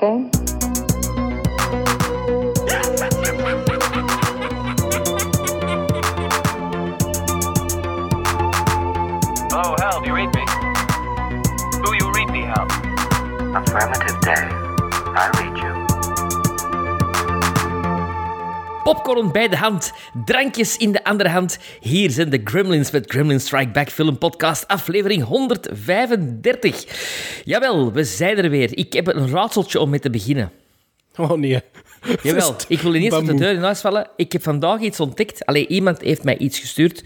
that okay? Popcorn bij de hand, drankjes in de andere hand. Hier zijn de Gremlins met Gremlin Strike Back Film Podcast, aflevering 135. Jawel, we zijn er weer. Ik heb een raadseltje om mee te beginnen. Oh nee. Jawel, ik wil ineens op de deur in huis vallen. Ik heb vandaag iets ontdekt. Allee, iemand heeft mij iets gestuurd.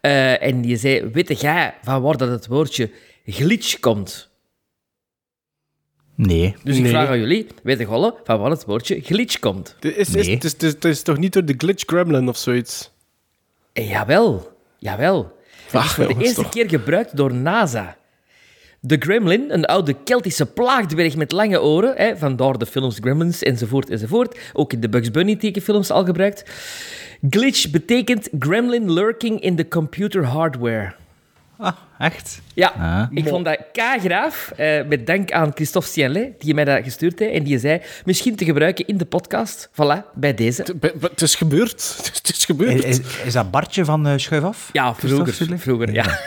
eh, en die zei, weet jij van waar dat het woordje glitch komt? Nee. Dus ik Nee. vraag aan jullie, weet je wel van waar het woordje glitch komt? Het is, is, Nee. het, is, het, is, het is toch niet door de glitch gremlin of zoiets? Eh, jawel, jawel. Het is Ach, voor de jongens, eerste toch. keer gebruikt door NASA. De gremlin, een oude Keltische plaagdwerg met lange oren, hè, vandaar de films Gremlins enzovoort enzovoort, ook in de Bugs Bunny tekenfilms al gebruikt. Glitch betekent gremlin lurking in the computer hardware. Ah, echt? Ja, Ah. ik vond dat k-graaf, eh, met dank aan Christophe Sienlet, die mij dat gestuurd heeft, en die zei, misschien te gebruiken in de podcast. Voilà, bij deze. Het, is gebeurd. Het is, gebeurd. Is, dat Bartje van eh Schuif af? Ja, vroeger, vroeger, ja.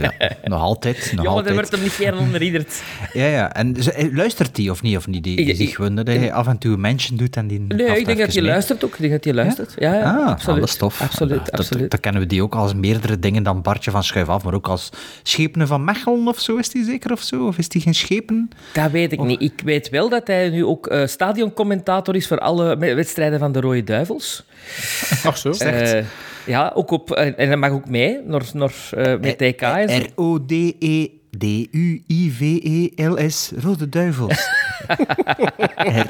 Ja, nog altijd. Nog Ja, altijd. daar werd hem niet meer onderriederd. Ja, ja. En eh, luistert die of niet? Of niet? Die, die ik- gewoon dat hij af en toe mention doet en die. Nee, ik denk dat hij luistert ook. Ik denk dat hij luistert. Ja, ja, Ah, absoluut. dat tof. Absoluut, Dat- absoluut. Dan kennen we die ook als meerdere dingen dan Bartje van Schuif af, maar ook als Schepenen van Mechelen of zo. Is die zeker of zo? Of is die geen Schepen? Dat weet ik niet. Ik weet wel dat hij nu ook eh, stadioncommentator is voor alle wedstrijden van de Rode Duivels. Ach zo. Eh, ja, ook op, en hij mag ook mee naar, naar, eh, met TK. R-O-D-E-D-U-I-V-E-L-S, Rode Duivels.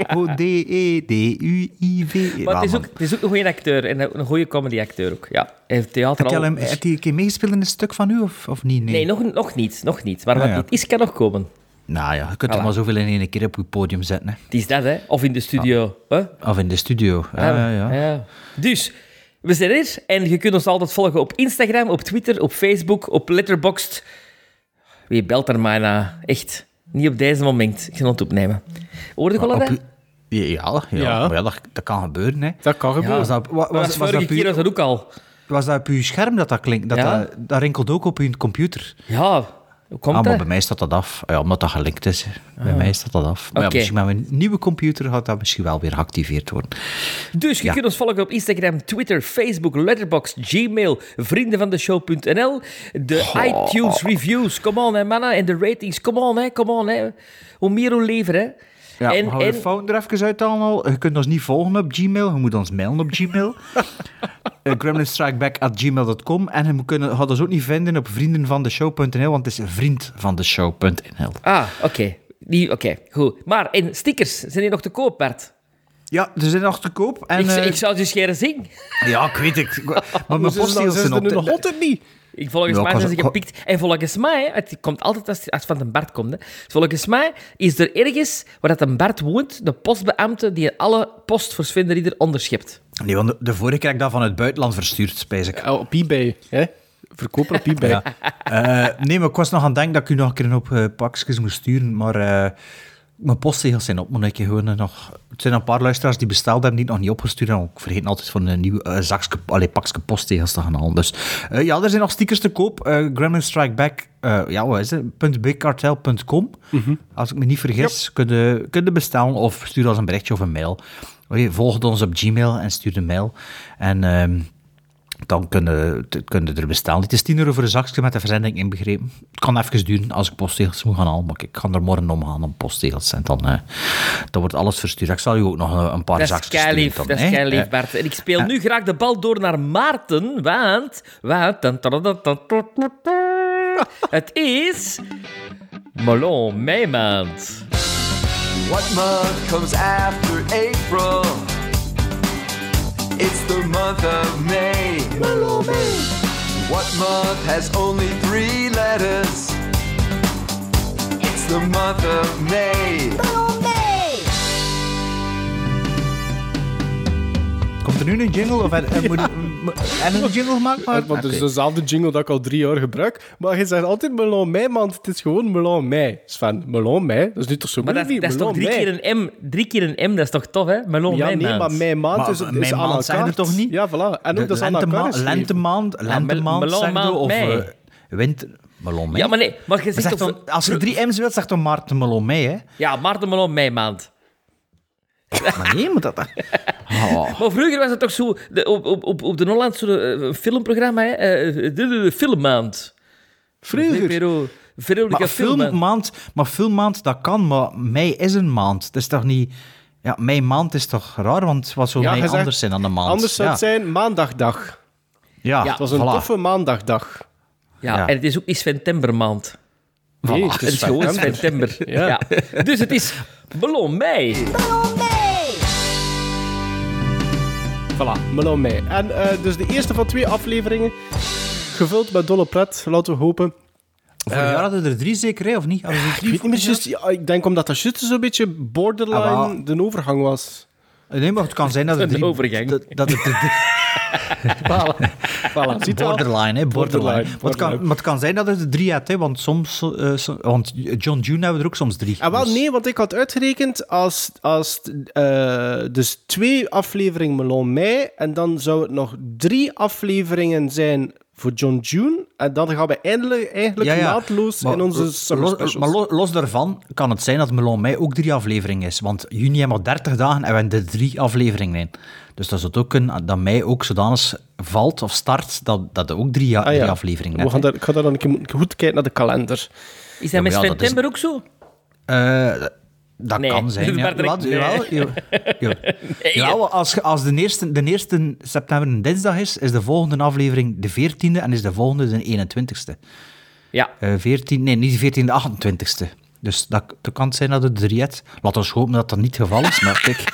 R-O-D-E-D-U-I-V-E. Maar het is, ook, het is ook een goede acteur en een goede comedyacteur ook. Ja, hij heeft theater Heb je al... hem, heeft hij een keer meegespeeld in een stuk van u, of, of niet? Nee. Nee, nog, nog niet. Nog niet. Maar Ah, wat ja. niet is, kan nog komen. Nou ja, je kunt er Voilà. maar zoveel in één keer op je podium zetten. Hè. Het is dat, hè. Of in de studio. hè? Of in de studio. Ja, ja, ja. Dus, we zijn er. En je kunt ons altijd volgen op Instagram, op Twitter, op Facebook, op Letterboxd. Wie belt er maar na? Echt. Niet op deze moment. Ik ga het opnemen. Hoorde je wel Op dat? Ja, ja, ja. Maar ja dat, dat kan gebeuren. Hè. Dat kan gebeuren. Was dat, wa- was, was, vorige dat op keer was uw, dat ook al. was dat op uw scherm dat dat klinkt? Dat, Ja. dat, dat rinkelt ook op uw computer. Ja, hoe komt Ah, maar dat? bij mij staat dat af. Ja, omdat dat gelinkt is. Bij mij staat dat af. Maar ja, misschien met mijn nieuwe computer gaat dat misschien wel weer geactiveerd worden. Dus je Ja. kunt ons volgen op Instagram, Twitter, Facebook, Letterboxd, Gmail, vriendenvandeshow.nl, de iTunes reviews, come on hè mannen, en de ratings, come on hè, come on hè. Hoe meer hoe liever hè. Ja, en, we en, de fouten er even uithalen al? Je kunt ons niet volgen op Gmail. Je moet ons mailen op Gmail. uh, gremlinstrikeback.gmail.com En je kunnen, gaat ons ook niet vinden op vriendenvandeshow.nl, want het is vriendvandeshow.nl. Ah, oké. Die- Oké, goed. Maar, en stickers, zijn die nog te koop, Bart? Ja, ze zijn nog te koop. En, ik, eh, ik zou ze scheren zien. Ja, ik weet het. Maar mijn Hoe zijn op de- altijd niet? Ik, volgens Ja, mij zijn ze gepikt. En volgens mij, hè, het komt altijd als, als het van de Bart komt, hè. volgens mij is er ergens waar dat een Bart woont, de postbeambte die alle post voor Sven de Ridder onderschept. Nee, want de, de vorige keer heb ik dat van het buitenland verstuurd, spijs ik. Ja, op eBay. Hè? Verkopen op eBay. Ja. Eh, nee, maar ik was nog aan het denken dat ik u nog een keer een hoop uh, pakjes moest sturen, maar eh, mijn postzegels zijn op. Moet ik gewoon eh, nog... Het zijn een paar luisteraars die besteld hebben, die het nog niet opgestuurd hebben. Ik vergeet altijd voor een nieuw uh, zakje, allee, pakje postzegels te gaan halen. Dus eh, ja, er zijn nog stickers te koop. Uh, Gremlin Strike Back, eh, ja, wat is het? .bigcartel.com. Als ik me niet vergis, kun, je, kun je bestellen of stuur ons een berichtje of een mail. Volg ons op Gmail en stuur een mail. En... ehm, dan kunnen kun er bestellen. Het is 10 euro voor een zakje met de verzending inbegrepen. Het kan even duren als ik postzegels moet gaan halen, maar ik ga er morgen om gaan om postzegels. En dan, uh, dan wordt alles verstuurd. Ik zal u ook nog een, een paar zakjes sturen. dat is hè? keilief, Eh, Bart. En ik speel nu graag de bal door naar Maarten, want... want het is... Melon Meemaand. What month comes after April? It's the month of May. What month has only three letters? It's the month of May. Komt er nu een jingle? Of heb, heb- moet, en een jingle gemaakt? Maar, Want het is dezelfde jingle dat ik al drie jaar gebruik. Maar je zegt altijd Melon Mei, man. Het is gewoon Melon Mei. Sven, Melon Mei? Dat is nu toch zo Maar dat, moeilijk? dat is toch drie keer een M? Drie keer een M, dat is toch tof, hè? Melon Ja, nee, maand. maar mei maand is, is aan maand elkaar. zijn er toch niet? Ja, voilà. En ook dat is aan elkaar lentemaand, lentemaand, of winter... Melon mei. Ja, maar nee, maar je Maar zegt als je drie M's wilt, zeg dan Maarten Melon mei, hè? Ja, Maarten Melon Mei maand. Maar nee, maar dat... Oh. Maar vroeger was het toch zo... De, op, op, op, de Holland zo'n eh, filmprogramma, hè? eh, de, de, de filmmaand. Vroeger. Vrolijke Maar filmmaand. filmmaand, maar filmmaand, dat kan, maar mei is een maand. Het is toch niet... Ja, mei maand is toch raar, want wat zou Ja, zegt- anders zijn dan de maand? Anders zou ja. het zijn maandagdag. Ja, Ja, Het was een voilà. toffe maandagdag. Ja, Ja. en het is ook niet Septembermaand. Nee, Voilà. het Het is gewoon september. Ja. Ja. Dus het is Melon Mei. Voilà, Melon Mei. En eh, dus de eerste van twee afleveringen, gevuld met dolle pret, laten we hopen. Vorig jaar hadden er drie zeker, hè, of niet? Hadden er Ik weet niet meer ja, ik denk omdat dat juist zo'n beetje borderline Ah, de overgang was. Nee, maar het kan zijn dat er Een drie... overgang. Dat, dat het er drie- Voilà, wel? Borderline, hè, borderline. Borderline, Maar, het kan, maar het kan zijn dat het er drie hebt, hè, want soms... eh, so- want John June hebben we er ook soms drie. Ah, wel, Dus- nee, want ik had uitgerekend als, als eh, dus twee afleveringen Melon Mei en dan zou het nog drie afleveringen zijn voor John June en dan gaan we eindelijk, eigenlijk Ja, ja. naadloos Maar in onze los- summer los, specials. maar lo- los daarvan kan het zijn dat Melon Mei ook drie afleveringen is. Want juni hebben we 30 dagen en we hebben er drie afleveringen in. Dus dat zou het ook kunnen dat mei ook zodanig valt of start dat, dat er ook drie, Ah, drie afleveringen We gaan daar, ik ga daar dan een keer goed kijken naar de kalender. Is dat Ja, met is- september ook zo? Eh, dat Nee. kan zijn. Ja. Jawel, nee. jawel, jawel. Jawel, als, als de, eerste, de eerste september een dinsdag is, is de volgende aflevering de 14e en is de volgende de 21ste. Ja. Eh 14, nee, niet de 14e, de 28ste. Dus dat, dat kan het zijn dat het drie hebt. Laten we hopen dat dat niet het geval is, maar kijk.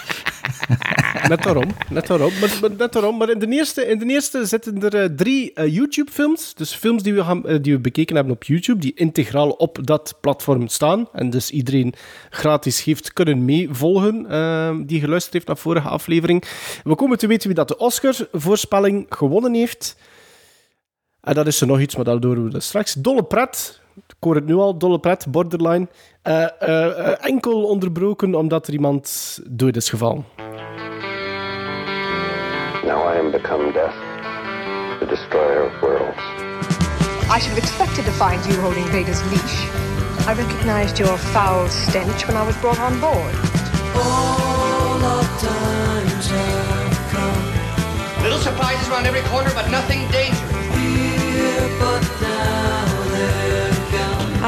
Net daarom, net daarom. Maar, net daarom. maar in, de eerste, in de eerste zitten er eh, drie eh, YouTube-films. Dus films die we, eh, die we bekeken hebben op YouTube, die integraal op dat platform staan. En dus iedereen gratis heeft kunnen meevolgen die geluisterd heeft naar vorige aflevering. We komen te weten wie dat de Oscar-voorspelling gewonnen heeft. En dat is er nog iets, maar dat doen we straks. Dolle pret. Ik hoor het nu al, dolle pret, borderline. Eh, eh, eh, enkel onderbroken omdat er iemand dood is gevallen. Now I am become death, the destroyer of worlds. I should have expected to find you holding Vader's leash. I recognized your foul stench when I was brought on board. Little surprises around every corner, but nothing dangerous.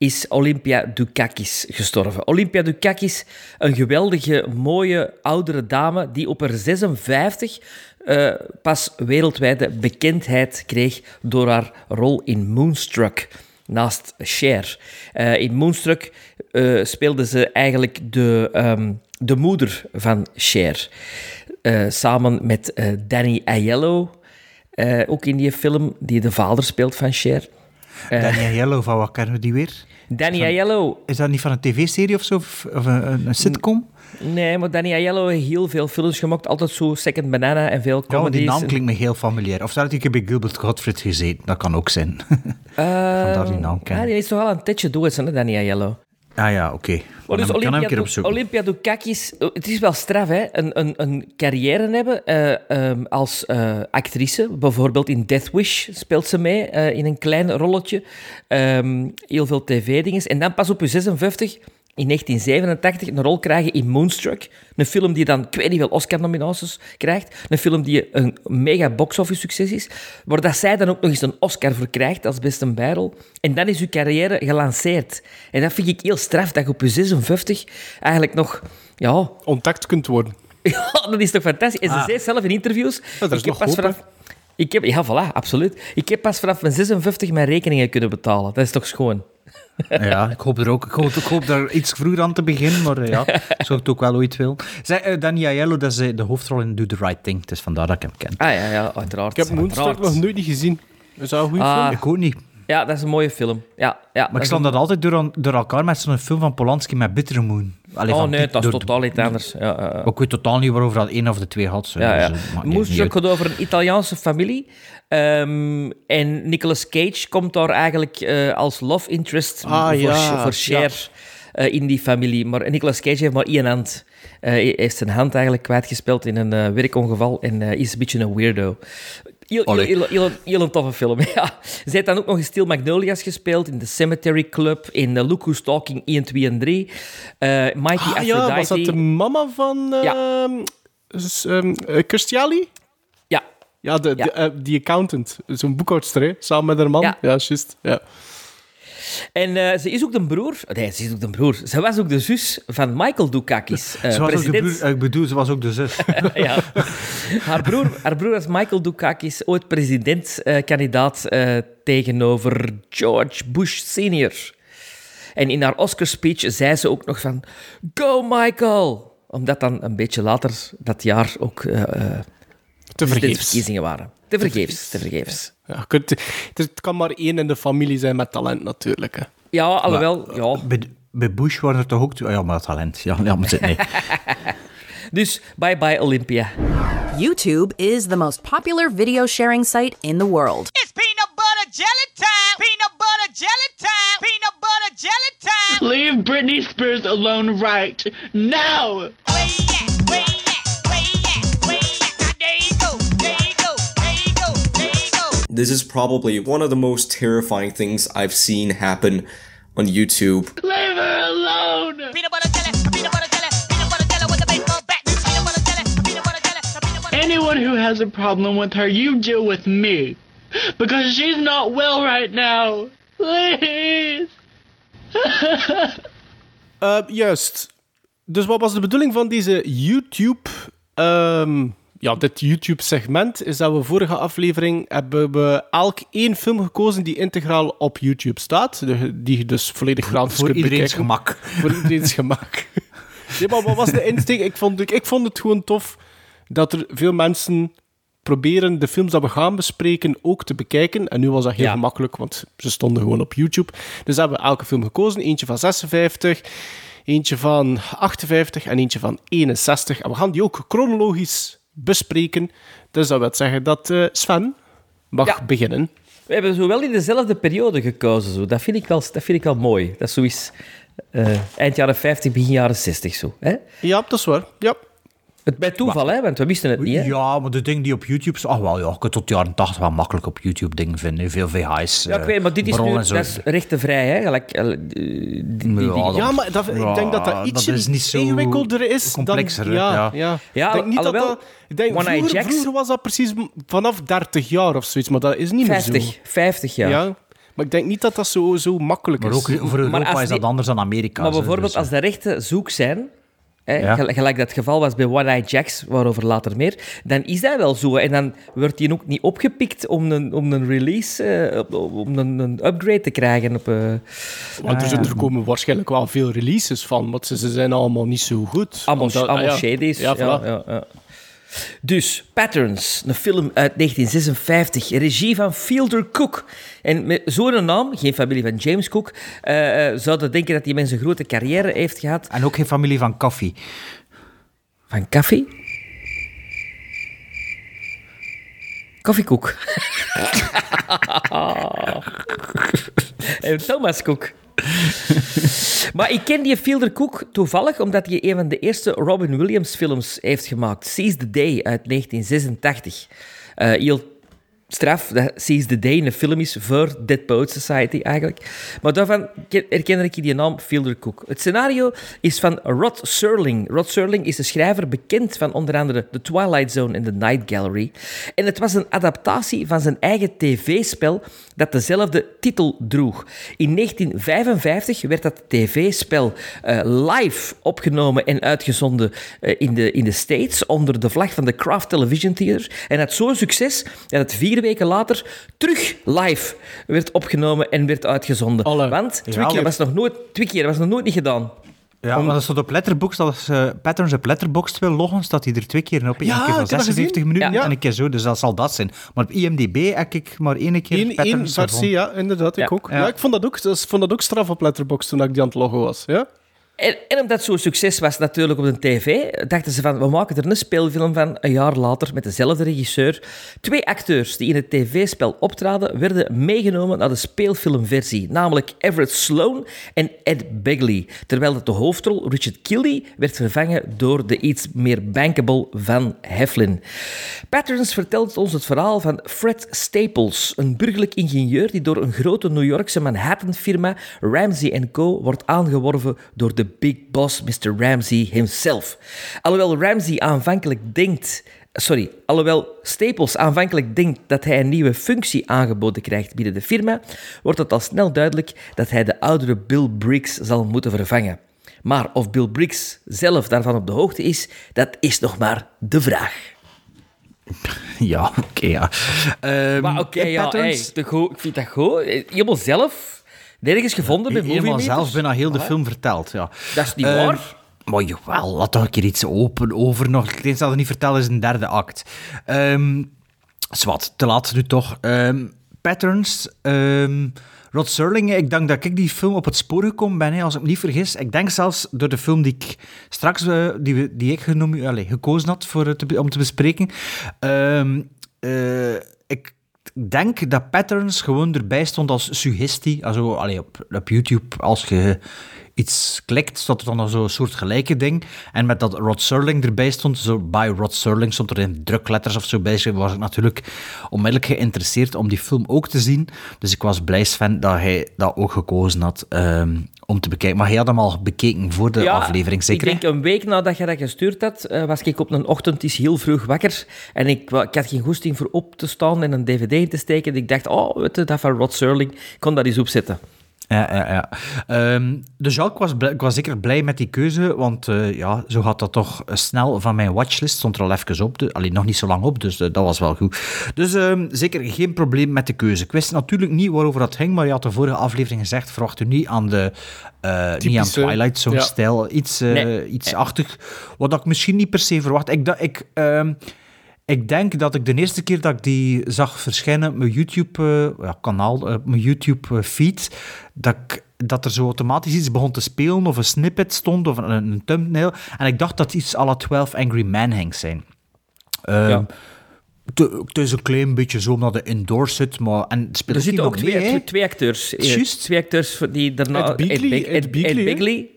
is Olympia Dukakis gestorven. Olympia Dukakis, een geweldige, mooie, oudere dame die op haar 56 eh, pas wereldwijde bekendheid kreeg door haar rol in Moonstruck naast Cher. Eh, in Moonstruck eh, speelde ze eigenlijk de, ehm, de moeder van Cher. Samen met Danny Aiello, ook in die film, die de vader speelt van Cher. Daniel Yellow, van wat kennen we die weer? Danny Aiello, Is dat niet van een tv-serie of zo? Of een, sitcom? nee, maar Danny Aiello heeft heel veel films gemaakt, altijd zo Second Banana en veel Ja, want comedies. die naam klinkt me heel familiair. Of zou dat ik bij Gilbert Gottfried gezeten? Dat kan ook zijn. Vandaar die naam ja, kennen. die is toch al een tijdje dood, hè, Danny Aiello. Ah ja, oké. Maar Dan dus kan hem een Olympia, keer opzoeken. Olympia Dukakis, het is wel straf, hè? Een, een, een carrière hebben eh, ehm, als eh, actrice. Bijvoorbeeld in Death Wish speelt ze mee, eh, in een klein rolletje. Ehm, heel veel tv-dingen. En dan pas op je 56, in 1987, een rol krijgen in Moonstruck. Een film die dan, ik weet niet veel, Oscar-nominaties krijgt. Een film die een mega box-office succes is. Waar dat zij dan ook nog eens een Oscar voor krijgt als beste bijrol. En dan is uw carrière gelanceerd. En dat vind ik heel straf, dat je op je 56 eigenlijk nog... Ja, Ontdekt kunt worden. ja, dat is toch fantastisch. En ze Ah. zei zelf in interviews... er is ik heb nog pas vanaf... Ik heb, ja, voilà, absoluut. Ik heb pas vanaf mijn 56 mijn rekeningen kunnen betalen. Dat is toch schoon? Ja, ik hoop er ook. Ik hoop, ik hoop daar iets vroeger aan te beginnen, maar eh, ja, zou ik het ook wel ooit willen. Zij, uh, Danny Aiello, dat is eh, de hoofdrol in Do the Right Thing. Het is vandaar dat ik hem ken. Ah ja, ja uiteraard. Ik heb Moonstruck nog nooit niet gezien. Is dat een goede Ah, film? Ik ook niet. Ja, dat is een mooie film. Ja, ja, Maar ik sla een- dat altijd door, door elkaar met zo'n film van Polanski met Bitter Moon. Allee, Oh van nee, dat is totaal iets anders. Ja, ja. Ik weet totaal niet waarover dat één of de twee had. zo. Ja, ja. Dus, uit. gaat over een Italiaanse familie. Ehm, en Nicolas Cage komt daar eigenlijk eh, als love interest Ah, voor, ja, voor Cher eh, in die familie. Maar Nicolas Cage heeft maar één hand. Eh, hij heeft zijn hand eigenlijk kwijtgespeeld in een werkongeval en is een beetje een weirdo. Heel, heel, Allee. heel, heel, heel een toffe film, ja. Zij heeft dan ook nog in Steel Magnolias gespeeld, in The Cemetery Club, in uh, Look Who's Talking 1, 2 en 3. eh Mighty Ah, Aphrodite. ja, was dat de mama van Ja. ehm ehm, eh, Christiali? Ja, Ja, de, Ja. de, eh, die accountant. Zo'n boekhoudster, hè, samen met haar man. Ja. Ja, juist. Ja. En eh, ze is ook de broer... Nee, ze is ook de broer. Ze was ook de zus van Michael Dukakis. Ze was ook de president. broer, eh, ik bedoel, ze was ook de zus. ja. haar, broer, haar broer was Michael Dukakis, ooit presidentskandidaat tegenover George Bush senior. En in haar Oscar-speech zei ze ook nog van... Go, Michael! Omdat dan een beetje later dat jaar ook Te vergeefs. waren. Te vergeefs, te vergeefs. Ja, kunt, het kan maar één in de familie zijn met talent, natuurlijk. Hè. Ja, alhoewel... Ja. Bij, bij Bush waren er toch ook... Oh, ja, maar talent. Ja, ja maar zit nee. Dus bye-bye Olympia. YouTube is the most popular video sharing site in the world. It's peanut butter jelly time. Peanut butter jelly time. Peanut butter jelly time. Leave Britney Spears alone right now. You This is probably one of the most terrifying things I've seen happen on YouTube. Leave her alone. Anyone who has a problem with her, you deal with me. Because she's not well right now. Please. Eh, juist. Dus wat was de bedoeling van deze YouTube... ehm, ja, dit YouTube-segment is dat we vorige aflevering hebben we elk één film gekozen die integraal op YouTube staat. Die je dus volledig gratis Voor kunt iedereen's bekijken. gemak. Voor iedereen's gemak. Nee, maar wat was de insteek? Ik vond, ik, ik vond het gewoon tof dat er veel mensen proberen de films dat we gaan bespreken ook te bekijken. En nu was dat heel Ja. gemakkelijk, want ze stonden gewoon op YouTube. Dus hebben we elke film gekozen. Eentje van 56, eentje van 58 en eentje van 61. En we gaan die ook chronologisch bespreken. Dus dat wil zeggen dat eh, Sven mag Ja. beginnen. We hebben zo wel in dezelfde periode gekozen. Zo. Dat, vind ik wel, dat vind ik wel mooi. Dat is zoiets eh, eind jaren 50, begin jaren 60. Zo, hè? Ja, dat is waar. Ja. Het bij toeval, hè? want we wisten het niet. Hè? Ja, maar de dingen die op YouTube... Ach wel, ja, je kunt tot de jaren 80 wel makkelijk op YouTube dingen vinden. Veel VH's. Ja, ik weet, maar dit is nu bronnen en zo. dat is rechtenvrij, hè? Gelijk, eh, die, die, die- Ja, Ja, maar dat, ik denk dat dat ietsje dat is niet zo ingewikkelder is. complexer, dan, ja, ja. ja. Ja, ik denk niet dat alhoewel, dat... Ik denk, vroeger, Jacks- vroeger was dat precies vanaf 30 jaar of zoiets, maar dat is niet meer 50, zo. 50 jaar. Ja. Maar ik denk niet dat dat zo, zo makkelijk Maar is. ook voor Europa Maar is dat die- anders dan Amerika. Maar zo, bijvoorbeeld dus, als de rechten zoek zijn, hè, Ja. gel- gelijk dat geval was bij One Eye Jacks, waarover later meer, dan is dat wel zo. En dan wordt die ook niet opgepikt om een, om een release, eh, om een, een upgrade te krijgen. Op, eh, Want er, zijn- er komen waarschijnlijk wel veel releases van, want ze, ze zijn allemaal niet zo goed. allemaal Omdat- allemaal ah, ja. voilà. Dus, Patterns, een film uit 1956, regie van Fielder Cook. En met zo'n naam, geen familie van James Cook, eh, eh, zouden denken dat die mens een grote carrière heeft gehad. En ook geen familie van koffie. Van koffie? Koffiekoek. en Thomas Cook. maar ik ken die Fielder Cook toevallig omdat hij een van de eerste Robin Williams films heeft gemaakt. Seize the Day uit 1986. Eh, straf dat Seize the Day een film is voor Dead Poets Society eigenlijk. Maar daarvan ken- herken ik die naam Fielder Cook. Het scenario is van Rod Serling. Rod Serling is een schrijver bekend van onder andere The Twilight Zone en The Night Gallery. En het was een adaptatie van zijn eigen tv-spel dat dezelfde titel droeg. In 1955 werd dat tv-spel eh, live opgenomen en uitgezonden eh, in, de, in de States onder de vlag van de Kraft Television Theater. En had zo'n succes dat het vier weken later terug live werd opgenomen en werd uitgezonden. Want twee Ja, keer was nog nooit, twee keer was nog nooit niet gedaan. Ja, maar dat stond op Letterboxd, dat is eh, Patterns op Letterboxd wil loggen, staat hij er twee keer in op. Ja, een keer van heb dat 56 gezien. minuten Ja. en een keer zo, dus dat zal dat zijn. Maar op IMDb heb ik maar één keer Eén, één Patterns versie, ja, inderdaad. Ik Ja. ook. Ja. Ja. ik vond dat ook, dus, vond dat ook straf op Letterboxd toen ik die aan het loggen was. Ja? En, en omdat zo'n succes was natuurlijk op de tv, dachten ze van, we maken er een speelfilm van een jaar later met dezelfde regisseur. Twee acteurs die in het tv-spel optraden, werden meegenomen naar de speelfilmversie, namelijk Everett Sloan en Ed Begley. Terwijl de hoofdrol, Richard Killy, werd vervangen door de iets meer bankable Van Heflin. Patterns vertelt ons het verhaal van Fred Staples, een burgerlijk ingenieur die door een grote New Yorkse Manhattan-firma Ramsey Co. wordt aangeworven door de big boss Mr. Ramsey himself. Alhoewel Ramsey aanvankelijk denkt... Sorry, alhoewel Staples aanvankelijk denkt dat hij een nieuwe functie aangeboden krijgt binnen de firma, wordt het al snel duidelijk dat hij de oudere Bill Briggs zal moeten vervangen. Maar of Bill Briggs zelf daarvan op de hoogte is, dat is nog maar de vraag. Ja, oké, ja. Ehm, Maar oké, en ja, hey, ik vind dat goed. Helemaal zelf, nergens gevonden bij Movie zelf bijna heel de film verteld, ja. Dat is niet Ehm, waar. Maar jawel, laat toch een keer iets open over nog. Het enige dat ik niet vertel is een derde act. Ehm zwart, te laat nu toch. Ehm, patterns. ehm, Rod Serling, ik denk dat ik die film op het spoor gekomen ben, hè, als ik me niet vergis. Ik denk zelfs door de film die ik straks eh, die, die ik genomen, allez, gekozen had voor, het te om te bespreken. Ehm, eh, ik denk dat Patterns gewoon erbij stond als suggestie. Also, allee, op, op YouTube, als je iets klikt, staat er dan zo'n soort gelijke ding. En met dat Rod Serling erbij stond, zo bij Rod Serling stond er in drukletters of zo bij, was ik natuurlijk onmiddellijk geïnteresseerd om die film ook te zien. Dus ik was blij, Sven, dat hij dat ook gekozen had ehm, om te bekijken. Maar hij had hem al bekeken voor de aflevering, zeker? Ik denk een week nadat je dat gestuurd had, eh, was ik op een ochtend is heel vroeg wakker. En ik, had geen goesting voor op te staan en een dvd in te steken. Ik dacht, oh, weet je, dat van Rod Serling, ik kon dat eens opzetten. Ja, ja, ja. Ehm, dus ja, ik was, ik was zeker blij met die keuze, want eh, ja, zo gaat dat toch snel van mijn watchlist. Stond er al even op, de, alleen nog niet zo lang op, dus eh, dat was wel goed. Dus ehm, zeker geen probleem met de keuze. Ik wist natuurlijk niet waarover dat ging, maar je had de vorige aflevering gezegd, verwacht u niet aan de eh, niet aan Twilight Zone ja. stijl, iets, Nee. iets achtig, wat ik misschien niet per se verwacht. Ik, da- ik, ehm, ik denk dat ik de eerste keer dat ik die zag verschijnen op mijn YouTube-kanaal, eh, mijn YouTube-feed, dat, ik- dat er zo automatisch iets begon te spelen, of een snippet stond, of een, een thumbnail. En ik dacht dat het iets à la 12 Angry Men ging zijn. Ja. te- Het is een klein beetje zo omdat het indoor zit, maar... En het speelt Er zitten ook twee, mee, hè? twee, twee acteurs. eh, Juist. Twee acteurs die daarna... Ed Ed hè? Begley.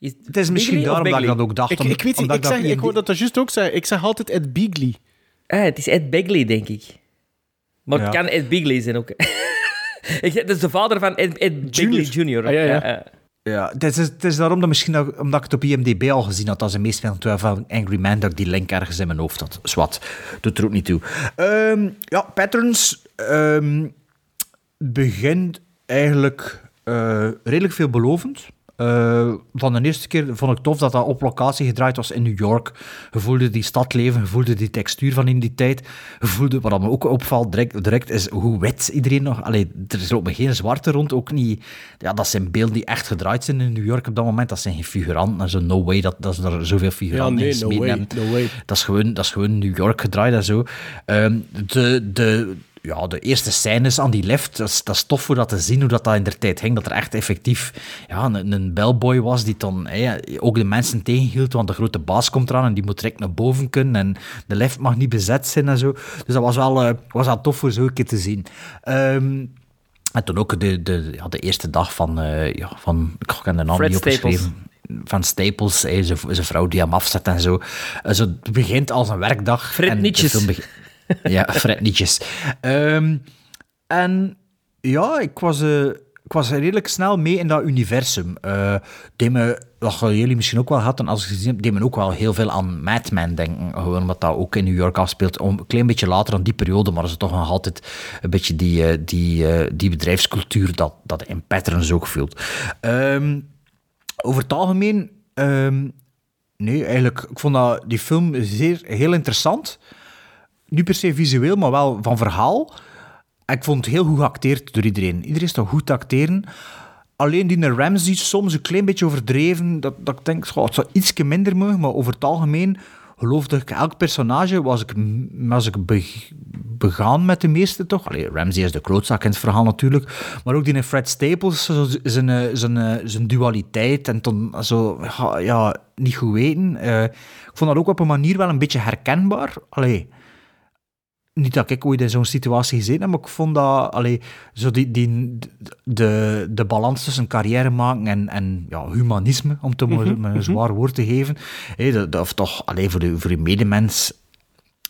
Is Het is misschien daarom dat ik dat ook dacht. Ik, om- ik weet niet, omdat ik, zeg, dat ik hoor dat dat juist ook zei. Ik zeg altijd Ed Beagley. Ah, het is Ed Begley, denk ik. Maar het Ja. kan Ed Begley zijn ook. Ik- dat is de vader van Ed, Ed Begley Jr. Ah, ja, ja. Ja, het is, het is daarom dat misschien ook- omdat ik het op IMDb al gezien had als een meest van 12 van Angry Man, dat ik die link ergens in mijn hoofd had. Zwat, doet er ook niet toe. Ehm, ja, Patterns ehm, begint eigenlijk eh, redelijk veelbelovend. Eh, van de eerste keer vond ik tof dat dat op locatie gedraaid was in New York. Je voelde die stadleven, je voelde die textuur van in die tijd. Je voelde, wat me ook opvalt direct, direct is hoe wit iedereen nog... Allee, er is ook geen zwarte rond, ook niet... Ja, dat zijn beelden die echt gedraaid zijn in New York op dat moment. Dat zijn geen figuranten. en zo no way dat, dat ze er zoveel figuranten Ja, nee, in no gesmeten way, hebben. no way. Dat is gewoon, dat is gewoon New York gedraaid en zo. Ehm, de, de, ja, de eerste scènes aan die lift, dat is, dat is tof voor dat te zien, hoe dat, dat in der tijd ging. Dat er echt effectief ja, een, een bellboy was die dan ook de mensen tegenhield, want de grote baas komt eraan en die moet direct naar boven kunnen en de lift mag niet bezet zijn en zo. Dus dat was wel, eh, was wel tof voor zo'n keer te zien. Ehm, en toen ook de, de, ja, de eerste dag van, eh, ja, van ik heb de naam Fred niet Staples. opgeschreven van Staples, hè, zijn vrouw die hem afzet en zo. Zo het begint als een werkdag. Fred en de Nietjes. ja, fretliedjes. Ehm, en ja, ik was, eh, ik was redelijk snel mee in dat universum. Eh deed me, dat jullie misschien ook wel hadden als gezien heb, deed ook wel heel veel aan Mad Men denken. Gewoon omdat dat ook in New York afspeelt. Om, een klein beetje later dan die periode, maar het toch nog altijd een beetje die, eh, die, eh, die bedrijfscultuur dat, dat in patterns ook voelt. Ehm, over het algemeen, ehm, nee, eigenlijk, ik vond dat, die film zeer, heel interessant. Niet per se visueel, maar wel van verhaal. Ik vond het heel goed geacteerd door iedereen. Iedereen is goed te acteren. Alleen die Ramsey soms een klein beetje overdreven. Dat, dat ik denk, goh, het zou ietsje minder mogen. Maar over het algemeen geloofde ik elk personage. Was ik, was ik be- begaan met de meeste toch. Allee, Ramsey is de klootzak in het verhaal natuurlijk. Maar ook die Fred Staples, zijn, zijn, dualiteit. En zo, ja, ja, niet goed weten. Eh, ik vond dat ook op een manier wel een beetje herkenbaar. Allee niet dat ik ooit in zo'n situatie gezeten heb, maar ik vond dat allee, zo die, die, de, de balans tussen carrière maken en, en ja, humanisme, om het maar Mhm, met een mhm. zwaar woord te geven, dat, dat, of toch allee, voor, de, voor je medemens.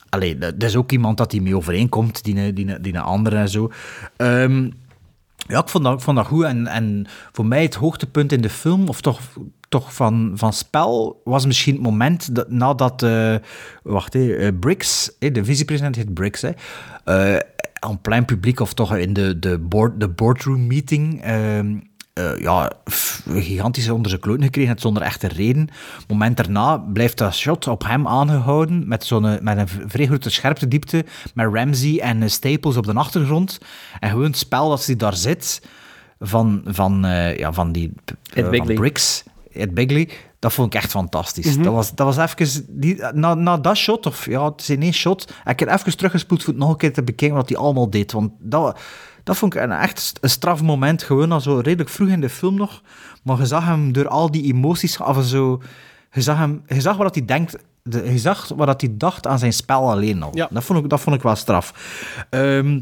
Allee, dat, dat is ook iemand dat die mee overeenkomt, die, die, die een andere en zo. Ehm, ja, ik vond dat, ik vond dat goed. En, en voor mij het hoogtepunt in de film, of toch, toch van, van spel, was misschien het moment dat, nadat... eh, wacht, eh, Briggs, hé, de vicepresident heet Briggs, hè, eh, aan plein publiek, of toch in de, de, board, de boardroom meeting... ehm, eh, ja, f- gigantisch onder zijn kloten gekregen heeft zonder echte reden. moment daarna blijft dat shot op hem aangehouden met, zo'n, met een vrij grote scherptediepte met Ramsey en Staples op de achtergrond. En gewoon het spel dat ze daar zit van, van, ja, van die Ed van. Briggs, Ed Begley, dat vond ik echt fantastisch. Mhm. dat, was, dat was even... Die, na, na dat shot, of ja, het is in één shot, heb ik het even teruggespoeld voor het nog een keer te bekijken wat hij allemaal deed. Want dat, dat vond ik een echt een straf moment, gewoon al zo redelijk vroeg in de film nog. Maar je zag hem door al die emoties af en zo... Je zag, hem, je zag wat hij denkt... De, je zag wat hij dacht aan zijn spel alleen al. Dat, vond ik, dat vond ik wel straf. Ehm,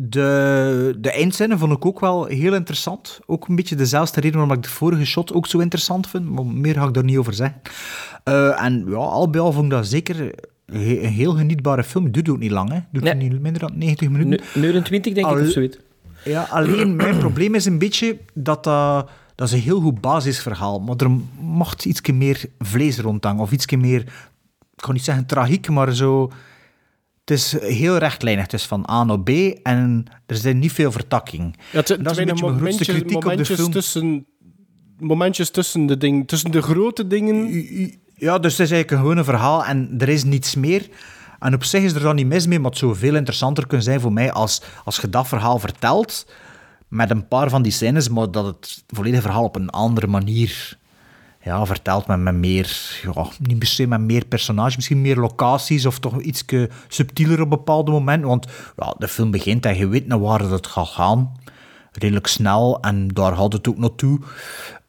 de, de eindscène vond ik ook wel heel interessant. Ook een beetje dezelfde reden waarom ik de vorige shot ook zo interessant vind. Maar meer ga ik daar niet over zeggen. Eh, en ja, al bij al vond ik dat zeker een he- een heel genietbare film. Duurt ook niet lang, hè. Duurt niet minder dan 90 minuten. Een uur en twintig, denk ik, of zoiets. Ja, alleen mijn probleem is een beetje dat dat... Dat is een heel goed basisverhaal, maar er mocht iets meer vlees rondhangen. Of iets meer, ik kan niet zeggen tragiek, maar zo... Het is heel rechtlijnig. Het is van A naar B en er zijn niet veel vertakking. Ja, het, dat is een beetje mijn grootste momentjes, kritiek op de momentjes film. Tussen, momentjes tussen de dingen, tussen de grote dingen. Ja, dus het is eigenlijk een gewone verhaal en er is niets meer. En op zich is er dan niet mis mee, maar het zou veel interessanter kunnen zijn voor mij als, als je dat verhaal vertelt met een paar van die scènes, maar dat het volledige verhaal op een andere manier ja, vertelt met, met meer, ja, niet per met meer personages, misschien meer locaties of toch iets subtieler op bepaalde momenten. Want ja, de film begint en je weet naar waar het gaat gaan. Redelijk snel en daar had het ook naartoe.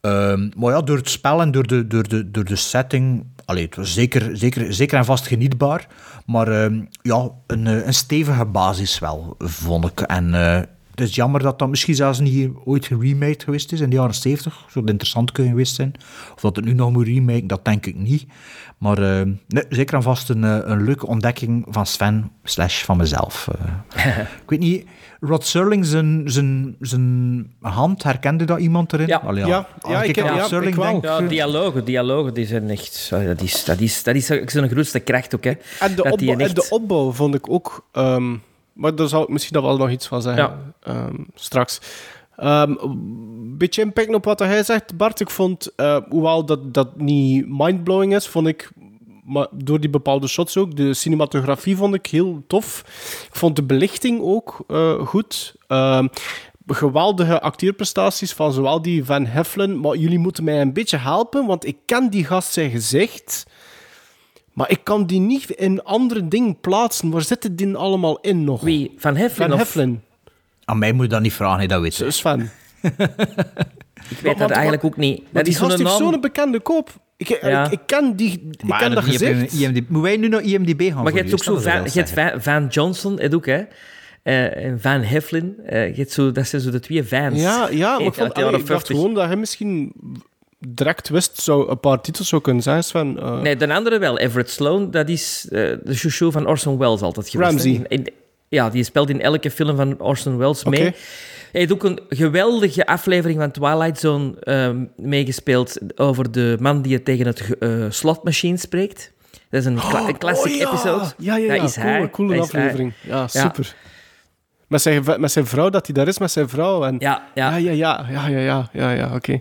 Ehm maar ja, door het spel en door de, door de, door de setting, allee, het was zeker, zeker, zeker en vast genietbaar. Maar ehm, ja, een, eh, een stevige basis wel, vond ik. En eh, het is jammer dat dat misschien zelfs niet ooit geremade geweest is in de jaren 70. Zou het interessant kunnen geweest zijn. Of dat het nu nog moet remaken, dat denk ik niet. Maar eh, nee, zeker en vast een, eh, een leuke ontdekking van Sven, slash van mezelf. eh. ik weet niet, Rod Serling, zijn, zijn, zijn hand, herkende dat iemand erin? Ja. Allee, Ja, als ja, ik ik- ja, Serling ik wel. denk, Ja, dialogen, dialogen, die zijn echt... Dat is, dat is, dat is zijn grootste kracht ook, hè. En de, Dat die opbouw, echt- en de opbouw vond ik ook... ehm, maar daar zal ik misschien wel nog iets van zeggen Ja. ehm, straks. Ehm, Een beetje inpikken op wat hij zegt, Bart. Ik vond, eh, hoewel dat, dat niet mindblowing is, vond ik... Maar door die bepaalde shots ook, de cinematografie vond ik heel tof. Ik vond de belichting ook eh, goed. Ehm, geweldige acteerprestaties van zowel die Van Hefflen, maar jullie moeten mij een beetje helpen, want ik ken die gast zijn gezicht... Maar ik kan die niet in andere dingen plaatsen. Waar zitten die allemaal in nog? Wie? Van Hefflin? Van of- Hefflin. Aan mij moet je dat niet vragen, hè, dat weet je. Sven. Ik weet dat eigenlijk ook niet. Maar Dat die is gast zo'n heeft zo'n bekende kop. Ik, Ja. ik, ik ken, die, ik Maar ken dat gezicht. IMDb. Moeten wij nu naar IMDb gaan? Maar je hebt ook zo Van, je hebt. Van, Van Johnson, het ook, hè. Eh, en Van Hefflin. eh, je hebt zo, dat zijn zo de twee Vans. Ja, ja maar ik, vond, uit de jaren allee, ik dacht 50. gewoon dat hij misschien direct wist, zou een paar titels zou kunnen zijn, Sven. Eh, Nee, de andere wel. Everett Sloan, dat is eh, de chouchou van Orson Welles altijd geweest. Ramsey. ja, die speelt in elke film van Orson Welles mee. Hij heeft ook een geweldige aflevering van Twilight Zone ehm, meegespeeld over de man die het tegen het eh, slotmachine spreekt. Dat is een, kla- een classic Oh, ja. episode. Ja, ja, ja. Dat is coole, hij. coole Dat is hij. aflevering. Ja, super. Met, zijn, met zijn vrouw, dat hij daar is met zijn vrouw. En... Ja, ja. ja, ja, ja, ja, ja, ja, ja, oké.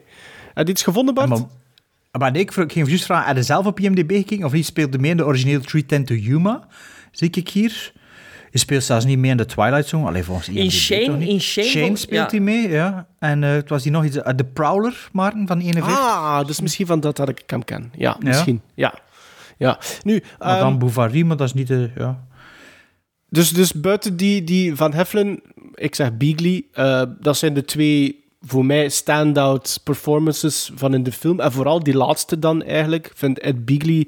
Heb je iets gevonden, Bart? Maar, maar nee, ik ging juist vragen, heb je zelf op IMDb gekeken? Of niet speelde mee in de originele 310 to Yuma? Zie ik hier. Je speelt zelfs niet mee in de Twilight Zone. Alleen volgens IMDb Shane- toch niet? in Shane Shane vol- speelt ja. hij mee, ja. En eh, het was die nog iets... eh, de Prowler, Maarten, van 41. Ah, dus misschien van dat dat ik hem ken. Ja, misschien. Ja. ja. Nu, Maar ehm, dan Bouvari, maar dat is niet de... Ja. Dus, dus buiten die, die Van Heffelen, ik zeg Beagley, eh, dat zijn de twee voor mij standout performances van in de film. En vooral die laatste dan eigenlijk, vind Ed Beagley,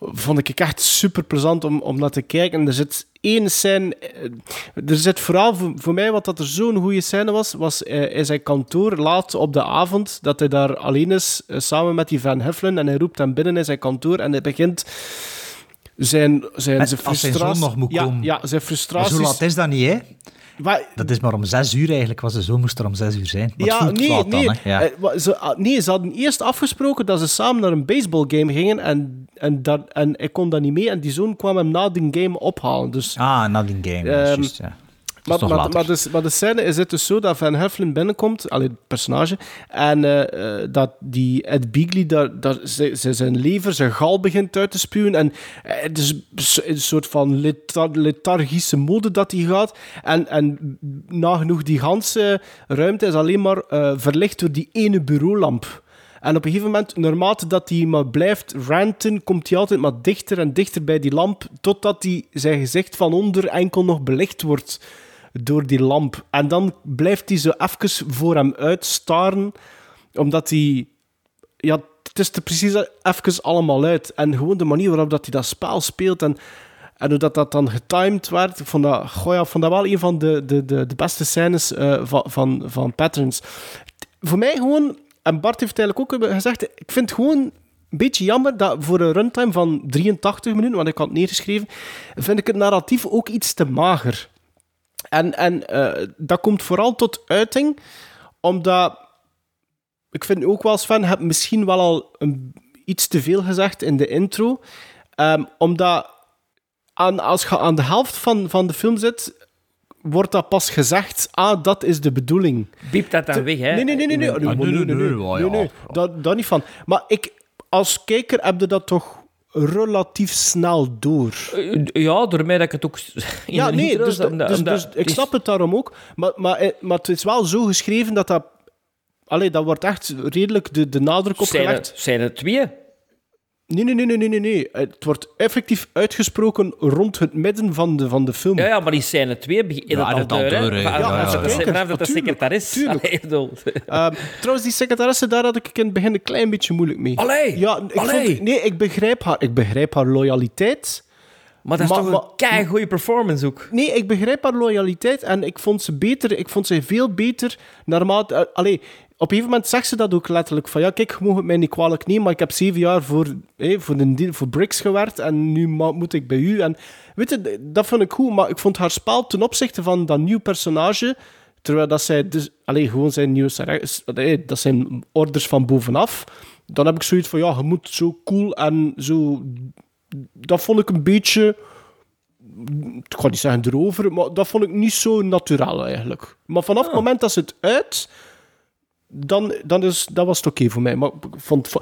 vond ik echt super plezant om, om naar te kijken. En er zit één scène, eh, er zit vooral voor, voor mij wat dat er zo'n goede scène was, was eh, in zijn kantoor laat op de avond, dat hij daar alleen is, eh, samen met die Van Heffelen, en hij roept hem binnen in zijn kantoor en hij begint zijn, zijn, Met- zijn als zijn frustratie... zoon nog moet ja, komen. Ja, zijn Maar frustraties... zo laat is dat niet, hè? Dat is maar om zes uur eigenlijk, was de zoon moest er om zes uur zijn. Maar ja, nee, dan, nee. hè. Ja. Eh, ze, ah, nee, ze hadden eerst afgesproken dat ze samen naar een baseballgame gingen en, en, dat, en ik kon dat niet mee en die zoon kwam hem na die game ophalen. Dus, Ah, na die game, dat is Ehm, juist, ja. Maar, maar, later. maar, de, maar de scène is het dus zo dat Van Heffelen binnenkomt, allee, het personage, en eh, eh, dat die Ed Beagley daar, daar zijn lever, zijn gal begint uit te spuwen. En eh, het is een soort van letar- lethargische mode dat hij gaat. En, en nagenoeg die ganse ruimte is alleen maar verlicht door die ene bureaulamp. En op een gegeven moment, naarmate dat hij maar blijft ranten, komt hij altijd maar dichter en dichter bij die lamp, totdat hij zijn gezicht van onder enkel nog belicht wordt door die lamp. En dan blijft hij zo even voor hem uitstaren, omdat hij... Ja, het is er precies even allemaal uit. En gewoon de manier waarop dat hij dat spel speelt en, en hoe dat, dat dan getimed werd, ik vond dat, goh ja, vond dat wel een van de, de, de, de beste scènes eh, van, van, van Patterns. Voor mij gewoon, en Bart heeft eigenlijk ook gezegd, ik vind gewoon een beetje jammer dat voor een runtime van 83 minuten, want ik had het neergeschreven, vind ik het narratief ook iets te mager. En, en eh, dat komt vooral tot uiting, omdat ik vind ook wel, Sven, heb misschien wel al een, iets te veel gezegd in de intro. Ehm, omdat aan, als je aan de helft van, van de film zit, wordt dat pas gezegd, ah, dat is de bedoeling. Biept dat dan weg, hè? Nee, nee, nee, nee. nee, nee, nee, nee, nee, nee, oh nee, nee. Dat, dat niet van. Maar ik, als kijker heb je dat toch relatief snel door. Eh, Ja, door mij dat ik het ook... Ja, nee, dus, omdat- dus, omdat- dus ik snap het daarom ook. Maar, maar, eh, maar het is wel zo geschreven dat dat... Allee, dat wordt echt redelijk de, de nadruk Zijn opgelegd. er, zijn er twee? Nee, nee, nee, nee, nee, nee, nee. Het wordt effectief uitgesproken rond het midden van de, van de film. Ja, ja, maar die scène twee begint Ja, dat al deur, hè. Ja, ja, dat dat de secretaris... tuurlijk. Allee, Ehm, trouwens, die secretaresse, daar had ik in het begin een klein beetje moeilijk mee. Allee, Ja, ik allee. vond, nee, ik begrijp haar, ik begrijp haar loyaliteit. Maar dat is Maar- toch een kei goede performance ook. Nee, ik begrijp haar loyaliteit en ik vond ze beter. Ik vond ze veel beter naarmate... allee, op een gegeven moment zegt ze dat ook letterlijk. Van ja, kijk, je mag het mij niet kwalijk nemen, maar ik heb zeven jaar voor, eh, voor, de, voor Bricks gewerkt en nu moet ik bij u. En weet je, dat vond ik goed, maar ik vond haar spel ten opzichte van dat nieuw personage... Terwijl dat zij dus... Allee, gewoon zijn nieuwe... allee, Dat zijn orders van bovenaf. Dan heb ik zoiets van, ja, je moet zo cool en zo... Dat vond ik een beetje ik ga niet zeggen erover, maar dat vond ik niet zo natuurlijk eigenlijk. Maar vanaf het moment dat ze het uit, dan, dan dat was het oké voor mij. Maar vond,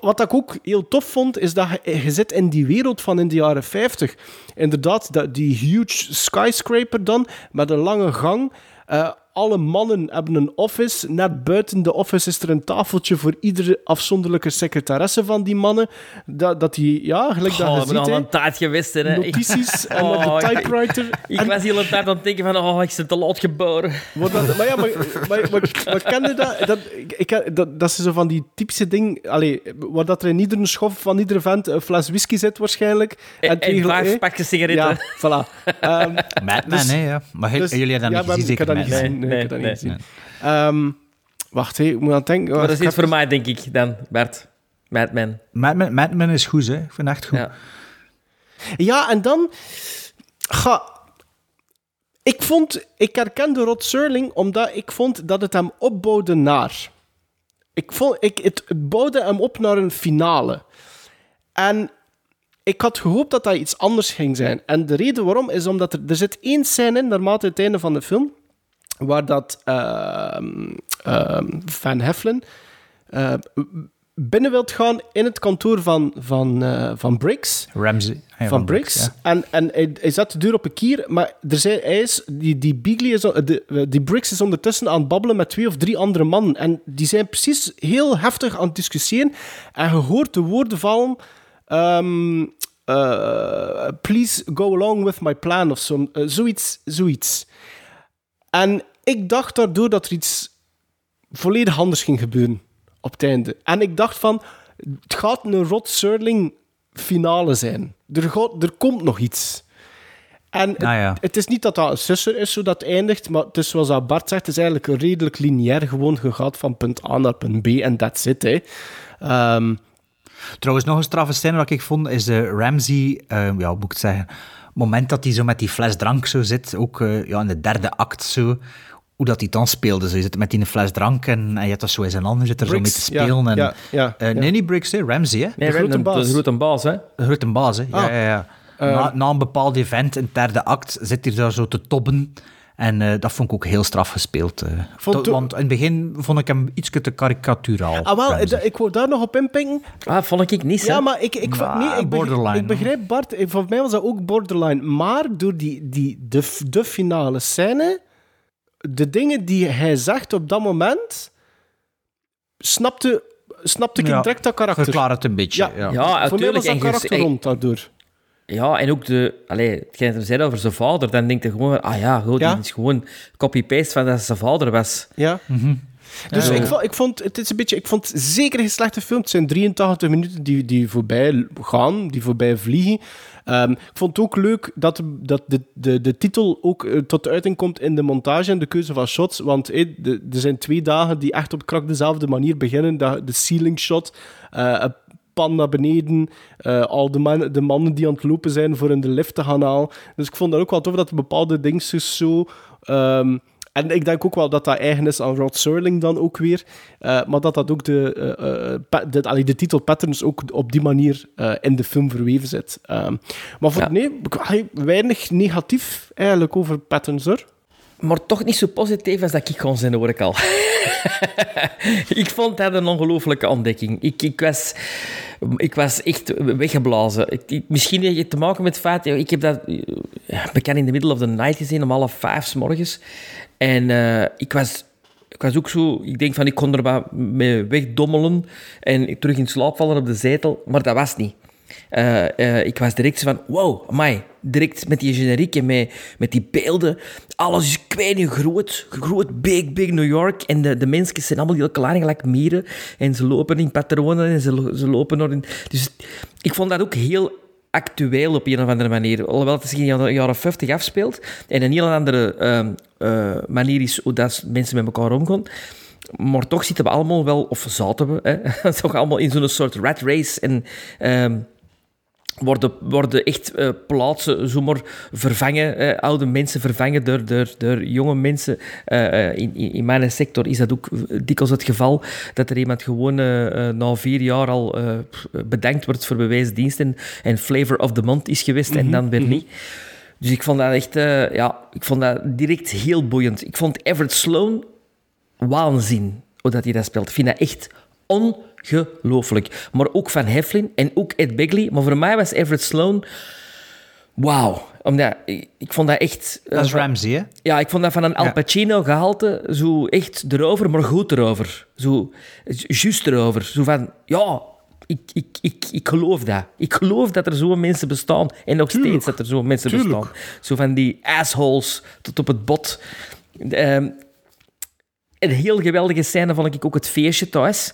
wat ik ook heel tof vond, is dat je, je zit in die wereld van in de jaren 50. Inderdaad, dat, die huge skyscraper dan, met een lange gang. Eh, alle mannen hebben een office. Net buiten de office is er een tafeltje voor iedere afzonderlijke secretaresse van die mannen. Dat, dat die, ja, gelijk dat Oh, je we ziet, al een tijd geweest. Hè. Notities en op Oh, de ik- typewriter. Ik En- was de hele tijd aan het denken van, oh, ik ben te laat geboren. Maar, dat, maar ja, maar, maar, maar, maar ken je dat? Dat, ik, dat? dat is zo van die typische ding, allee, waar dat er in iedere schof van iedere vent een fles whisky zit waarschijnlijk. En, twee en gla- vijf pakjes sigaretten. Ja, voilà. Ehm, Madman, dus- hè, ja. Maar dus- jullie hebben dat ja, niet gezien, Nee, ik heb dat Nee, niet gezien. Ehm, Wacht, hé, ik moet aan het denken. Maar dat is iets voor mij, denk ik, dan, Bert. Madman. Madman, Madman is goed, hè. Ik vind het echt goed. Ja. Ja, en dan... Ga, ik vond... Ik herkende Rod Serling omdat ik vond dat het hem opbouwde naar... Ik vond... Ik, het, het bouwde hem op naar een finale. En ik had gehoopt dat dat iets anders ging zijn. En de reden waarom is omdat er... Er zit één scène in, naarmate het einde van de film... Waar dat ehm, ehm, Van Heflin... eh, binnen wilt gaan in het kantoor van, van, eh, van Briggs Ramsey. Ja, van Briggs. ja. En, en hij, hij zet de deur op een kier, maar er zijn, hij is, die, die is, de, die Briggs is ondertussen aan het babbelen met twee of drie andere mannen. En die zijn precies heel heftig aan het discussiëren. En je hoort de woorden vallen... ehm, eh, please go along with my plan of zo. eh, zoiets, zoiets. En ik dacht daardoor dat er iets volledig anders ging gebeuren op het einde. En ik dacht van, het gaat een Rod Serling finale zijn. Er, gaat, er komt nog iets. En het, ja. het is niet dat dat een susser is, zodat het eindigt, maar het is zoals dat Bart zegt, het is eigenlijk redelijk lineair gewoon gegaan van punt A naar punt B en that's it. Hè. Ehm, Trouwens, nog een straffe scène wat ik vond, is de Ramsey, eh, ja, hoe moet ik het zeggen, het moment dat hij zo met die fles drank zo zit, ook eh, ja, in de derde act zo, hoe dat hij dan speelde. Zo, je zit met die fles drank en, en je hebt dat zo in zijn handen zit er zo mee te ja, spelen. en, ja, ja, eh, ja. Nee, niet Briggs, hè, Ramsey, hè? Nee, De grote de, baas. De grote baas, hè. De grote baas, hè? Ja, Ah. ja, ja. na, na een bepaald event, in het derde act, zit hij daar zo te tobben. En eh, dat vond ik ook heel straf gespeeld. eh. Vond To- to- want in het begin vond ik hem iets te karikaturaal. ah, wel, eh, ik wou daar nog op inpikken. Ah, vond ik niet. Ja, maar ik, ik, nee, ik, begrijp, borderline, ik begrijp Bart, eh, voor mij was dat ook borderline. Maar door die, die, de, de finale scène, de dingen die hij zegt op dat moment, snapte, snapte ik Ja, direct dat karakter. Verklaar het een beetje. Ja. Ja. Ja, voor mij was dat je- karakter en- rond daardoor. Ja, en ook de... Allee, hetgeen hij zei over zijn vader, dan denkt hij gewoon... Ah ja, goed, Ja. is gewoon copy-paste van dat zijn vader was. Ja. Mhm. Dus Ja. ik, vond, ik vond het is een beetje, ik vond het zeker geen slechte film. Het zijn 83 minuten die, die voorbij gaan, die voorbij vliegen. Ehm, ik vond het ook leuk dat, de- dat de, de, de titel ook eh, tot uiting komt in de montage en de keuze van shots. Want de, er zijn twee dagen die echt op krak dezelfde manier beginnen. Dat, de ceiling shot, een pan naar beneden, eh, al de, de mannen die aan het lopen zijn voor in de lift te gaan halen. Dus ik vond dat ook wel tof dat bepaalde dingetjes zo... ehm, en ik denk ook wel dat dat eigen is aan Rod Serling dan ook weer. Eh, maar dat dat ook de, pa- de, allee, de titel Patterns ook op die manier in de film verweven zit. Ehm, maar voor, Ja. nee, allee, weinig negatief eigenlijk over Patterns hoor. Maar toch niet zo positief als dat ik gewoon zijn, hoor ik al. ik vond dat een ongelooflijke ontdekking. Ik, ik, was, ik was echt weggeblazen. Ik, ik- misschien heeft het te maken met het feit... Ik heb dat bekend in de middle of the night gezien, om half vijf 's morgens. En eh, ik was... Ik was ook zo... Ik denk van, ik kon er mee wegdommelen en terug in slaap vallen op de zetel. Maar dat was niet. Eh, eh, ik was direct van, wow, amai. Direct met die generiek en met, met die beelden. Alles is klein en groot. Groot, big, big New York. En de, de mensen zijn allemaal heel klein, gelijk mieren. En ze lopen in patronen en ze, ze lopen door in... Dus ik vond dat ook heel actueel op een of andere manier. Alhoewel het zich in de jaren 50 afspeelt. En een heel andere ehm, eh, manier is hoe dat mensen met elkaar omgaan. Maar toch zitten we allemaal wel, of zaten we, hè, toch allemaal in zo'n soort rat race. En ehm, worden, worden echt eh, plaatsen zomaar vervangen, oude mensen vervangen door, door, door jonge mensen. Eh, eh, in, in mijn sector is dat ook dikwijls het geval, dat er iemand gewoon na vier jaar al bedankt wordt voor bewijsdiensten diensten en flavor of the month is geweest en dan weer niet. Dus ik vond dat echt, ja, ik vond dat direct heel boeiend. Ik vond Everett Sloan waanzin hoe dat hij dat speelt. Ik vind dat echt ongelooflijk. Maar ook Van Heflin en ook Ed Begley. Maar voor mij was Everett Sloan... Wauw. Omdat, ik, ik vond dat echt... Dat is eh, Ramsey, hè? ja, ik vond dat van een Al Ja. Pacino gehalte zo echt erover, maar goed erover. Zo juist erover. Zo van, ja, ik, ik, ik, ik geloof dat. Ik geloof dat er zo'n mensen bestaan. En nog steeds dat er zo'n mensen Tuurlijk. bestaan. Zo van die assholes tot op het bot. Ehm, een heel geweldige scène vond ik ook het feestje thuis.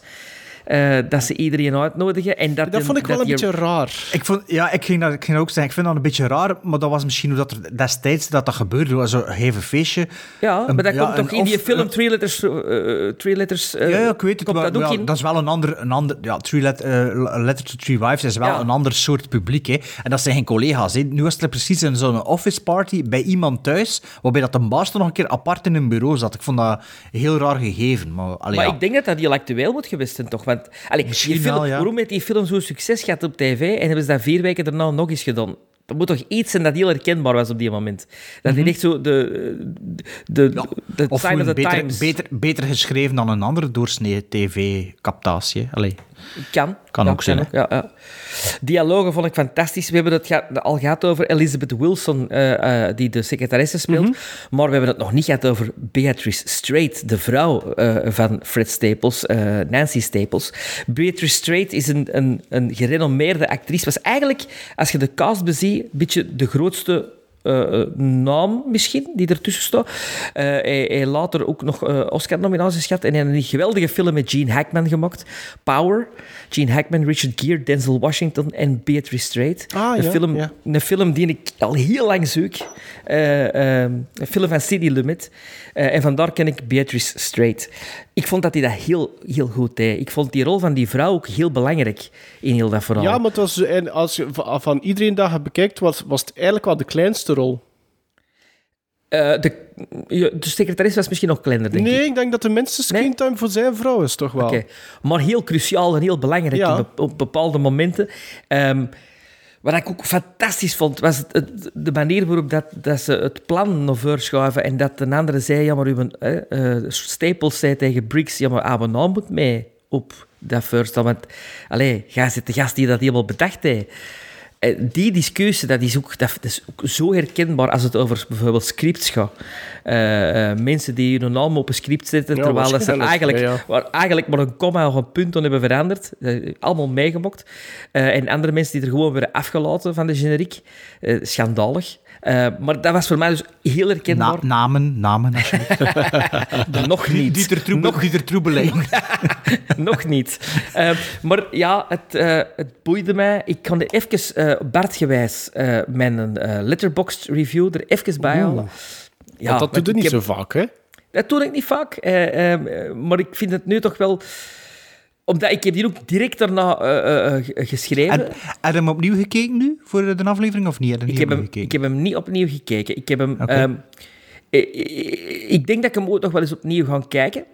Eh, dat ze iedereen uitnodigen. En dat, Dat vond ik wel een beetje raar. Ik, vond, ja, ik, ging dat, ik ging dat ook zeggen. Ik vind dat een beetje raar, maar dat was misschien hoe dat er destijds dat, dat gebeurde. Er was zo'n gegeven feestje. Ja, Een- maar dat ja, komt toch een in die of- film een- Three Letters... eh, three letters eh, ja, ja, ik weet het. Maar, dat ook ja, in? dat is wel een ander... Een ander ja, three let, eh, Letter to Three Wives is wel Ja. een ander soort publiek. Hè. En dat zijn geen collega's. Hè. Nu was er precies in zo'n office party bij iemand thuis, waarbij dat een baas toch nog een keer apart in een bureau zat. Ik vond dat een heel raar gegeven. Maar, allee, Maar ja. ik denk dat dat heel actueel moet geweest zijn, toch? Want, allee, die Misschien film, wel, ja. Waarom heeft die film zo'n succes gehad op tv en hebben ze dat vier weken daarna nog eens gedaan? Dat moet toch iets zijn dat heel herkenbaar was op die moment? Dat die echt zo de, de, Of of beter, times... beter, beter geschreven dan een andere doorsnee tv-captatie. Kan. Kan Ja, ook zijn. Ja, ja. Dialogen vond ik fantastisch. We hebben het al gehad over Elizabeth Wilson, eh, eh, die de secretaresse speelt. Mhm. Maar we hebben het nog niet gehad over Beatrice Straight, de vrouw eh, van Fred Staples, eh, Nancy Staples. Beatrice Straight is een, een, een gerenommeerde actrice. Was eigenlijk, als je de cast beziet, een beetje de grootste eh, eh, naam misschien, die ertussen staat. Eh, hij, hij later ook nog Oscar-nominaties gehad en hij heeft een geweldige film met Gene Hackman gemaakt. Power. Gene Hackman, Richard Gere, Denzel Washington en Beatrice Straight. Ah, een, ja, film, ja. een film die ik al heel lang zoek. Eh, ehm, een film van Sidney Lumet. Eh, en vandaar ken ik Beatrice Straight. Ik vond dat hij dat heel, heel goed deed. Ik vond die rol van die vrouw ook heel belangrijk in heel dat verhaal. Ja, maar het was, en als je van, iedereen dat je bekijkt, was, was het eigenlijk wel de kleinste rol. Eh, de, de secretaresse was misschien nog kleiner, denk ik. nee, ik denk dat de minste screentime voor zijn vrouw is, toch wel. Oké, Maar heel cruciaal en heel belangrijk Ja. op bepaalde momenten. Ehm, wat ik ook fantastisch vond, was het, de manier waarop dat, dat ze het plan naar voren schuiven en dat een andere zei, ja, maar uw, eh, eh, Staples zei tegen Briggs, ja, maar Abe nou moet mee op dat first. Want, allee, jij zit de gast die dat helemaal bedacht heeft. Eh, Die discussie, dat is, ook, dat is ook zo herkenbaar als het over bijvoorbeeld scripts gaat. Eh, eh, mensen die hun naam op een script zetten, Ja, terwijl dat ze eigenlijk, ja, waar eigenlijk maar een komma of een punt aan hebben veranderd. Allemaal meegemokt. En andere mensen die er gewoon werden afgelaten van de generiek. Schandalig. Eh, maar dat was voor mij dus heel herkenbaar. Na- namen, namen alsjeblieft. Nog niet. Dieter Troebel, Nog- Dieter Troebelijn. Nog niet. Eh, maar ja, het, eh, het boeide mij. Ik kan er even uh, Bartgewijs eh mijn letterboxd review er even bij halen. Ja, dat doet want je niet zo vaak, hè? Dat doe ik niet vaak. eh, eh, maar ik vind het nu toch wel... Omdat ik heb die ook direct daarna eh, eh, ge- geschreven. En, heb je hem opnieuw gekeken nu, voor de aflevering, of niet? Heb ik, heb hem, gekeken? ik heb hem niet opnieuw gekeken. Ik heb hem... Oké. ehm, eh, eh, ik denk dat ik hem ook nog wel eens opnieuw ga kijken.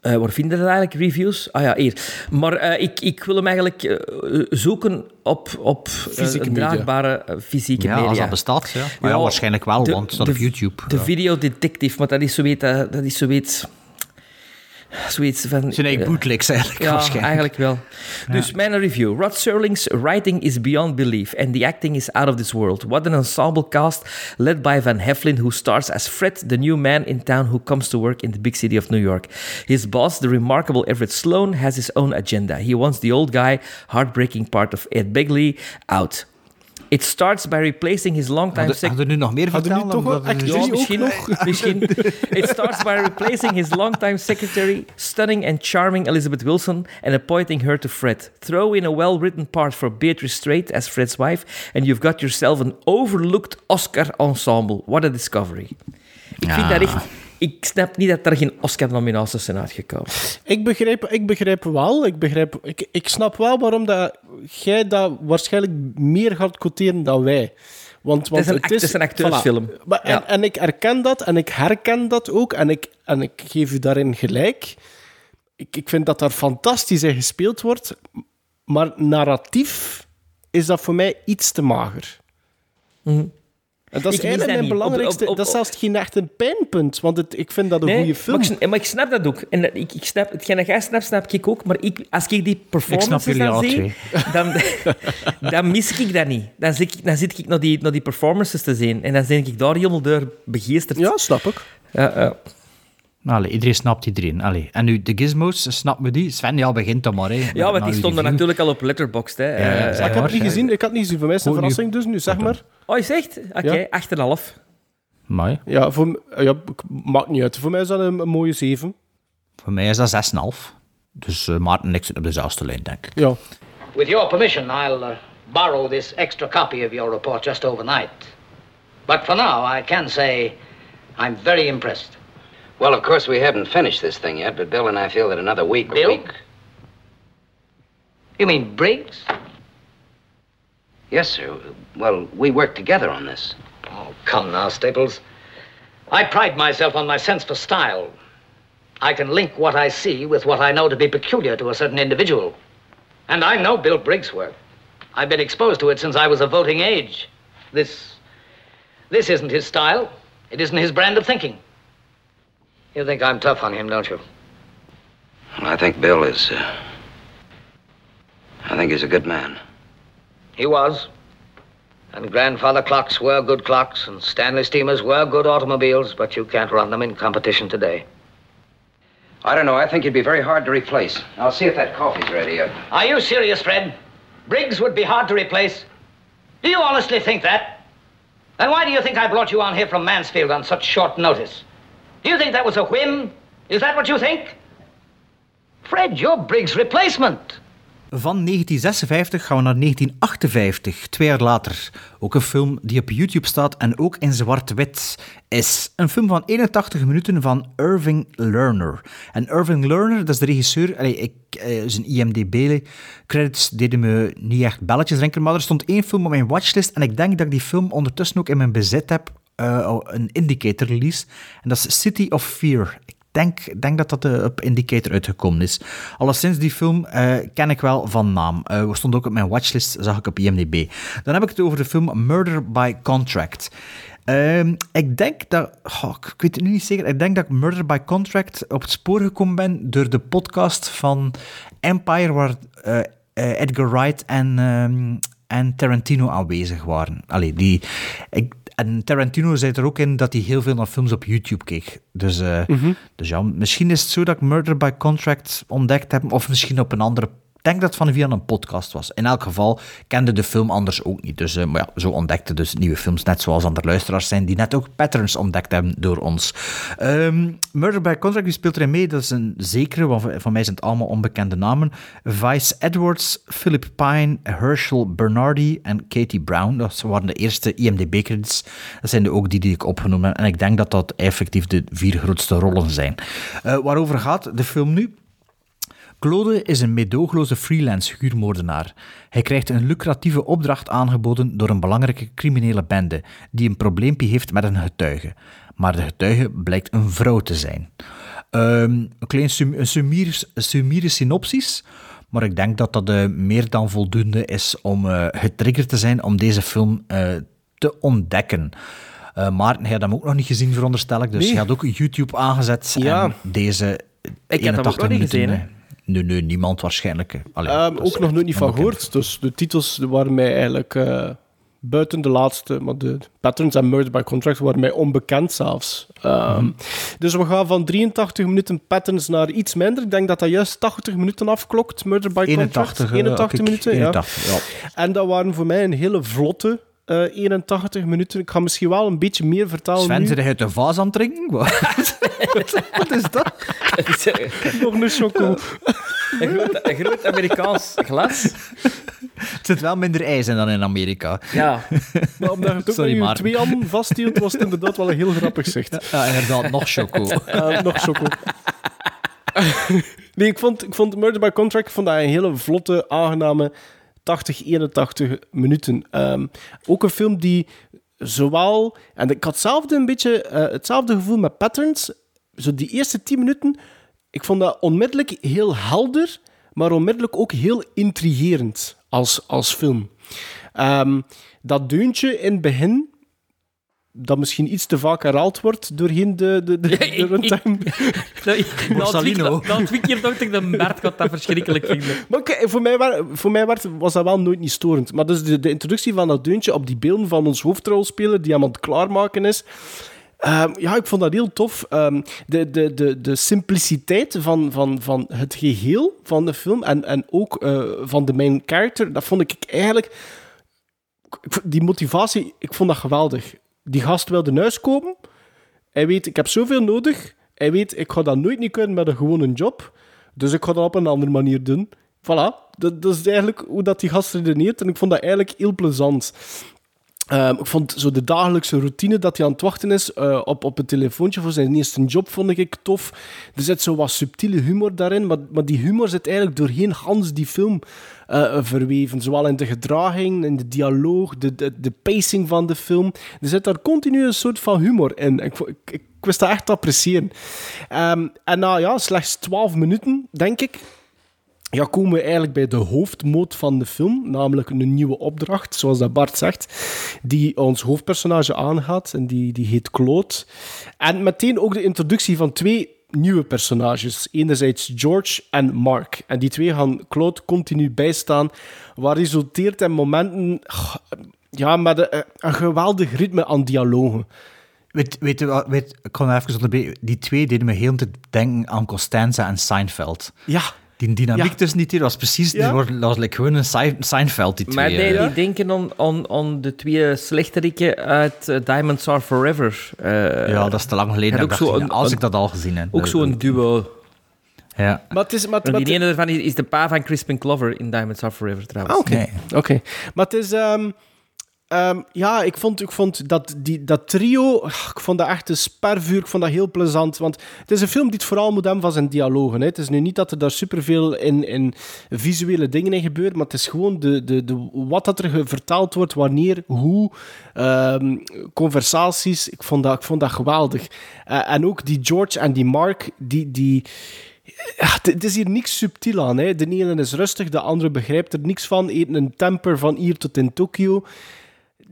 Eh, waar vinden dat eigenlijk, reviews? Ah ja, hier. Maar eh, ik, ik wil hem eigenlijk eh, zoeken op, op eh, Fysieke een media. draagbare eh, fysieke Ja, media. als dat bestaat, ja. Maar ja, waarschijnlijk wel, want het staat op YouTube. De Ja. videodetective, maar dat is zoiets... eh, Dat is zoiets zoiets van... Zijn eigen eh, bootlegs eigenlijk, Ja, waarschijnlijk. eigenlijk wel. Dus mijn review. Rod Serling's writing is beyond belief and the acting is out of this world. What an ensemble cast led by Van Heflin, who stars as Fred, the new man in town who comes to work in the big city of New York. His boss, the remarkable Everett Sloan, has his own agenda. He wants the old guy, heartbreaking part of Ed Begley, out. It starts by replacing his longtime Hadden hadden we nu nog meer vertellen? toch het- ja, misschien, nog? misschien. It starts by replacing his longtime secretary, stunning and charming Elizabeth Wilson, and appointing her to Fred. Throw in a well-written part for Beatrice Straight as Fred's wife, and you've got yourself an overlooked Oscar ensemble. What a discovery. Ik vind dat echt... Ik snap niet dat er geen Oscar-nominaties zijn uitgekomen. Ik begrijp, ik begrijp wel, ik, begrijp, ik, ik snap wel waarom dat jij dat waarschijnlijk meer gaat quoteren dan wij. Want, want is een act- het is een acteursfilm. Voilà. Maar, en, Ja. en ik erken dat en ik herken dat ook en ik, en ik geef u daarin gelijk. Ik, ik vind dat daar fantastisch in gespeeld wordt, maar narratief is dat voor mij iets te mager. En dat is. Ik eigenlijk dat mijn. Op- belangrijkste... op- op- dat is zelfs geen echt een pijnpunt, want het, ik vind dat een goede film. Maar ik, sn- maar ik snap dat ook. En dat- ik, ik snap, hetgeen dat jij snapt, snap ik ook. Maar ik, als ik die performances jullie dan zie, dan, dan mis ik dat niet. Dan zit ik, dan zit ik naar, die, naar die performances te zien. En dan ben ik daar helemaal door begeesterd. Ja, snap ik. Ja, ja. Allee, iedereen snapt iedereen. Allee. En nu, de gizmos, snappen we die? Sven, ja, begint dan maar. Hè. Ja, want die uw stonden review. natuurlijk al op Letterboxd. Hè. Ja, Eh, ja, ik heb het niet gezien. Ik had niet gezien. Voor mij is een verrassing dus nu, zeg maar. Oh, je zegt? Oké, Ja. 8,5. Mooi. Ja, voor, ja, maakt niet uit. Voor mij is dat een, een mooie 7. Voor mij is dat 6,5. Dus uh, Maarten en ik zitten op dezelfde lijn, denk ik. Ja. With your permission, I'll uh, borrow this extra copy of your report just overnight. But for now, I can say I'm very impressed. Well, of course, we haven't finished this thing yet, but Bill and I feel that another week Bill? week. You mean Briggs? Yes, sir. Well, we work together on this. Oh, come now, Staples. I pride myself on my sense for style. I can link what I see with what I know to be peculiar to a certain individual. And I know Bill Briggs' work. I've been exposed to it since I was of voting age. This. This isn't his style. It isn't his brand of thinking. You think I'm tough on him, don't you? Well, I think Bill is. Uh, I think he's a good man. He was. And grandfather clocks were good clocks, and Stanley steamers were good automobiles, but you can't run them in competition today. I don't know. I think he'd be very hard to replace. I'll see if that coffee's ready. Uh, Are you serious, Fred? Briggs would be hard to replace? Do you honestly think that? Then why do you think I brought you on here from Mansfield on such short notice? Do you think that was a whim? Is that what you think? Fred, you're Briggs' replacement. Van 1956 gaan we naar 1958, twee jaar later. Ook een film die op YouTube staat en ook in zwart-wit is. Een film van 81 minuten van Irving Lerner. En Irving Lerner, dat is de regisseur. Allee, ik, eh, zijn IMDb-credits deden me niet echt belletjes drinken, maar er stond één film op mijn watchlist en ik denk dat ik die film ondertussen ook in mijn bezit heb. Eh, een indicator release. En dat is City of Fear. Ik denk, denk dat dat eh, op Indicator uitgekomen is. Alleszins, die film eh, ken ik wel van naam. We stond ook op mijn watchlist, zag ik op IMDb. Dan heb ik het over de film Murder by Contract. Ehm, ik denk dat... goh, ik weet het nu niet zeker. Ik denk dat ik Murder by Contract op het spoor gekomen ben door de podcast van Empire, waar Edgar Wright en, ehm, en Tarantino aanwezig waren. Allee, die... Ik, en Tarantino zei er ook in dat hij heel veel naar films op YouTube keek. Dus, eh, Mhm. dus ja, misschien is het zo dat ik Murder by Contract ontdekt heb, of misschien op een andere... Denk dat het van via een podcast was. In elk geval kende de film anders ook niet. Dus, eh, maar ja, zo ontdekte dus nieuwe films, net zoals andere luisteraars zijn, die net ook patterns ontdekt hebben door ons. Ehm, Murder by Contract, wie speelt erin mee? Dat is een zekere, want voor mij zijn het allemaal onbekende namen. Vice Edwards, Philip Pine, Herschel Bernardi en Katie Brown. Dat waren de eerste IMDb-credits. Dat zijn de ook die die ik opgenomen heb. En ik denk dat dat effectief de vier grootste rollen zijn. Eh, waarover gaat de film nu? Claude is een meedoogloze freelance huurmoordenaar. Hij krijgt een lucratieve opdracht aangeboden door een belangrijke criminele bende die een probleempje heeft met een getuige. Maar de getuige blijkt een vrouw te zijn. Ehm, een klein sum, een summiere synopsis, maar ik denk dat dat eh, meer dan voldoende is om eh, getriggerd te zijn om deze film eh, te ontdekken. Maarten, hij had hem ook nog niet gezien, veronderstel ik. Dus Nee. hij had ook YouTube aangezet Ja. en deze Ik heb hem ook nog niet gezien, nee, niemand waarschijnlijk. Allee, Ehm, ook nog nooit niet van gehoord. Dus de titels waren mij eigenlijk eh, buiten de laatste, maar de Patterns en Murder by Contract waren mij onbekend zelfs. Ehm, Mhm. Dus we gaan van 83 minuten Patterns naar iets minder. Ik denk dat dat juist 80 minuten afklokt, Murder by 81, Contract. eh, 81 kijk, minuten, 81, ja. En dat waren voor mij een hele vlotte eh 81 minuten. Ik ga misschien wel een beetje meer vertellen Sven, zit hij uit de vaas aan het drinken? Wat Wat is dat? Nog een choco. Een groot, een groot Amerikaans glas. Het zit wel minder ijs in dan in Amerika. Ja. Maar omdat je het ook Sorry, twee handen vasthield, was het inderdaad wel een heel grappig zicht. Ja, inderdaad, nog choco. Eh, nog choco. nee, ik vond, ik vond Murder by Contract ik vond dat een hele vlotte, aangename 80, 81 minuten. Ehm, ook een film die zowel... En ik had hetzelfde, een beetje, eh, hetzelfde gevoel met Patterns. Zo die eerste 10 minuten, ik vond dat onmiddellijk heel helder, maar onmiddellijk ook heel intrigerend als, als film. Ehm, dat deuntje in het begin, dat misschien iets te vaak herhaald wordt doorheen de, de, de, de runtime. Nou, Borsalino. twee- na keer dacht ik dat Bert gaat dat verschrikkelijk vinden. Maar oké, voor mij, voor mij werd- was dat wel nooit niet storend. Maar dus de, de introductie van dat deuntje op die beelden van ons hoofdrolspeler die aan het klaarmaken is. ehm, ja, ik vond dat heel tof. Ehm, de, de, de, de simpliciteit van, van, van het geheel van de film en, en ook eh, van de main character, dat vond ik eigenlijk... Die motivatie, ik vond dat geweldig. Die gast wilde naar huis komen. Hij weet, ik heb zoveel nodig. Hij weet, ik ga dat nooit niet kunnen met een gewone job. Dus ik ga dat op een andere manier doen. Voilà, dat, dat is eigenlijk hoe dat die gast redeneert. En ik vond dat eigenlijk heel plezant. Ehm, ik vond zo de dagelijkse routine dat hij aan het wachten is eh, op, op een telefoontje voor zijn eerste job, vond ik tof. Er zit zo wat subtiele humor daarin, maar, maar die humor zit eigenlijk doorheen Hans die film eh, verweven. Zowel in de gedraging, in de dialoog, de, de, de pacing van de film. Er zit daar continu een soort van humor in. Ik, ik wist dat echt te appreciëren. Ehm, en na ja, slechts 12 minuten, denk ik, ja, komen we eigenlijk bij de hoofdmoot van de film, namelijk een nieuwe opdracht, zoals dat Bart zegt, die ons hoofdpersonage aangaat, en die, die heet Claude. En meteen ook de introductie van twee nieuwe personages. Enerzijds George en Mark. En die twee gaan Claude continu bijstaan, wat resulteert in momenten ja, met een, een geweldig ritme aan dialogen. Weet, weet, je wat- weet, ik kon even onderbreken. Die twee deden me heel te denken aan Costanza en Seinfeld. Ja. Die dynamiek Ja. tussen die twee was precies... Ja. Die worden- dat was like gewoon een Sein- Seinfeld, die twee. Maar nee, eh. die denken aan, aan, aan de twee slechteriken uit eh, Diamonds Are Forever. Eh, ja, dat is te lang geleden. ook zo een- als een- ik dat al gezien heb. Ook zo'n duo. Ja. Maar het is... Maar, maar- die ene daarvan is, is de pa van Crispin Clover in Diamonds Are Forever, trouwens. Ah, Oké, oké. Maar het is... ehm, ehm, ja, ik vond, ik vond dat, die, dat trio... Ik vond dat echt een spervuur. Ik vond dat heel plezant. Want het is een film die het vooral moet hebben van zijn dialogen. Hè. Het is nu niet dat er daar superveel in, in visuele dingen in gebeuren, maar het is gewoon de, de, de, wat dat er vertaald wordt, wanneer, hoe, ehm, conversaties. Ik vond dat, ik vond dat geweldig. Eh, en ook die George en die Mark, die... die het- is hier niks subtiel aan. Hè. De ene is rustig, de andere begrijpt er niks van. Eten een temper van hier tot in Tokio.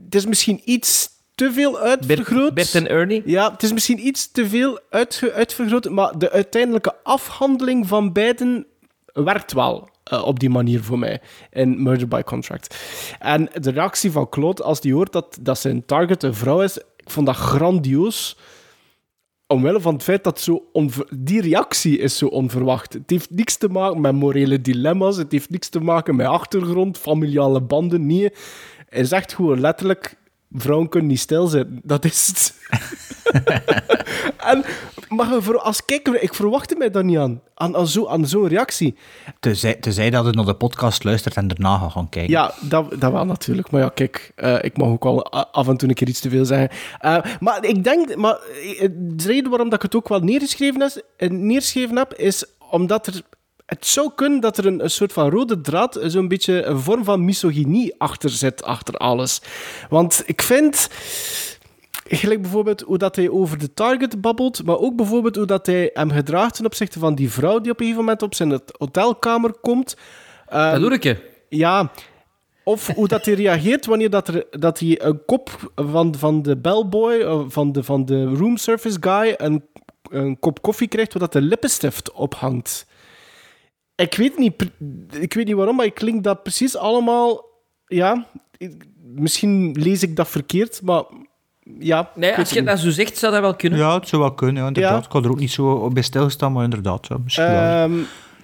Het is misschien iets te veel uitvergroot. Bert en Ernie? Ja, het is misschien iets te veel uitvergroot, maar de uiteindelijke afhandeling van beiden werkt wel eh, op die manier voor mij in Murder by Contract. En de reactie van Claude als die hoort dat, dat zijn target een vrouw is, ik vond dat grandioos. Omwille van het feit dat zo die reactie is zo onverwacht. Het heeft niks te maken met morele dilemma's. Het heeft niks te maken met achtergrond, familiale banden. Nee, hij zegt gewoon letterlijk: vrouwen kunnen niet stilzitten. Dat is het. en, maar voor- als kijker, ik verwachtte mij daar niet aan. Aan, aan zo- aan zo'n reactie. Tenzij, tenzij dat je naar de podcast luistert en daarna gaat gaan kijken. Ja, dat, dat wel natuurlijk. Maar ja, kijk, eh, ik mag ook wel af en toe een keer iets te veel zeggen. Eh, maar ik denk, maar eh, de reden waarom dat ik het ook wel neergeschreven, is, neergeschreven heb, is omdat er. Het zou kunnen dat er een, een soort van rode draad, eh, zo'n beetje een vorm van misogynie achter zit, achter alles. Want ik vind, gelijk bijvoorbeeld hoe dat hij over de target babbelt, maar ook bijvoorbeeld hoe dat hij hem gedraagt ten opzichte van die vrouw die op een gegeven moment op zijn hotelkamer komt. Dat doe ik. hè. Ja, of hoe dat hij reageert wanneer dat, er, dat hij een kop van, van de bellboy, eh, van de, van de room service guy, een, een kop koffie krijgt waar dat de lippenstift ophangt. Ik weet, niet, ik weet niet waarom, maar ik klink dat precies allemaal... Ja, misschien lees ik dat verkeerd, maar ja... Nee, ik als je het dat zo zegt, zou dat wel kunnen. Ja, het zou wel kunnen, ja, inderdaad. Ja. Ik had er ook niet zo bij stilstaan, maar inderdaad, ja, misschien wel. Ehm,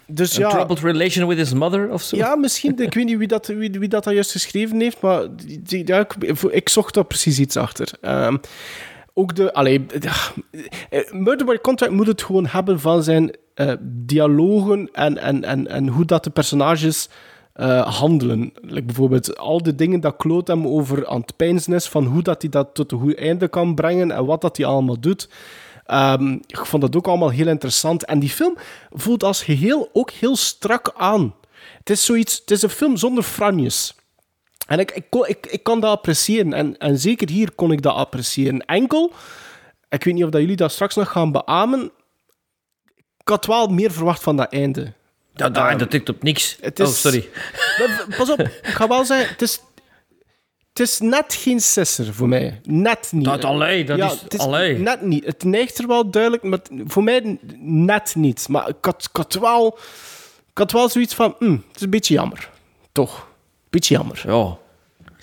dus Een ja... troubled relation with his mother of zo. Ja, misschien. Ik weet niet wie dat, wie, wie dat, dat juist geschreven heeft, maar die, die- ja, ik, ik zocht daar precies iets achter. Ehm, ook de... Allee, eh, Murder by Contract moet het gewoon hebben van zijn eh, dialogen en, en, en, en hoe dat de personages eh, handelen. Bijvoorbeeld al de dingen dat Claude hem over aan het peinzen is, van hoe dat hij dat tot een goed einde kan brengen en wat dat hij allemaal doet. Ehm, ik vond dat ook allemaal heel interessant. En die film voelt als geheel ook heel strak aan. Het is, zoiets, het is een film zonder franjes. En ik, ik, ik, ik kan dat appreciëren. En, en zeker hier kon ik dat appreciëren. Enkel, ik weet niet of dat jullie dat straks nog gaan beamen. Ik had wel meer verwacht van dat einde. Dat, dat, dat tikt op niks. Het Oh, is- sorry. Pas op, ik ga wel zeggen, het is, het is net geen sisser voor mij. Net niet. Dat allee, dat is- het allee. Net niet. Het neigt er wel duidelijk, maar voor mij net niet. Maar ik had, ik had, wel, ik had wel zoiets van, hm, het is een beetje jammer. Toch? Beetje jammer. Ja.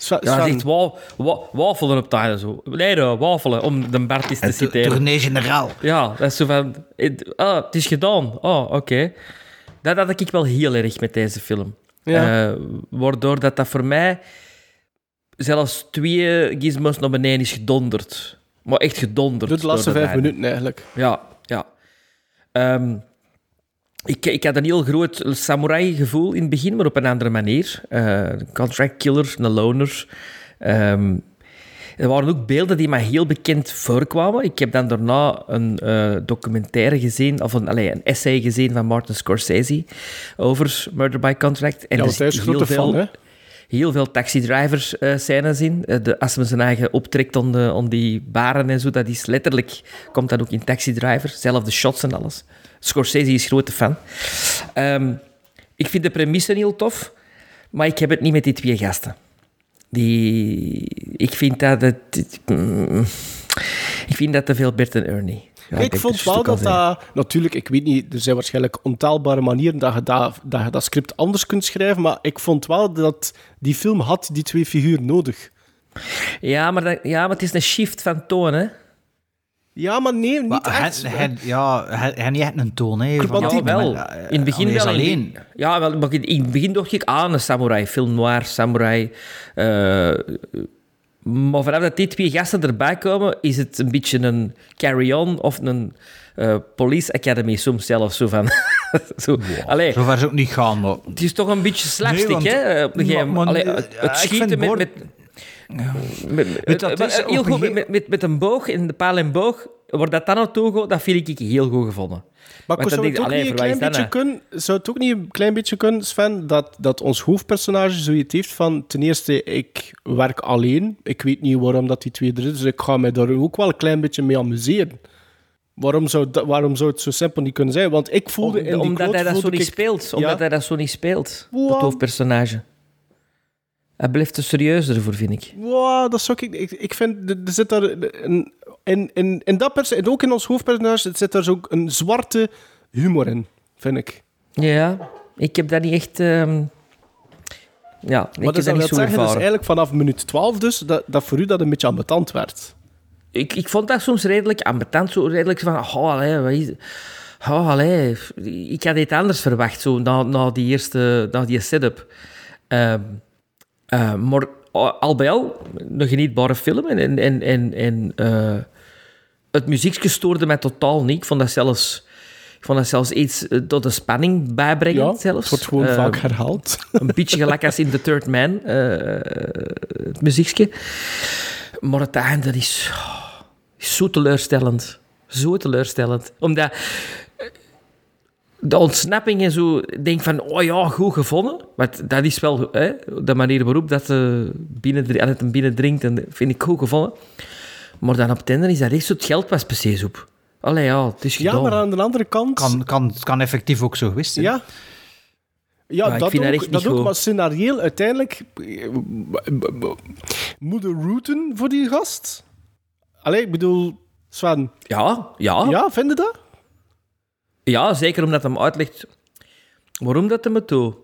Sven- Ja, wa wa wafelen op einde zo. Nee, wafelen, om de Bert eens te citeren. Tournee generaal. Ja, dat is zo van... het- Ah, het is gedaan. Oh, oké. Dat had ik wel heel erg met deze film. Ja. Eh, waardoor dat, dat voor mij zelfs twee gizmos naar beneden is gedonderd. Maar echt gedonderd. Doe de laatste door vijf minuten eigenlijk. Ja, ja. Ehm, ik, ik had een heel groot samurai-gevoel in het begin, maar op een andere manier. Eh, contract killer, een loner. Ehm, er waren ook beelden die mij heel bekend voorkwamen. Ik heb dan daarna een eh, documentaire gezien, of een, allee, een essay gezien van Martin Scorsese over Murder by Contract. En Ja, is heel veel- hè? Heel veel taxidrivers eh scènes in. De, als men zijn eigen optrekt om, de, om die baren en zo, dat is letterlijk, komt dat ook in Taxi Driver. Zelfde shots en alles. Scorsese is grote fan. Ehm, ik vind de premisse heel tof, maar ik heb het niet met die twee gasten. Die, ik vind dat het... mm, Ik vind dat te veel Bert en Ernie. Ja, ik vond wel dat dat... Natuurlijk, ik weet niet, er zijn waarschijnlijk ontaalbare manieren dat je dat, dat je dat script anders kunt schrijven, maar ik vond wel dat die film had die twee figuren nodig. Ja maar, dat, ja, maar het is een shift van toon, hè. Ja, maar nee, niet Maar echt. hij, hij, ja, hij, hij niet echt een toon, hè. Die- wel. eh, In het begin wel. alleen. Ja, wel, maar in het begin dacht ik aan een samurai, film noir, samurai. eh, maar vanaf dat die twee gasten erbij komen, is het een beetje een carry-on of een eh, police academy soms zelfs. Zo van... zo. Allee, Zover is ook niet gaan, maar... het is toch een beetje slapstick, Nee, want- hè? eh, Op een gegeven moment. ja, het ik schieten met... Met met, Weet dat met- is op heel een goed, gege- met, met, met een boog, in de paal en boog, waar dat dan naartoe gaat, dat vind ik heel goed gevonden. Maar dan zou denk het, je, ook allee, niet een klein beetje kunnen, zou het ook niet een klein beetje kunnen, Sven, dat, dat ons hoofdpersonage zoiets heeft van... Ten eerste, ik werk alleen. Ik weet niet waarom dat die twee er is, dus ik ga mij daar ook wel een klein beetje mee amuseren. Waarom zou, dat, waarom zou het zo simpel niet kunnen zijn? Want ik voelde in die omdat quote hij dat zo niet ik- speelt. Omdat hij dat zo niet speelt, het hoofdpersonage. Hij blijft te serieus ervoor, vind ik. Wow, dat zou ik... Ik, ik vind, er zit daar een... In, in, in dat perso- en ook in ons hoofdpersonage zit daar zo een zwarte humor in, vind ik. Ja, ik heb dat niet echt... ehm, Ja, ik Maar heb dus dat niet zo zeggen, dus ervaren. eigenlijk vanaf minuut 12 dus, dat, dat voor u dat een beetje ambetant werd. ik, ik vond dat soms redelijk ambetant, zo redelijk van, oh, allee, wat is... Oh, allee, ik had iets anders verwacht, zo, na, na die eerste, na die setup. Ehm, eh, maar al al bij al, een genietbare film. En, en, en, en, eh, het muziekje stoorde mij totaal niet. Ik vond dat zelfs, ik vond dat zelfs iets eh, tot de spanning bijbrengen. Ja, zelfs. het wordt gewoon Eh, vaak herhaald. Een beetje gelijk als in The Third Man, eh, het muziekje. Maar het einde is, is zo teleurstellend. Zo teleurstellend. Omdat eh, de ontsnapping en zo, denk van, oh ja, goed gevonden. Want dat is wel hè, de manier waarop dat, eh binnen, dat het hem binnendringt, en vind ik goed gevonden. Maar dan op het einde is dat echt zo het geld was precies op. Allee, ja, het is Ja, gedaan. maar aan de andere kant... Kan, kan, kan effectief ook zo geweest zijn. Ja. Ja, Maar dat, vind ook, dat dat ook, maar scenarieel uiteindelijk... eh, Moeten routen voor die gast? Allee, ik bedoel, Sven... Ja, ja. Ja, vind je dat? Ja, zeker omdat hem uitlegt waarom dat hem het doet.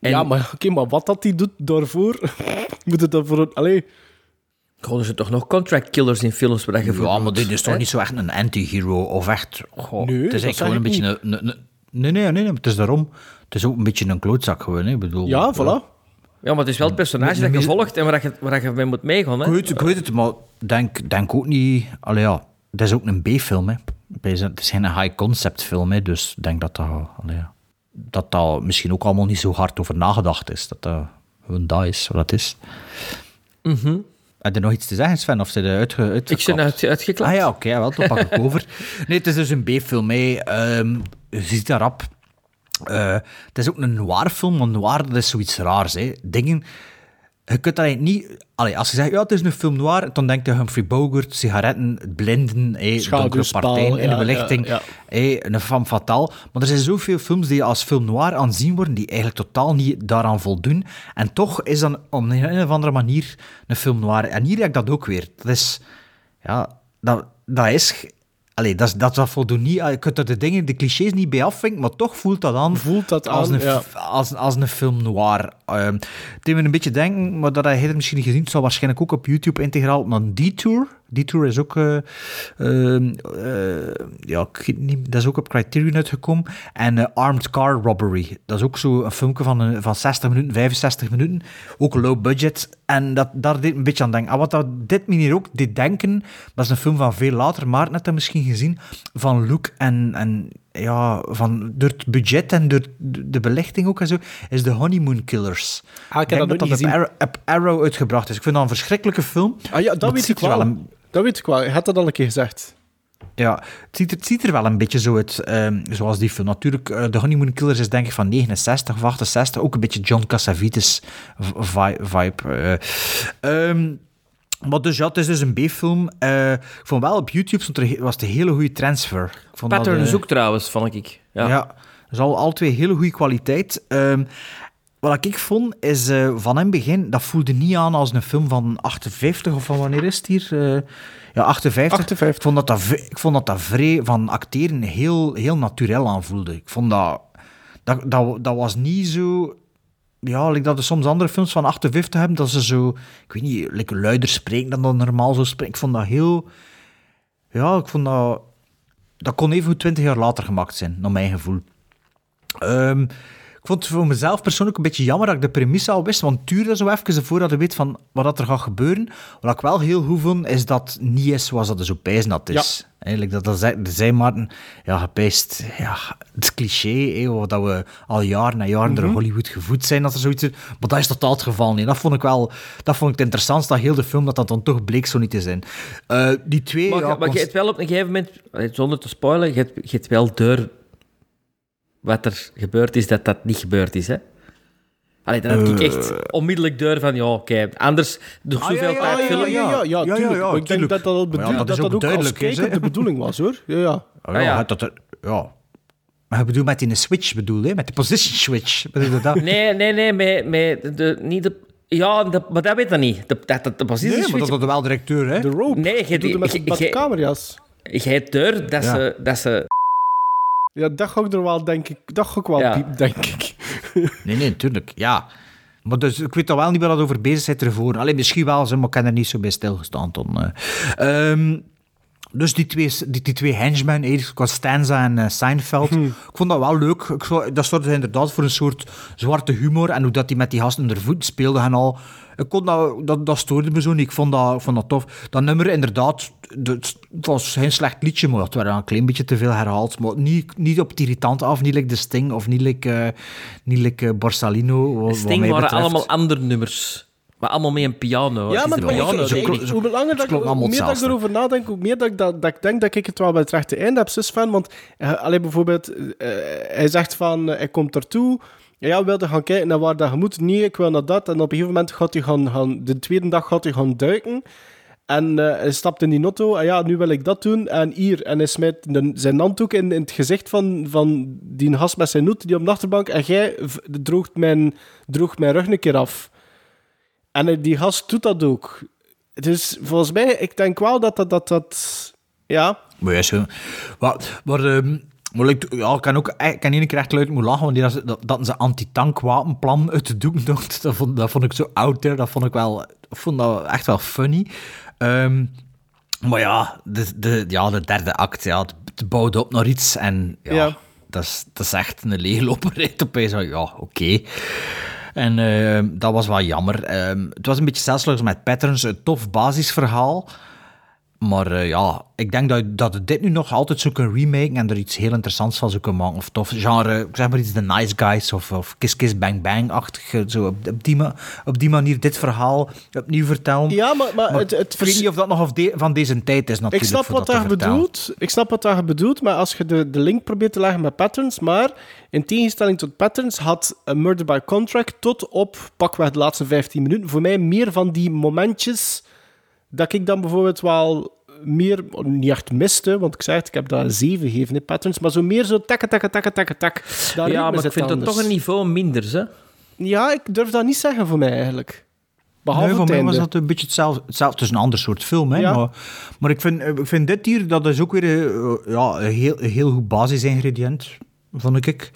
En- Ja, maar oké, maar wat dat hij doet daarvoor... Moet het dan voor een... Allee... Gewoon, er zijn toch nog contract killers in films waar je voor Ja, maar dit is toch niet zo echt een anti-hero of echt... goh, Nee, het is echt gewoon een beetje een, een, een- Nee, nee, nee, nee, het is daarom. Het is ook een beetje een klootzak gewoon, hè. Ik bedoel... Ja, voilà. Ja, maar het is wel het personage dat je volgt en waar je, waar je mee moet meegaan. Ik Hè? weet, ik weet het, maar denk, denk ook niet... Allee, ja, dat is ook een B-film, hè. Het is geen high-concept film, hè. Dus ik denk dat dat... Allee, dat dat misschien ook allemaal niet zo hard over nagedacht is. Dat dat gewoon dat is, wat dat is. Mhm. Heb je nog iets te zeggen, Sven? Of zit je uitge, Ik ben uit, uitgeklapt. Ah ja, oké, wel, dan pak ik over. Nee, het is dus een B-film. hè. Ehm, je ziet daarop. eh het is ook een noir film, maar noir dat is zoiets raars. Hè. Dingen, je kunt dat eigenlijk niet... Allee, als je zegt, ja, het is een film noir, dan denk je Humphrey Bogart, sigaretten, blinden, hè, donkere partijen in de ja, belichting, ja, een femme fatale. Maar er zijn zoveel films die als film noir aanzien worden, die eigenlijk totaal niet daaraan voldoen. En toch is dan op een, een of andere manier een film noir. En hier heb ik dat ook weer. Dat is... Ja, dat, dat is... Allee, dat, dat, dat voldoet niet... Je kunt er de dingen, de clichés niet bij afvinken, maar toch voelt dat aan Voelt dat als, aan, een, ja. als, als een film noir. Ehm het deed me een beetje denken, maar dat heb je het misschien niet gezien, het zal waarschijnlijk ook op YouTube integraal, maar Detour. Detour is ook... eh, ehm, eh, ja, ik weet niet, dat is ook op Criterion uitgekomen. En eh, Armed Car Robbery. Dat is ook zo een filmpje van, een- van 60 minuten, 65 minuten. Ook low budget. En dat, daar deed een beetje aan denken. En wat dat dit me hier ook deed denken, dat is een film van veel later, Maarten net dat misschien gezien, van Luke en, en ja, van, door het budget en door de belichting ook en zo, is de Honeymoon Killers. Ah, ik heb dat dat op Arrow, op Arrow uitgebracht is. Ik vind dat een verschrikkelijke film. Ah ja, dat maar weet ik er wel. een- Dat weet ik wel. Je had dat al een keer gezegd. ja, het ziet, het ziet er wel een beetje zo uit, ehm, zoals die film. Natuurlijk, eh, de Honeymoon Killers is denk ik van 69 of 68. Ook een beetje John Cassavetes vibe. eh. Ehm, maar dus ja, het is dus een B-film. Eh, ik vond wel op YouTube stond er, was het een hele goede transfer. Ik vond Patterns ook trouwens, vond ik. Ja. ja. dus al, al twee hele goede kwaliteit. Ehm, wat ik vond, is eh, van in het begin, dat voelde niet aan als een film van 58 of van wanneer is het hier? Eh, ja, 58. 58. Ik vond dat dat, ik vond dat, dat vrij van acteren heel, heel natuurlijk aanvoelde. Ik vond dat, dat, dat, dat was niet zo... Ja, like dat er soms andere films van 58 hebben, dat ze zo, ik weet niet, like luider spreken dan dat normaal zo spreken. Ik vond dat heel... Ja, ik vond dat... Dat kon even goed 20 jaar later gemaakt zijn, naar mijn gevoel. Ehm, ik vond het voor mezelf persoonlijk een beetje jammer dat ik de premisse al wist, want duurde zo even voordat je weet van wat dat er gaat gebeuren. Wat ik wel heel goed vond, is dat het niet is zoals dat er zo dat is. Eigenlijk dat, dat zei, zei Maarten, ja, gepijst, ja, het cliché, wat dat we al jaren en jaren door Mhm. Hollywood gevoed zijn, dat er zoiets is. Maar dat is totaal het geval niet. Dat vond ik wel, dat vond ik het interessantste, dat heel de film, dat dat dan toch bleek zo niet te zijn. Eh, die twee... Maar, ja, maar je hebt wel op een gegeven moment, zonder te spoilen, je hebt, je hebt wel door wat er gebeurd is, dat dat niet gebeurd is, hè? Allee, dan heb ik Eh. echt onmiddellijk door van, ja, oké, anders door Ah, ja, zoveel ja, tijd film... Ja, ja, ja, Ja, ja, tuurlijk. ja, Maar ik denk dat dat, al Maar ja, bedoel- dat dat, is dat ook ook als duidelijk is, kijker hè. de bedoeling was, hoor. Ja, ja. Ah, ja, ja. Dat er, ja. Maar je bedoelt met die switch, bedoel je? Met de position switch, bedoel je dat? Nee, nee, nee, met, met de, niet de... Ja, de, maar dat weet ik niet. De, dat, dat, de positie Nee, maar switch- dat is wel directeur, hè? De rope. Nee, je, doet het met, je, met de je, camera's. je hebt door dat, Ja. ze, dat ze... Ja, dat ga ik er wel, denk ik. Dat ga ik wel Ja. piep, denk ik. Nee, nee, natuurlijk. Ja. Maar dus, ik weet dan wel niet waar dat over bezig zit ervoor. Alleen misschien wel, maar ik heb er niet zo bij stilgestaan. Toen, eh. Dus die twee, die, die twee henchmen, eh, Costanza en eh, Seinfeld, ik vond dat wel leuk. Ik, dat zorgde inderdaad voor een soort zwarte humor. En hoe dat die met die gasten onder voet speelden en al. Ik kon dat, dat, dat stoorde me zo niet. Ik vond dat, ik vond dat tof. Dat nummer, inderdaad, de- het was geen slecht liedje, maar het werd een klein beetje te veel herhaald. Maar niet, niet op het irritant af, niet like de Sting of niet like, eh, niet like eh, Borsalino. wat- wat Sting mij waren betreft. allemaal andere nummers. Maar allemaal met een piano. Ja, maar piano, ik- hoe langer dat, ik- hoe meer dat ik erover nadenk, hoe meer dat ik, dat, dat ik denk dat ik het wel bij het rechte einde heb, zus van. Want uh, alleen bijvoorbeeld, eh, hij zegt van, eh, hij komt ertoe. Ja, wilde gaan kijken naar waar dat je moet. Nee, ik wil naar dat. En op een gegeven moment gaat hij gaan, gaan de tweede dag gaat hij gaan duiken. En eh, hij stapt in die auto. En ja, nu wil ik dat doen. En hier. En hij smijt zijn handdoek in, in het gezicht van, van die gast met zijn noet die op de achterbank. En jij droogt mijn, droogt mijn rug een keer af. En eh, die gast doet dat ook. Dus volgens mij, ik denk wel dat dat... dat, dat ja, Maar ja, zo. Maar, maar, ehm, maar ik, ja, ik kan ook ik kan één keer echt luid moeten lachen, want die, dat, dat, dat ze anti-tankwapenplan uit de doek doet, dat vond, dat vond ik zo out there, dat vond ik wel, vond dat echt wel funny. Ehm, maar ja de, de, ja, de derde act, ja, het, het bouwde op naar iets en ja, Ja. Dat, is, dat is echt een leegloperij. Opeens ja, oké. En ehm, dat was wel jammer. Ehm, het was een beetje zelfs met Patterns, een tof basisverhaal. Maar eh, ja, ik denk dat, dat dit nu nog altijd zo kunnen remaken en er iets heel interessants van zou kunnen maken. Of tof genre, ik zeg maar iets The Nice Guys of, of Kiss Kiss Bang Bang-achtig. Zo op, op, die, ma- op die manier dit verhaal opnieuw vertellen. ja maar, maar, Maar het, het ik weet niet of dat nog of de- van deze tijd is Ik natuurlijk. snap voor wat daar bedoelt. Ik snap wat daar bedoelt, maar als je de, de link probeert te leggen met patterns, maar in tegenstelling tot patterns had Murder by Contract tot op pakweg de laatste 15 minuten voor mij meer van die momentjes dat ik dan bijvoorbeeld wel meer, niet echt miste, want ik zei het, ik heb daar 7 gegeven in patterns, maar zo meer zo takken, takken, takken, takken, tak. Daar Ja, maar ik vind dat toch een niveau minder, hè? Ja, ik durf dat niet zeggen voor mij eigenlijk. Behalve nee, voor het mij was dat een beetje hetzelfde. hetzelfde. Het is een ander soort film, hè. Ja. Maar, maar ik, vind, ik vind dit hier, dat is ook weer eh, ja, een, heel, een heel goed basisingrediënt, vond ik.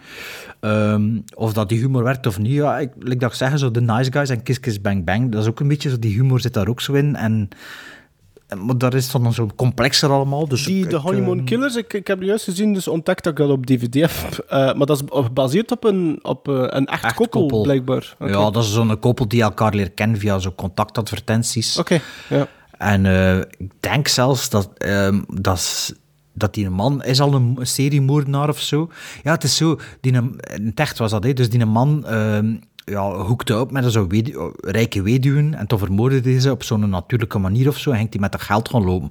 Ehm, of dat die humor werkt of niet, ja, ik, like dat ik zeg, zo The Nice Guys en Kiss Kiss Bang Bang, dat is ook een beetje zo, die humor zit daar ook zo in. En, en- maar dat is dan zo complexer allemaal. Dus Die, ik- de Honeymoon ehm, Killers, ik, ik heb juist gezien, dus ontdekt dat ik dat op DVD heb. Eh, maar dat is gebaseerd op een, op, eh, een echt, Echt koppel, koppel. blijkbaar. Ja, dat is zo'n koppel die elkaar leert kennen via zo'n contactadvertenties. Oké, ja. En eh, ik denk zelfs dat, ehm, dat, dat die man is al een seriemoordenaar of zo. Ja, het is zo. Die, in het echt was dat, hè. dus die man ehm, ja, hoekte op met zo'n wedu- rijke weduwen en toen vermoordde hij ze op zo'n natuurlijke manier of zo en ging hij met dat geld gaan lopen.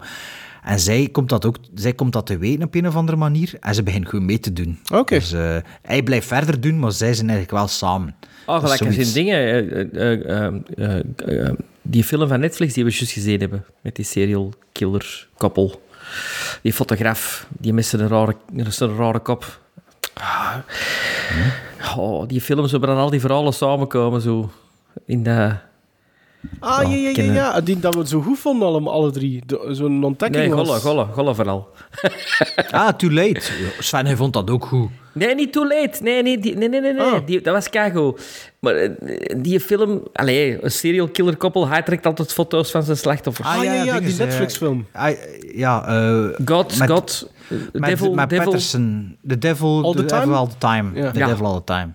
En zij komt dat ook zij komt dat te weten op een of andere manier en ze begint gewoon mee te doen. Oké. Dus eh, hij blijft verder doen, maar zij zijn eigenlijk wel samen. Oh, gelijk zoiets. dingen. eh, eh, eh, eh, eh, die film van Netflix die we juist gezien hebben. Met die serial killer koppel. Die fotograaf, die met zijn rare, zijn rare kop. Ah. Oh, die films waar dan al die verhalen samenkomen zo. In de... Ah, ja, ja, ja, ja. Die, dat we het zo goed vonden, allemaal, alle drie. Zo'n ontdekking Nee, was... golle, golle, golle vooral. Ah, Too Late. Sven, hij vond dat ook goed. Nee, niet Too Late. Nee, nee, die, nee, nee, nee. nee. Die, dat was Kago. Maar eh, die film... Allee, een serial killer koppel, hij trekt altijd foto's van zijn slachtoffers. Ah, ja, ja, die Netflix-film. ah, ja, eh, God, met- God, eh, met, Devil, met Devil. Patterson. The Devil, All the the time? devil all the time. The. Devil all the time.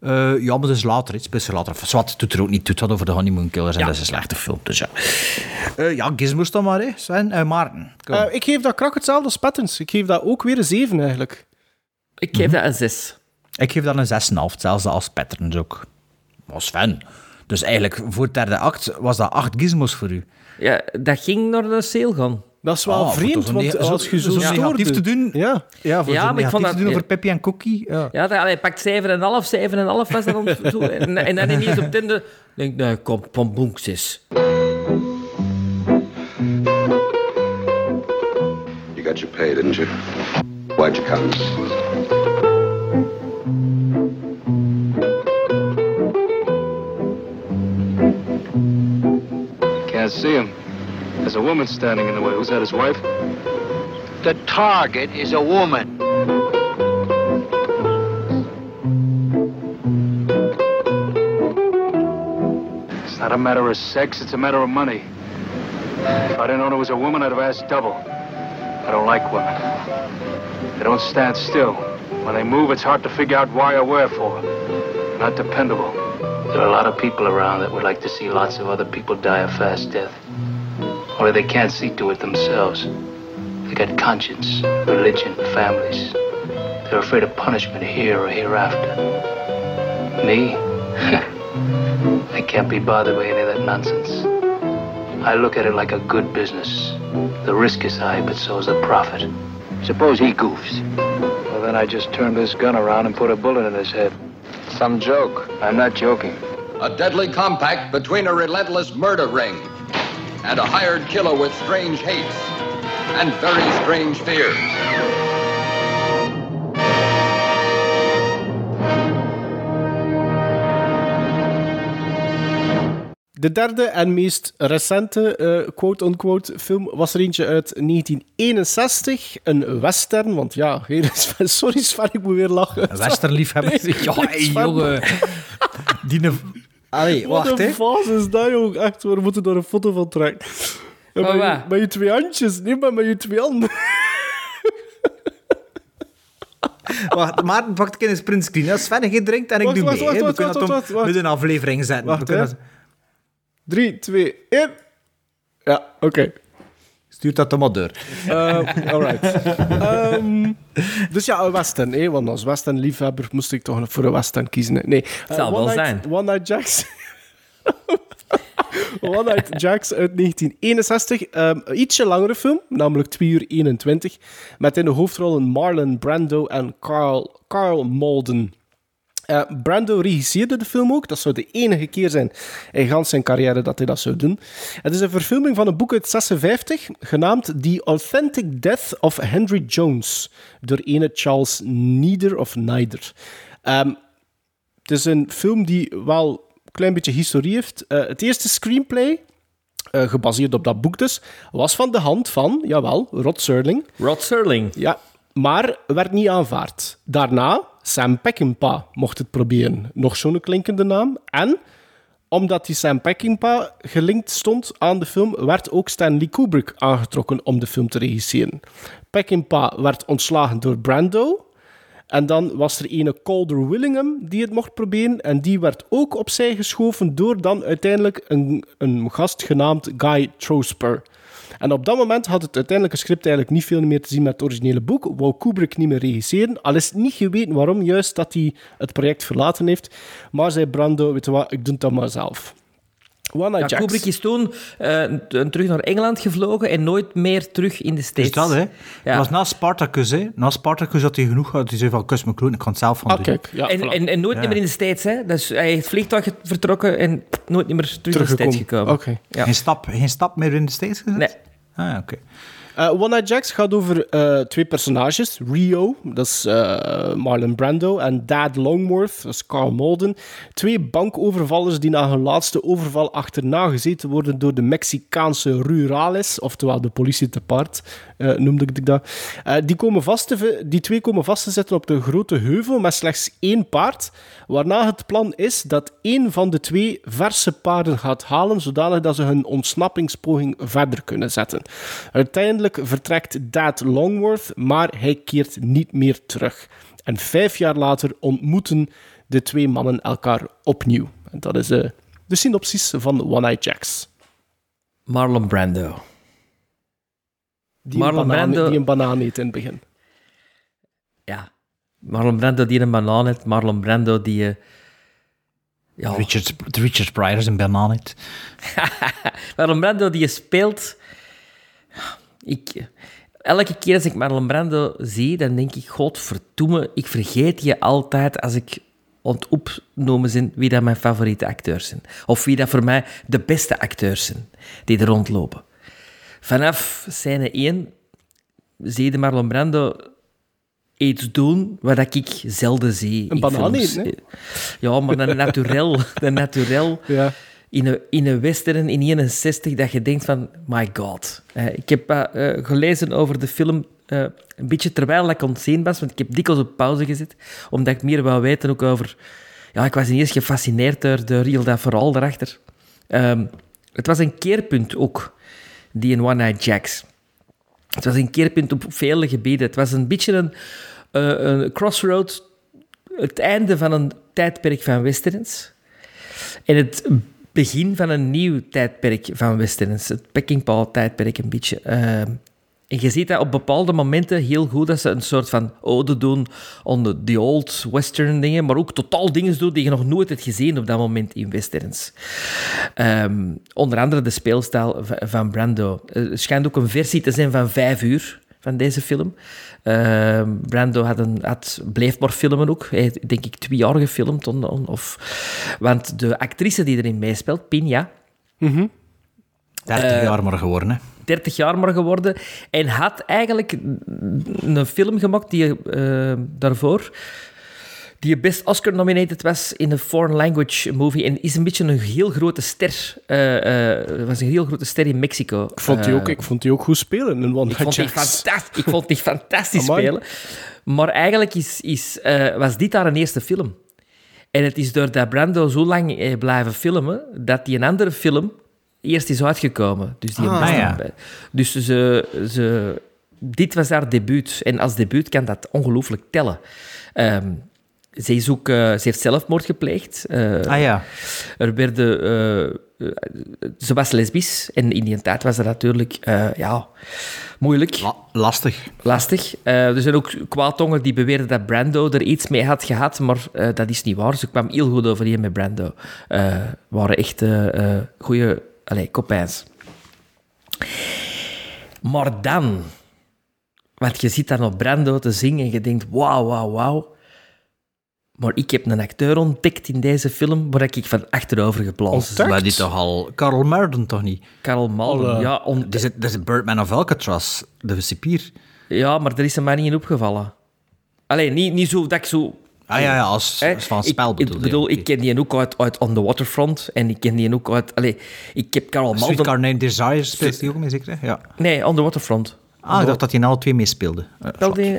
Eh, ja, maar dat is later. Iets best later. Of Zwart doet er ook niet. Gaat over de Honeymoon Killers en Ja. dat is een slechte film. Dus ja. Eh, ja, Gizmos dan maar, hè. Sven. Eh, Maarten. Ik geef dat krak hetzelfde als Patterns. Ik geef dat ook weer een 7 eigenlijk. Ik geef dat een 6. Ik geef dat een 6,5. Hetzelfde als Patterns ook. Maar Sven. Dus eigenlijk, voor het derde act was dat acht gizmos voor u. Ja, dat ging naar de sale gaan. Dat is wel Ah, vreemd, want als je zo, zo negatief te doen. Ja. Ja, voor Ja, ja, maar ik vond dat- te doen over ja. Peppy en Cookie. Ja. Ja, dat, allee, pakt 7,5, 7,5 was dat dan zo. En, en dan ineens op het einde... denk ik, nee, kom, kom, bonkjes. You got your pay, didn't you? Why'd you come? Can't see him. There's a woman standing in the way. Who's that, his wife? The target is a woman. It's not a matter of sex, it's a matter of money. If I'd have known it was a woman, I'd have asked double. I don't like women. They don't stand still. When they move, it's hard to figure out why or wherefore. Not dependable. There are a lot of people around that would like to see lots of other people die a fast death. Only they can't see to it themselves. They got conscience, religion, families. They're afraid of punishment here or hereafter. Me? I can't be bothered by any of that nonsense. I look at it like a good business. The risk is high, but so is the profit. Suppose he goofs. Well, then I just turn this gun around and put a bullet in his head. Some joke. I'm not joking. A deadly compact between a relentless murder ring and a hired killer with strange hates and very strange fears. De derde en meest recente eh, quote-unquote film was er eentje uit 1961. Een western, want ja, sorry Sven, ik moet weer lachen. Een westernliefhebber. Ja, hey, jongen. Die ne... Allee, Wat wacht, een fase is dat, jong. Echt, we moeten er een foto van trekken. En met, je, met je twee handjes, niet maar met je twee handen. Wacht, Maarten pakt ik in een printscreen. Als Sven geen drinkt en ik Wacht, doe wacht, mee. wacht, hè. We wacht, kunnen wacht, dat wacht, om wacht. met een aflevering zetten. Wacht, We kunnen hè. dat- 3, 2, 1. Ja, oké. Stuurt dat dan maar door. Eh, alright. Ehm, dus ja, een western. Hè, want als western-liefhebber moest ik toch voor een western kiezen. Nee. Het zal Eh, wel One zijn. Night, One Night Jacks. One Night Jacks uit 1961. Ehm, een ietsje langere film, namelijk 2 uur 21. Met in de hoofdrollen Marlon Brando en Carl, Carl Malden. Eh, Brando regisseerde de film ook. Dat zou de enige keer zijn in gans zijn carrière dat hij dat zou doen. Het is een verfilming van een boek uit 56, genaamd The Authentic Death of Henry Jones, door ene Charles Nieder of Nider. Ehm, het is een film die wel een klein beetje historie heeft. Eh, het eerste screenplay, eh, gebaseerd op dat boek dus, was van de hand van, jawel, Rod Serling. Rod Serling. Ja, maar werd niet aanvaard. Daarna, Sam Peckinpah mocht het proberen. Nog zo'n klinkende naam. En omdat die Sam Peckinpah gelinkt stond aan de film, werd ook Stanley Kubrick aangetrokken om de film te regisseren. Peckinpah werd ontslagen door Brando. En dan was er ene Calder Willingham die het mocht proberen. En die werd ook opzij geschoven door dan uiteindelijk een, een gast genaamd Guy Trosper. En op dat moment had het uiteindelijke script eigenlijk niet veel meer te zien met het originele boek. Wou Kubrick niet meer regisseren. Al is niet geweten waarom juist dat hij het project verlaten heeft. Maar zei Brando, weet je wat, ik doe het dan maar zelf. One Eye Ja, Jacks. Kubrick is toen eh, terug naar Engeland gevlogen en nooit meer terug in de States. Dus dat, hè. Ja. Dat was na Spartacus, hè. Na Spartacus had hij genoeg gehad. Hij zei van, kus me kloon, ik kan het zelf van Ah, doen. kijk. Ja, en, en, en nooit Ja. meer in de States, hè. Dus hij heeft het vliegtuig vertrokken en nooit meer terug in de States gekomen. Oké. Ja. Geen, stap, geen stap meer in de States gezet? Nee. Ah, oké. Eh, One Night Jacks gaat over eh, twee personages. Rio, dat is eh, Marlon Brando, en Dad Longworth, dat is Carl Malden. Twee bankovervallers die na hun laatste overval achterna gezeten worden door de Mexicaanse rurales, oftewel de politie te paard, eh, noemde ik dat. Eh, die, komen vast te, die twee komen vast te zitten op de grote heuvel met slechts één paard, waarna het plan is dat één van de twee verse paarden gaat halen, zodanig dat ze hun ontsnappingspoging verder kunnen zetten. Uiteindelijk vertrekt Dad Longworth, maar hij keert niet meer terug. En vijf jaar later ontmoeten de twee mannen elkaar opnieuw. En dat is eh, de synopsis van One Eye Jacks. Marlon Brando. Die, Marlon een banaan, Brando- die een banaan eet in het begin. Ja. Marlon Brando die een banaan heeft. Marlon Brando die... eh, ja, Richard, Richard Pryor is een banaan niet. Marlon Brando die je speelt... Ik, elke keer als ik Marlon Brando zie, dan denk ik... Godverdomme, ik vergeet je altijd als ik opnoemen zijn wie dat mijn favoriete acteurs zijn. Of wie dat voor mij de beste acteurs zijn die er rondlopen. Vanaf scène 1 zie je Marlon Brando iets doen wat ik zelden zie. Een in banaan eten, hè? Ja, maar een naturel. Een naturel Ja. in, een, in een western in 61 dat je denkt van, my god. Eh, ik heb eh, eh, gelezen over de film een beetje terwijl ik ontzien was, want ik heb dikwijls op pauze gezet, omdat ik meer wou weten ook over... Ja, ik was ineens gefascineerd door, door heel dat verhaal daarachter. Ehm, het was een keerpunt ook, die in One Night Jacks. Het was een keerpunt op vele gebieden. Het was een beetje een, eh, een crossroad, het einde van een tijdperk van westerns. En het begin van een nieuw tijdperk van westerns. Het Peckinpah-tijdperk een beetje. Eh, en je ziet dat op bepaalde momenten heel goed dat ze een soort van ode doen aan de, die old western dingen, maar ook totaal dingen doen die je nog nooit hebt gezien op dat moment in westerns. Ehm, onder andere de speelstijl va- van Brando. Er schijnt ook een versie te zijn van vijf uur van deze film. Ehm, Brando had een, had, bleef maar filmen ook. Hij heeft, denk ik twee jaar gefilmd. on- on- of, want de actrice die erin meespeelt, Pinja, 30 Eh, jaar maar geworden, hè. 30 jaar maar geworden. En had eigenlijk een film gemaakt die eh, daarvoor... Die best Oscar-nominated was in een foreign language movie. En is een beetje een heel grote ster. eh, was een heel grote ster in Mexico. Ik vond die ook, ik vond die ook goed spelen in One ik vond, die fantastisch, ik vond die fantastisch Amai. spelen. Maar eigenlijk is, is, was dit haar een eerste film. En het is doordat Brando zo lang blijven filmen, dat die een andere film eerst is uitgekomen. Dus, die Ah, ja. dus ze, ze, dit was haar debuut. En als debuut kan dat ongelooflijk tellen. Ehm, ze, is ook, eh, ze heeft zelfmoord gepleegd. Eh, Ah ja. er werden, eh, ze was lesbisch en in die tijd was dat natuurlijk ja, moeilijk. lastig. Lastig. Er zijn ook kwaadtongen die beweerden dat Brando er iets mee had gehad, maar dat is niet waar. Ze kwam heel goed overeen met Brando. Waren echt goede allee, copains. Maar dan, want je zit dan op Brando te zingen en je denkt, wauw, wauw, wauw. Maar ik heb een acteur ontdekt in deze film waar ik van achterover geblazen ben. Maar die toch al... Carl Merden toch niet? Carl Malden, Alle- ja. Dat is, dat is Birdman of Alcatraz, de cipier. Ja, maar er is hem maar niet in opgevallen. Alleen niet, niet zo dat ik zo... Ah ja, ja als, van Ik- spel ik bedoel je. bedoel, ik ken die ook uit, uit On the Waterfront en ik ken die ook uit... Allee, ik heb Carl Malden... Sweet Carnage Desire speelt die ook mee, zeker? Ja. Nee, On the Waterfront. Ah, ik dacht dat hij in alle twee meespeelde. Eh, Wel die...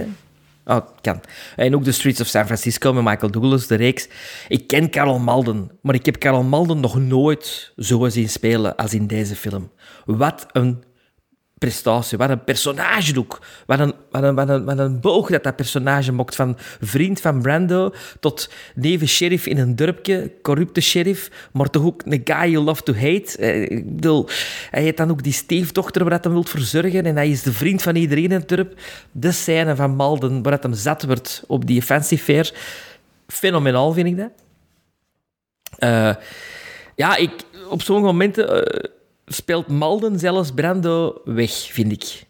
Oh, kan. En ook The Streets of San Francisco met Michael Douglas, de reeks. Ik ken Carol Malden, maar ik heb Carol Malden nog nooit zo zien spelen als in deze film. Wat een prestatie. Wat een personage ook. Wat een, wat een, wat een, wat een boog dat dat personage mocht. Van vriend van Brando tot neven sheriff in een dorpje, corrupte sheriff, maar toch ook een guy you love to hate. Eh, ik bedoel, hij heeft dan ook die stiefdochter waar dat hem wilt verzorgen en hij is de vriend van iedereen in het dorp. De scène van Malden waar dat hem zat wordt op die fancy fair. Fenomenaal vind ik dat. Eh, ja, ik, op sommige momenten eh, speelt Malden zelfs Brando weg, vind ik.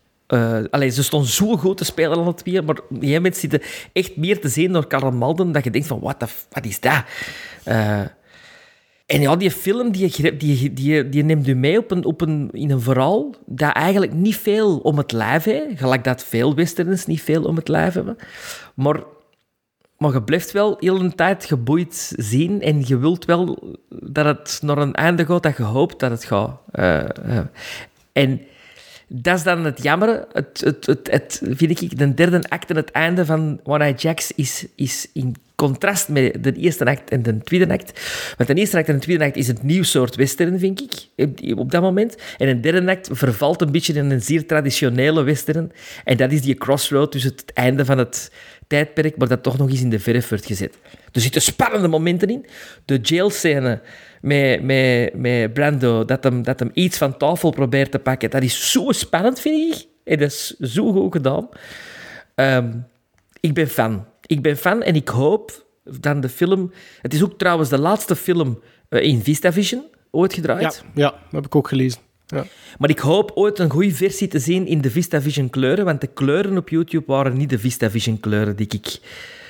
Allee, ze stonden zo goed te spelen alle twee, maar gegeven moment zitten echt meer te zien door Karl Malden, dat je denkt van, wat is dat? Eh, en ja, die film die, die, die, die neemt u mee op een, op een, in een verhaal dat eigenlijk niet veel om het lijf heeft. Gelijk dat veel westerns niet veel om het lijf hebben. Maar, maar je blijft wel heel een tijd geboeid zien en je wilt wel dat het naar een einde gaat dat je hoopt dat het gaat. Eh, eh. En dat is dan het jammer. Het, het, het, het, vind ik, de derde act en het einde van One Eye Jacks is, is in contrast met de eerste act en de tweede act. Want de eerste act en de tweede act is een nieuw soort western, vind ik, op- op dat moment. En een derde act vervalt een beetje in een zeer traditionele western. En dat is die crossroad tussen het einde van het tijdperk, maar dat toch nog eens in de verf wordt gezet. Er zitten spannende momenten in. De jailscène met, met, met Brando, dat hem, dat hem iets van tafel probeert te pakken, dat is zo spannend, vind ik. En dat is zo goed gedaan. Ehm, ik ben fan. Ik ben fan en ik hoop dan de film... Het is ook trouwens de laatste film eh, in VistaVision ooit gedraaid. Ja, ja, heb ik ook gelezen. Ja. Maar ik hoop ooit een goede versie te zien in de VistaVision kleuren, want de kleuren op YouTube waren niet de VistaVision kleuren die ik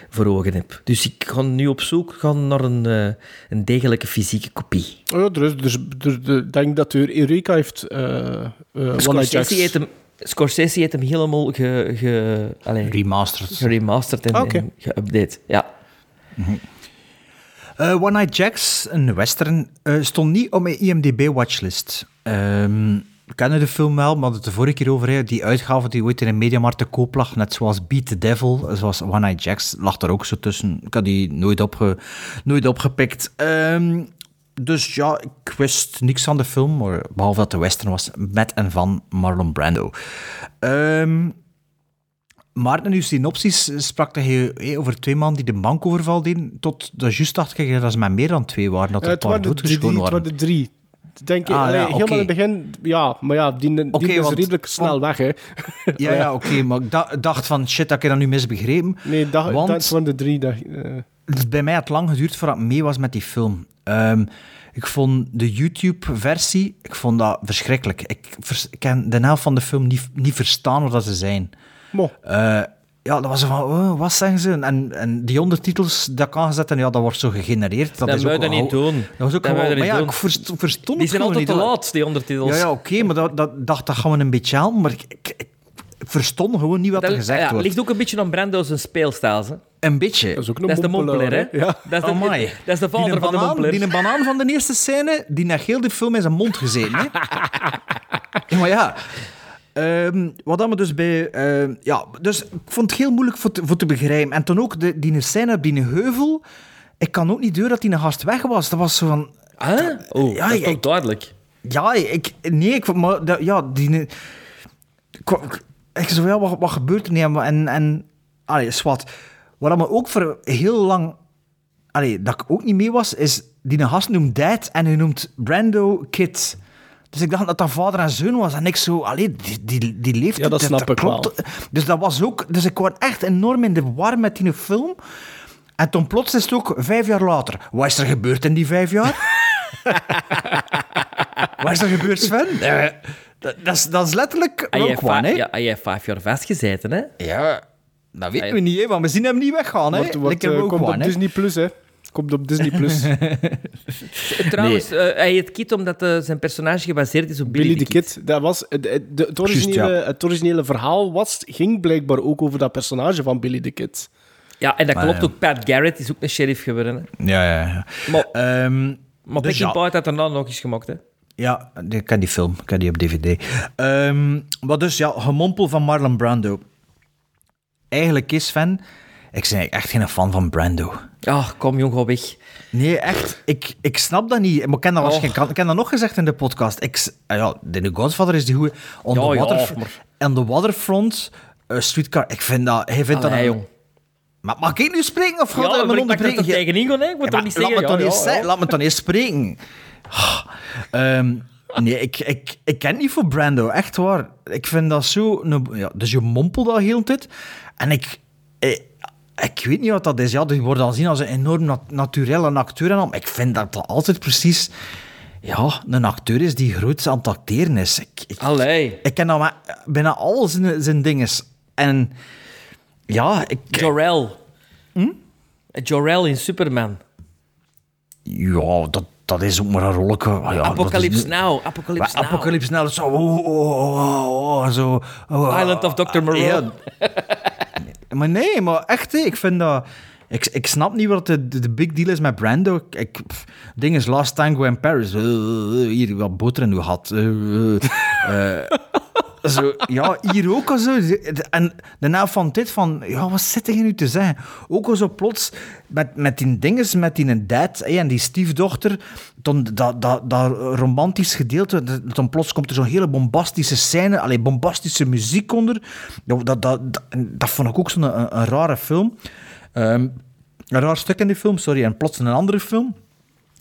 voor ogen heb. Dus ik ga nu op zoek gaan naar een, eh, een degelijke fysieke kopie. Oh ja, dus, ik denk dat er Eureka heeft... One Scorsese Jacks. heeft hem, Scorsese heeft hem helemaal ge, ge, allee, Remasterd. geremasterd en, Ah, en geüpdate. Ja. Eh, One Night Jacks, een western, eh, stond niet op mijn IMDb-watchlist. Ehm we kennen de film wel, maar het de vorige keer over. hè, Die uitgave die ooit in een mediamarkt te koop lag, net zoals Beat the Devil, zoals One Night Jacks, lag er ook zo tussen. Ik had die nooit, opge, nooit opgepikt. Ehm, dus ja, ik wist niks van de film, maar behalve dat de western was met en van Marlon Brando. Ehm Maarten, in uw synopsis sprak hij hey, over twee man die de bankoverval deden, tot dat juist dacht ik dat ze met meer dan twee waren, dat Eh, er het een paar waren de drie, doodgeschoten het waren. waren de drie. Denk ik, Ah, allee, ja, helemaal in het begin, ja, maar ja, die, die is want- redelijk snel weg, hè. Ja, ja, oké, maar ik da- dacht van, shit, dat ik dat nu misbegrepen. Nee, dat, Want- dat waren de drie. Dat, eh, Het bij mij had lang geduurd voordat ik mee was met die film. Ehm, ik vond de YouTube-versie, ik vond dat verschrikkelijk. Ik, vers- ik kan de helft van de film niet, niet verstaan wat dat ze zijn. Mo. Eh, ja, dat was van, oh, wat zeggen ze? En, en die ondertitels dat ik aangezet en ja, dat wordt zo gegenereerd. Dat, Dat is ook je wel- niet doen. Dat was ook Dat je maar niet ja, doen. ik verst, verstond Die het zijn altijd te niet. laat, die ondertitels. Ja, ja oké, maar dat, dat dacht dat gaan we een beetje aan, maar ik, ik, ik verstond gewoon niet wat er gezegd ja, wordt. ligt ook een beetje aan Brando's speelstijl. Hè? Een beetje. dat is ook een Dat is de mompelaar, hè? Ja. Dat is de, Amai. dat is de vader van de mompelaar. Die een banaan van de eerste scène, die naar heel de film in zijn mond gezeten. Hè? Ja, maar ja... ehm, wat dan me dus bij... ehm, ja, dus ik vond het heel moeilijk voor te, voor te begrijpen. En toen ook de, die scène op die heuvel... Ik kan ook niet door dat die een gast weg was. Dat was zo van... Huh? Oh, Ja, dat is toch ik- duidelijk. Ja, ik... Nee, ik... Maar, dat- ja, die... Ik, ik, ik zo, ja, wat, wat gebeurt er niet? En... en allee, zwart. Wat me ook voor heel lang... Allee, dat ik ook niet mee was, is... Die gast noemt Dad en hij noemt Brando Kid. Dus ik dacht dat dat vader en zoon was. En ik zo... Allee, die, die, die leeft... Ja, dat snap ik wel. Dus dat was ook... Dus ik was echt enorm in de war met die film. En toen plots is het ook vijf jaar later. Wat is er gebeurd in die vijf jaar? Wat is er gebeurd, Sven? Eh, dat, dat, is, dat is letterlijk heeft gewoon, va- hè? ja, hij heeft vijf jaar vastgezeten, hè? Ja, dat weten we niet, hè, want we zien hem niet weggaan. Hè? Wordt, wordt, eh, ook komt op. Disney Plus, hè. Komt op Disney Plus. Trouwens, eh, hij heet Kid omdat eh, zijn personage gebaseerd is op Billy, Billy the the Kid. Dat was, de- het, originele, het originele verhaal was, ging blijkbaar ook over dat personage van Billy the Kid. Ja, en dat Maar, klopt ook. Pat Garrett is ook een sheriff geworden. Hè? Ja, ja, ja. Maar, Ehm, maar dus Peckinpah ja. dat daarna nog eens gemaakt, hè? Ja, ik ken die film. Ik ken die op DVD. Ehm maar dus, ja, gemompel van Marlon Brando. Eigenlijk is Sven... Ik ben echt geen fan van Brando. Ach, kom jong, ga weg. Nee, echt. Ik, ik snap dat niet. Maar ik ken dat, Oh. ik ken dat nog gezegd in de podcast. Ik, ah ja, de Godfather is die goeie. On Ja, the, water, on the Waterfront, eh, Streetcar, ik vind dat... Hij vindt Allee, dat jong. Maar mag ik nu spreken of Ja, gaat me ik er onderbreken? toch tegenin gaan, hè? Ik moet Ja, toch niet laat zeggen... me. Laat me toch niet spreken. Ehm, nee, ik, ik, ik ken niet voor Brando, echt waar. Ik vind dat zo... Een, ja, dus je mompelt dat heel de tijd. En ik, ik, ik weet niet wat dat is. Ja, die wordt dan zien als een enorm nat acteur. En al, maar ik vind dat dat altijd precies... Ja, een acteur is die groot aan het acteren is. Ik, ik, Allee. ik ken dat maar bijna al zijn, zijn dingen. En ja, ik... Jor-El. Jor-El in Superman. Ja, dat, dat is ook maar een rolletje. Ah, ja, Apocalypse Now. Apocalypse Now. Apocalypse Now, dat zo... Oh, oh, oh, oh, zo oh, Island of Dr. Moreau. Ja. maar nee, maar echt, hè, ik vind dat... Ik, ik snap niet wat de, de, big deal is met Brando. Ik, pff, ding is Last Tango in Paris. Eh, hier, wat boter in uw eh, eh. ja, hier ook al zo. En daarna van dit van, ja, wat zit je nu te zeggen? Ook al zo plots met, met die dinges, met die dad hè, en die stiefdochter, dan dat, dat, dat romantisch gedeelte, dan plots komt er zo'n hele bombastische scène, allee, bombastische muziek onder. Dat, dat, dat, dat, dat vond ik ook zo'n een, een rare film. Ehm, een raar stuk in die film, sorry. En plots een andere film.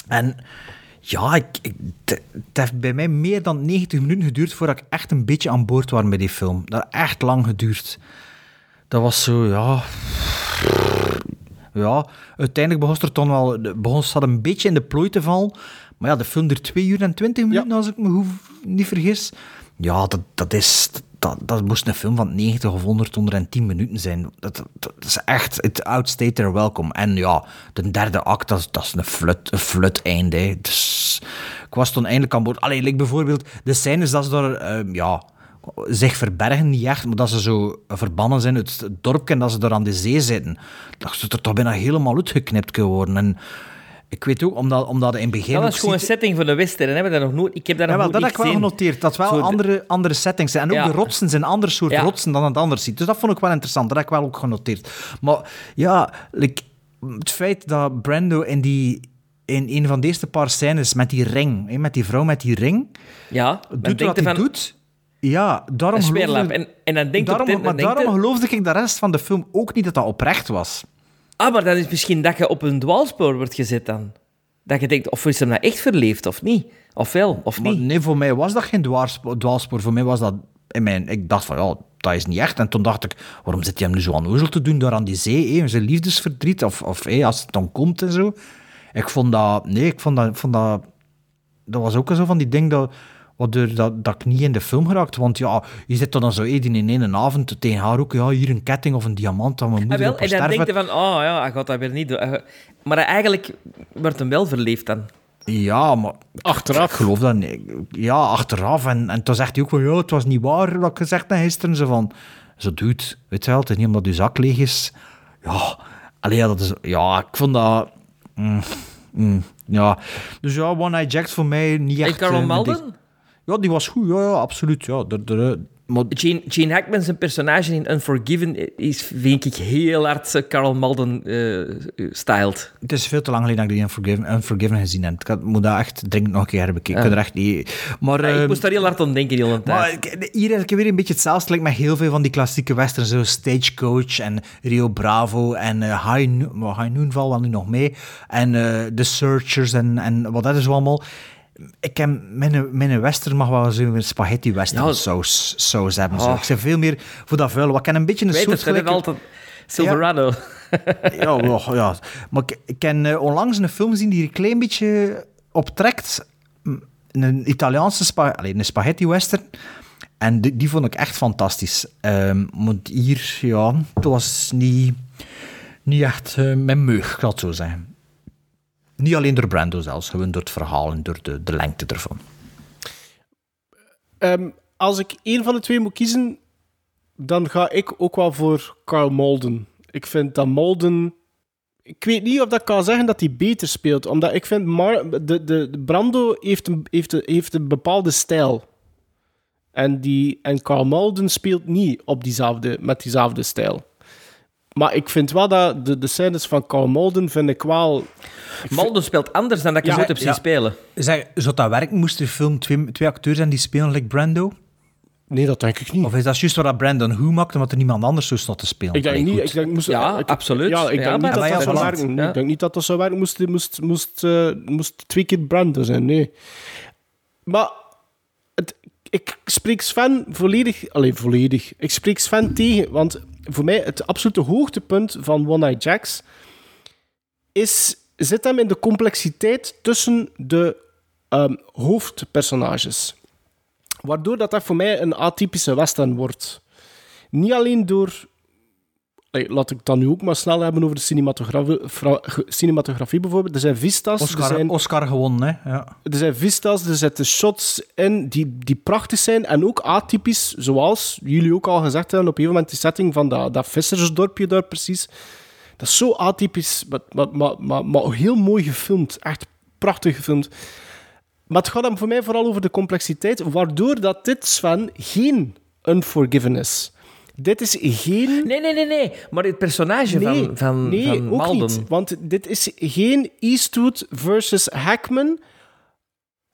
En ja, ik, ik- het heeft bij mij meer dan 90 minuten geduurd voordat ik echt een beetje aan boord was met die film. Dat echt lang geduurd. Dat was zo, ja... Ja, uiteindelijk begon er toch wel... Begon zat een beetje in de plooi te vallen. Maar ja, de film duurt 2 uur en 20 minuten, als ik me hoef, niet vergis. Ja, dat, dat is... Dat, dat moest een film van 90 of 100, 110 minuten zijn. Dat, dat, is echt... Het outstayed their welcome. En ja, de derde act, dat, is- dat is een flut, een flut einde. Dus, ik was toen eindelijk aan boord. Allee, like bijvoorbeeld de scènes dat ze daar... ehm, ja, zich verbergen niet echt, maar dat ze zo verbannen zijn uit het dorpje en dat ze daar aan de zee zitten. Dat ze er toch bijna helemaal uitgeknipt kunnen worden. En ik weet ook, omdat, omdat in het begin... Dat is gewoon een setting van de western. Hebben we dat nog nooit... Ik heb dat ja, nog wel, dat nooit heb ik wel genoteerd. Dat wel Zo de- andere, andere settings zijn. En ook Ja. de rotsen zijn een ander soort Ja. rotsen dan het anders ziet. Dus dat vond ik wel interessant. Dat heb ik wel ook genoteerd. Maar ja, like, het feit dat Brando in, die, in een van de eerste paar scènes met die ring, hè, met die vrouw met die ring, Ja, doet wat hij van... doet. Ja, daarom geloofde- En, en dan denkt daarom, maar dan denkt daarom geloofde ik de rest van de film ook niet dat dat oprecht was. Ah, maar dan is misschien dat je op een dwaalspoor wordt gezet dan. Dat je denkt, of is hem nou echt verleefd, of niet? Of wel, of Maar niet? nee, voor mij was dat geen dwaalspoor. dwaalspoor. Voor mij was dat... In mijn, ik dacht van, ja, dat is niet echt. En toen dacht ik, waarom zit hij hem nu zo aan te doen daar aan die zee? Hè? Zijn liefdesverdriet, of, of hè, als het dan komt en zo. Ik vond dat... Nee, ik vond dat... Vond dat, dat was ook zo van die ding dat... Waardoor dat, dat ik niet in de film geraakt. Want ja, je zit dan zo één in één avond tegen haar ook. Ja, hier een ketting of een diamant dat mijn Ah, moeder wel, op en dan denkt hij van, oh ja, hij gaat dat weer niet doen. Hij- Maar eigenlijk wordt hem wel verleefd dan. Ja, maar... Achteraf? Ik geloof dat niet. Ja, achteraf. En, en toen zegt hij ook van, ja, het was niet waar wat ik gezegd heb gisteren. Zo van, zo dude, weet je wel, het is niet omdat je zak leeg is. Ja, allee, ja, dat is... Ja, ik vond dat... mm, mm, ja. Dus ja, One Eye Jack voor mij niet echt... En Carol eh, Malden? Die- Ja, die was goed. Ja, ja absoluut. Ja, de, de, maar... Gene, Gene Hackman, zijn personage in Unforgiven, is, vind ik, heel hard eh, Carl Malden eh, styled. Het is veel te lang geleden dat ik die Unforgiven, Unforgiven gezien heb. Ik had- moet dat echt dringend nog een keer herbekeken. Ik Ja. kan er echt niet... Maar, Ja, ik ehm, moest daar heel hard aan denken de hele tijd. Maar ik- hier heb ik weer een beetje hetzelfde like met heel veel van die klassieke westerns, zo Stagecoach en Rio Bravo en eh, High, Noon, well, High Noon valt wel nu nog mee en eh The Searchers en, en wat dat is allemaal. Ik heb, mijn, mijn western mag wel zo'n spaghetti western Ja. saus, saus hebben. Zo. Oh. Ik zeg veel meer voor dat vuil. Wat ken een beetje een weet soort gelijke- altijd Silverado. ja, ja, ja. Maar ik, ik heb eh, onlangs een film gezien die er een klein beetje optrekt. Een Italiaanse spa een spaghetti western. En die, die vond ik echt fantastisch. Ehm want hier, ja, het was niet, niet echt eh, mijn meug, ik zal het zo zeggen. Niet alleen door Brando zelfs, gewoon door het verhaal en door de, de lengte ervan. Ehm, als ik één van de twee moet kiezen, dan ga ik ook wel voor Carl Malden. Ik vind dat Malden... Ik weet niet of dat kan zeggen dat hij beter speelt, omdat ik vind Mar de, de, Brando heeft een, heeft, heeft een bepaalde stijl. En, die, en Carl Malden speelt niet op diezelfde, met diezelfde stijl. Maar ik vind wel dat de, de scènes van Carl Malden vind ik wel... Malden speelt anders dan dat ik Ja, hem ooit heb zien ja. spelen. Zeg, zou dat werken? Moest er film twee, twee acteurs zijn die spelen, like Brando? Nee, dat denk ik niet. Of is dat juist wat dat Brandon Who maakte, omdat er niemand anders zo staat te spelen? Ik denk Allee, niet... Ik denk, moest, Ja, ik- absoluut. Ja, ik Ja, denk niet dat dat zou werken. Ja. Ik denk niet dat dat zou werken. Moest, moest, moest, eh, moest twee keer Brando zijn, nee. Maar ik spreek Sven volledig... Alleen volledig. Ik spreek Sven tegen, want voor mij het absolute hoogtepunt van One Night Jacks is, zit hem in de complexiteit tussen de ehm, hoofdpersonages. Waardoor dat, dat voor mij een atypische western wordt. Niet alleen door... Laat ik het dan nu ook maar snel hebben over de cinematografie, cinematografie bijvoorbeeld. Er zijn vistas, er Oscar, zijn, Oscar gewonnen, hè? Ja. er zijn vistas, er zitten shots in die, die prachtig zijn en ook atypisch, zoals jullie ook al gezegd hebben, op een gegeven moment die setting van dat, dat vissersdorpje daar precies. Dat is zo atypisch, maar, maar, maar, maar, heel mooi gefilmd. Echt prachtig gefilmd. Maar het gaat hem voor mij vooral over de complexiteit, waardoor dat dit, Sven, geen Unforgiven is. Dit is geen... Nee, nee, nee, nee. Maar het personage van, van, nee, van ook Malden... niet. Want dit is geen Eastwood versus Hackman.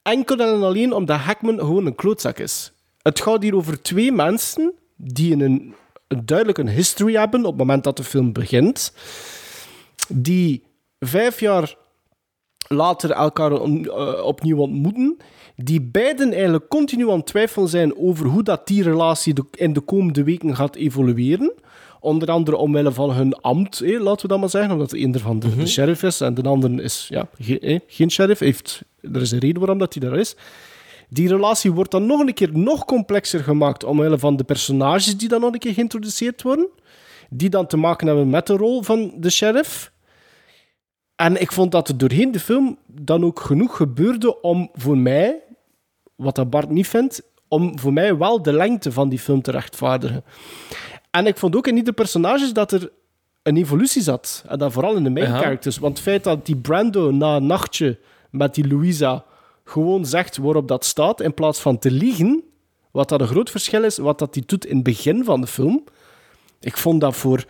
Enkel en alleen omdat Hackman gewoon een klootzak is. Het gaat hier over twee mensen die een, een duidelijk een history hebben op het moment dat de film begint. Die vijf jaar later elkaar on- eh, opnieuw ontmoeten. Die beiden eigenlijk continu aan het twijfelen zijn over hoe dat die relatie in de komende weken gaat evolueren. Onder andere omwille van hun ambt, laten we dat maar zeggen. Omdat de een ervan de, de sheriff is en de ander is ja, geen, geen sheriff. Heeft, er is een reden waarom dat hij daar is. Die relatie wordt dan nog een keer nog complexer gemaakt omwille van de personages die dan nog een keer geïntroduceerd worden. Die dan te maken hebben met de rol van de sheriff. En ik vond dat er doorheen de film dan ook genoeg gebeurde om voor mij, wat dat Bart niet vindt, om voor mij wel de lengte van die film te rechtvaardigen. En ik vond ook in ieder personages dat er een evolutie zat. En dan vooral in de main characters. Want het feit dat die Brando na een nachtje met die Louisa gewoon zegt waarop dat staat, in plaats van te liegen, wat dat een groot verschil is, wat dat hij doet in het begin van de film. Ik vond dat voor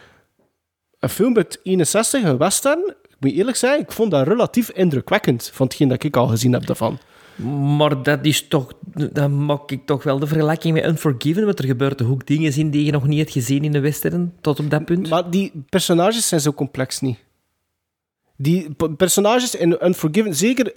een film uit 61, een western, ik moet eerlijk zijn, ik vond dat relatief indrukwekkend van hetgeen dat ik al gezien heb daarvan. Maar dat is toch... Dan maak ik toch wel de vergelijking met Unforgiven, want er gebeurt ook dingen in die je nog niet hebt gezien in de western, tot op dat punt. Maar die personages zijn zo complex niet. Die personages in Unforgiven, zeker...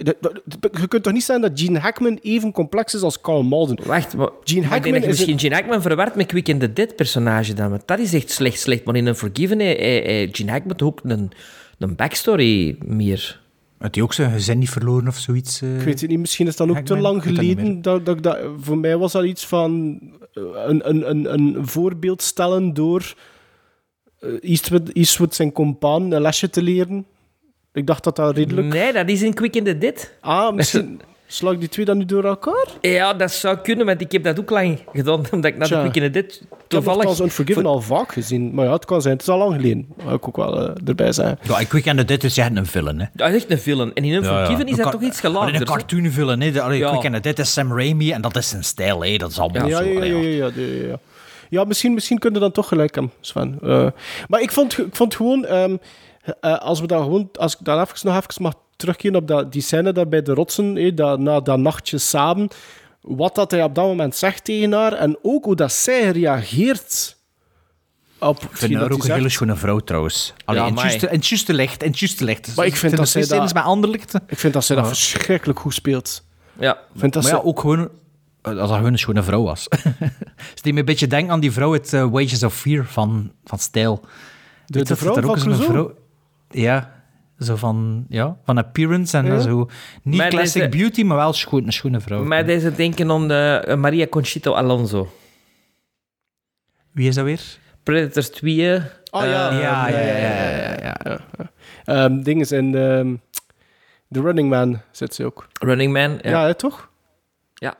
Je kunt toch niet zeggen dat Gene Hackman even complex is als Carl Malden? Wacht, maar... Gene maar Hackman is... misschien Gene Hackman verward met Quick and the Dead personage dan, want dat is echt slecht, slecht. Maar in Unforgiven, eh, eh, eh, Gene Hackman ook een, een backstory meer. Had hij ook zijn gezin niet verloren of zoiets? eh? Ik weet het niet, misschien is dat ook te lang geleden. Dat, dat, voor mij was dat iets van eh, een, een, een, een voorbeeld stellen door eh, Eastwood, Eastwood zijn compaan een lesje te leren. Ik dacht dat dat redelijk... Nee, dat is in Quick and the Dead. Ah, misschien slag die twee dan nu door elkaar? Ja, dat zou kunnen, want ik heb dat ook lang gedaan, omdat ik naar de the Dead Ik heb toevallig... het als Unforgiven al vaak gezien. Maar ja, het kan zijn. Het is al lang geleden. Mag ik ook wel eh, erbij zijn. Ja, ik weet en dit is echt een villain, hè. Dat is echt een film. En in Unforgiven is Een dat toch iets Alleen gelaagder. een cartoon villain, hè. Ja. Quick and dit is Sam Raimi en dat is zijn stijl, hè. Dat is allemaal Ja, zo. ja, ja, ja, ja, ja, ja, ja. Ja, misschien, misschien kun je dan toch gelijk hebben, Sven. Eh, maar ik vond, ik vond gewoon, ehm, eh, als we dan gewoon, als ik dan even, nog even mag terugkeren op dat, die scène daar bij de rotsen, eh, dat, na dat nachtje samen, wat dat hij op dat moment zegt tegen haar en ook hoe dat zij reageert op Ik vind haar ook een hele schone vrouw, trouwens. Allee, Ja, in het juiste- licht, het juiste licht. Maar ik vind dat zij dat... dat- met ander licht. Ik vind dat zij dat verschrikkelijk goed speelt. Ja. Ik vind dat maar ja, ook gewoon... eh, Als dat gewoon een schone vrouw was. Ze deed me een beetje denken aan die vrouw uit eh, Wages of Fear van, van Stijl. De- de dat vrouw er ook van zo'n Clouseau? Ja, zo van, ja, van appearance en Ja. zo. Niet Maar classic deze- beauty, maar wel schoon, een schone vrouw. Maar deze denken aan de, eh, Maria Conchito Alonso. Wie is dat weer? Predators 2. Oh ja, eh, ja, ja, ja, ja, ja, ja. Ehm, ding is in ehm, The Running Man zit ze ook. Running Man. Ja. Ja, toch? Ja.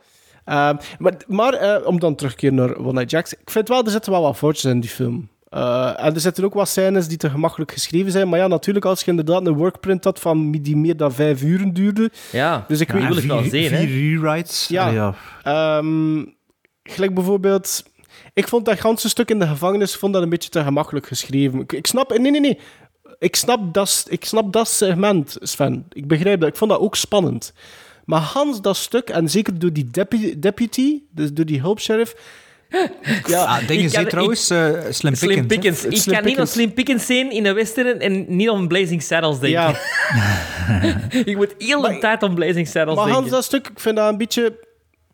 Ehm, maar maar eh, om dan terug te keren naar One Night Jacks. Ik vind wel, er zitten wel wat foutjes in die film. Eh, en er zitten ook wat scènes die te gemakkelijk geschreven zijn. Maar ja, natuurlijk, als je inderdaad een workprint had van die meer dan vijf uren duurde. Ja, Dus ik Ja, weet wil ik wel vier, zien, hè. vier rewrites. Ja. Ehm, gelijk bijvoorbeeld... Ik vond dat ganse stuk in de gevangenis vond dat een beetje te gemakkelijk geschreven. Ik, ik snap... Nee, nee, nee. Ik snap, dat, ik snap dat segment, Sven. Ik begrijp dat. Ik vond dat ook spannend. Maar Hans, dat stuk, en zeker door die depu- deputy, dus door die hulpsheriff... Ja, Ah, dingen kan- trouwens, eh, Slim Slim Pickens. Ik Slim kan niet Pickens. Slim Pickens zijn in een western en niet aan Blazing Saddles denken. Ja. ik moet heel de tijd aan Blazing Saddles Maar denken. Hans, dat stuk, ik vind dat een beetje...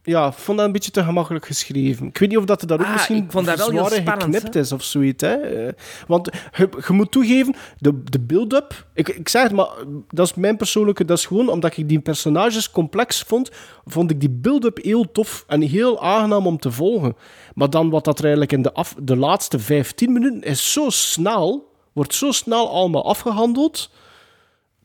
Ja, ik vond dat een beetje te gemakkelijk geschreven. Ik weet niet of dat er daar ook Ah, misschien ik vond dat wel heel zwaar spannend, geknipt is of zoiets. Hè? Eh, Want je, je moet toegeven, de, de build-up... Ik, ik zeg het, maar dat is mijn persoonlijke... Dat is gewoon omdat ik die personages complex vond, vond ik die build-up heel tof en heel aangenaam om te volgen. Maar dan wat dat er eigenlijk in de, af, de laatste 15 minuten is zo snel, wordt zo snel allemaal afgehandeld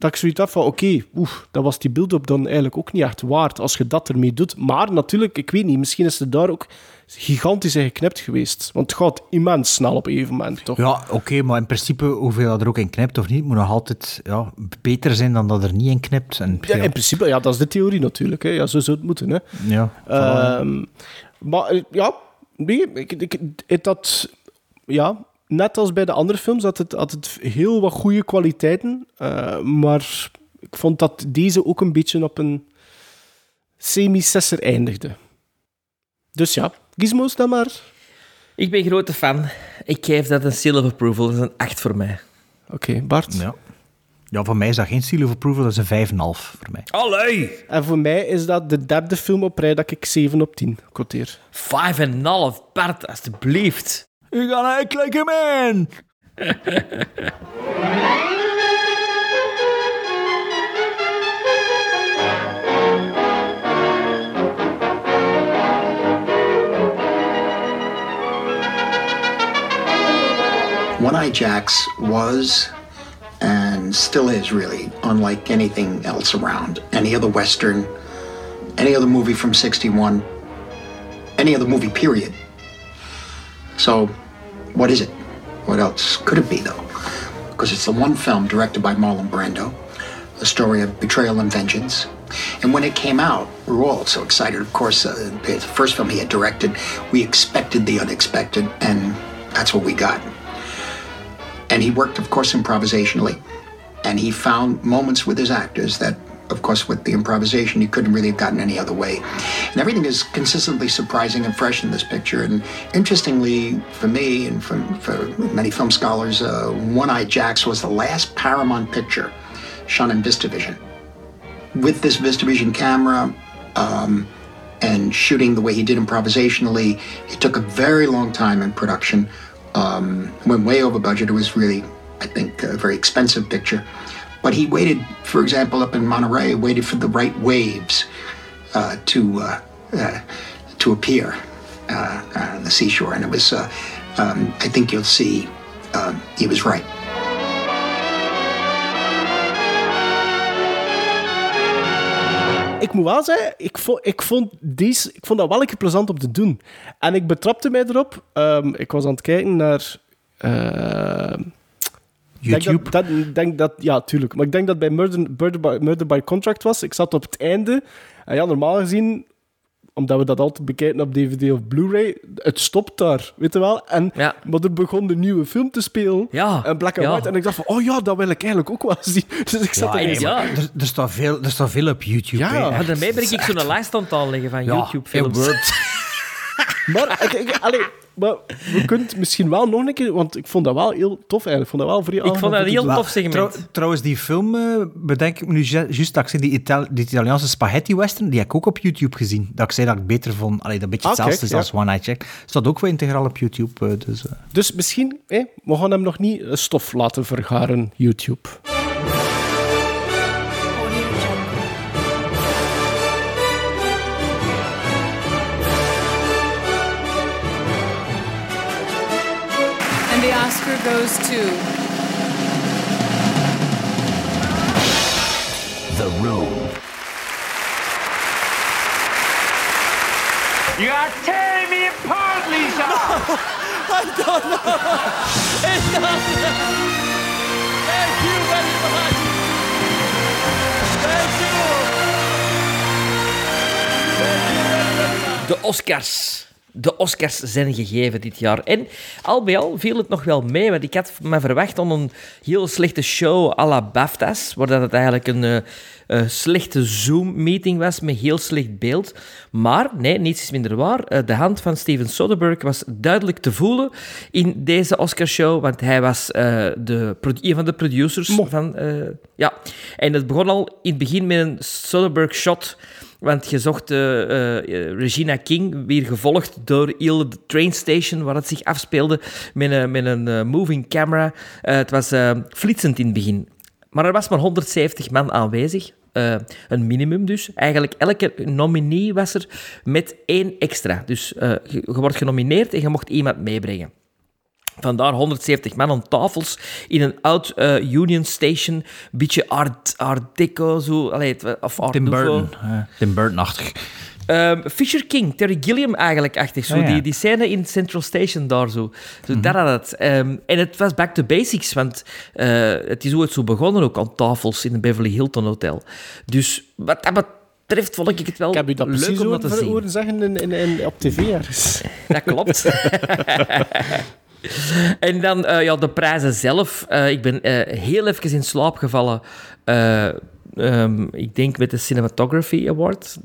dat ik zoiets had van, oké, oef, dat was die build-up dan eigenlijk ook niet echt waard als je dat ermee doet. Maar natuurlijk, ik weet niet, misschien is het daar ook gigantisch in geknipt geweest. Want het gaat immens snel op een gegeven moment, toch? Ja, oké, maar in principe, hoeveel dat er ook in knipt of niet, moet nog altijd ja, beter zijn dan dat er niet in knipt. En, Ja, in principe, ja, dat is de theorie natuurlijk. Hè. Ja, zo zou het moeten. Hè. Ja, Ehm, maar eh, ja, nee, ik, ik, het had, ja, net als bij de andere films had het, had het heel wat goede kwaliteiten. eh, maar ik vond dat deze ook een beetje op een semi-sesser eindigde. Dus ja, gizmos dan maar. Ik ben grote fan. Ik geef dat een seal of approval. Dat is een 8 voor mij. Oké, Bart. Ja. ja, voor mij is dat geen seal of approval, dat is een 5,5 voor mij. Allee! En voor mij is dat de derde film op rij dat ik 7 op 10 quoteer. 5,5. Bart, alstublieft. Ik ga act like a man! One Eye Jacks was and still is really unlike anything else around. Any other Western, any other movie from 61, any other movie, period. So, what is it? What else could it be, though? Because it's the one film directed by Marlon Brando, a story of betrayal and vengeance. And when it came out, we were all so excited. Of course, uh, the first film he had directed, we expected the unexpected, and that's what we got. And he worked, of course, improvisationally. And he found moments with his actors that, of course, with the improvisation, he couldn't really have gotten any other way. And everything is consistently surprising and fresh in this picture. And interestingly, for me and for, for many film scholars, uh, One Eye Jacks was the last Paramount picture shot in VistaVision. With this VistaVision camera, um, and shooting the way he did improvisationally, it took a very long time in production. Um, went way over budget. It was really, I think, a very expensive picture. But he waited, for example, up in Monterey, waited for the right waves uh, to uh, uh, to appear uh, on the seashore, and it was. Uh, um, I think you'll see um, he was right. Ik moet wel zeggen, ik vond, ik vond, deze, ik vond dat wel een keer plezant om te doen. En ik betrapte mij erop. ehm, ik was aan het kijken naar... ehm, YouTube? Denk dat, dat, denk dat, ja, tuurlijk. Maar ik denk dat bij Murder, Murder, by, Murder by Contract was. Ik zat op het einde. En ja, normaal gezien, omdat we dat altijd bekijken op DVD of Blu-ray, het stopt daar, weet je wel. En, Maar er begon een nieuwe film te spelen. Ja. En black and Ja. white. En ik dacht van, oh ja, dat wil ik eigenlijk ook wel zien. Dus ik zat Ja, er maar er, er, staat veel, er staat veel op YouTube. Ja. hè. Maar daarmee ben Dat ik zo'n lijst aan het aanleggen van Ja, YouTube-films. Maar, ik, ik, allee, maar we kunnen het misschien wel nog een keer... Want ik vond dat wel heel tof eigenlijk. Ik vond dat wel vrij Ik vond dat een heel tof segment. Trouw- trouwens, die film, eh, bedenk ik me nu ju- juist dat ik zei, die, Ital- die Italiaanse spaghetti western, die heb ik ook op YouTube gezien. Dat ik zei dat ik beter vond, allee, dat een beetje Ah, hetzelfde kijk, is ja. als One Eye Check. Staat ook wel integraal op YouTube. eh, dus, eh. Dus misschien, hè, we gaan hem nog niet stof laten vergaren, YouTube. Goes to The Room. You are tearing me apart, Lisa! I don't know! It doesn't! Thank you very much! Thank you! De Oscars. De Oscars zijn gegeven dit jaar. En al bij al viel het nog wel mee, want ik had me verwacht om een heel slechte show à la BAFTA's, waar dat het eigenlijk een eh, slechte Zoom-meeting was met heel slecht beeld. Maar nee, niets is minder waar. Eh, de hand van Steven Soderbergh was duidelijk te voelen in deze Oscarshow, want hij was eh, de, een van de producers van... ja, en het begon al in het begin met een Soderbergh-shot... Want je zocht eh, eh, Regina King, weer gevolgd door heel de train station waar het zich afspeelde, met een, met een eh, moving camera. Eh, het was eh, flitsend in het begin. Maar er was maar 170 man aanwezig. Eh, een minimum dus. Eigenlijk elke nominee was er met één extra. Dus eh, je, je wordt genomineerd en je mocht iemand meebrengen. Vandaar 170 man aan tafels in een oud eh, Union Station. Beetje art, art deco, zo. Allee, of art Tim nouveau. Burton. Tim Burton-achtig. Ehm, Fisher King, Terry Gilliam eigenlijk, achtig. Zo, ja. die, die scène in Central Station daar zo. zo dat had het. Ehm, en het was back to basics, want eh, het is ooit zo begonnen ook aan tafels in het Beverly Hilton Hotel. Dus wat dat betreft vond ik het wel Ik heb u dat leuk om horen, dat te zien. horen zeggen in, in, in- op tv ergens. Dat klopt. en dan eh, ja, de prijzen zelf. Eh, ik ben eh, heel even in slaap gevallen. Eh, ehm, ik denk met de Cinematography Award.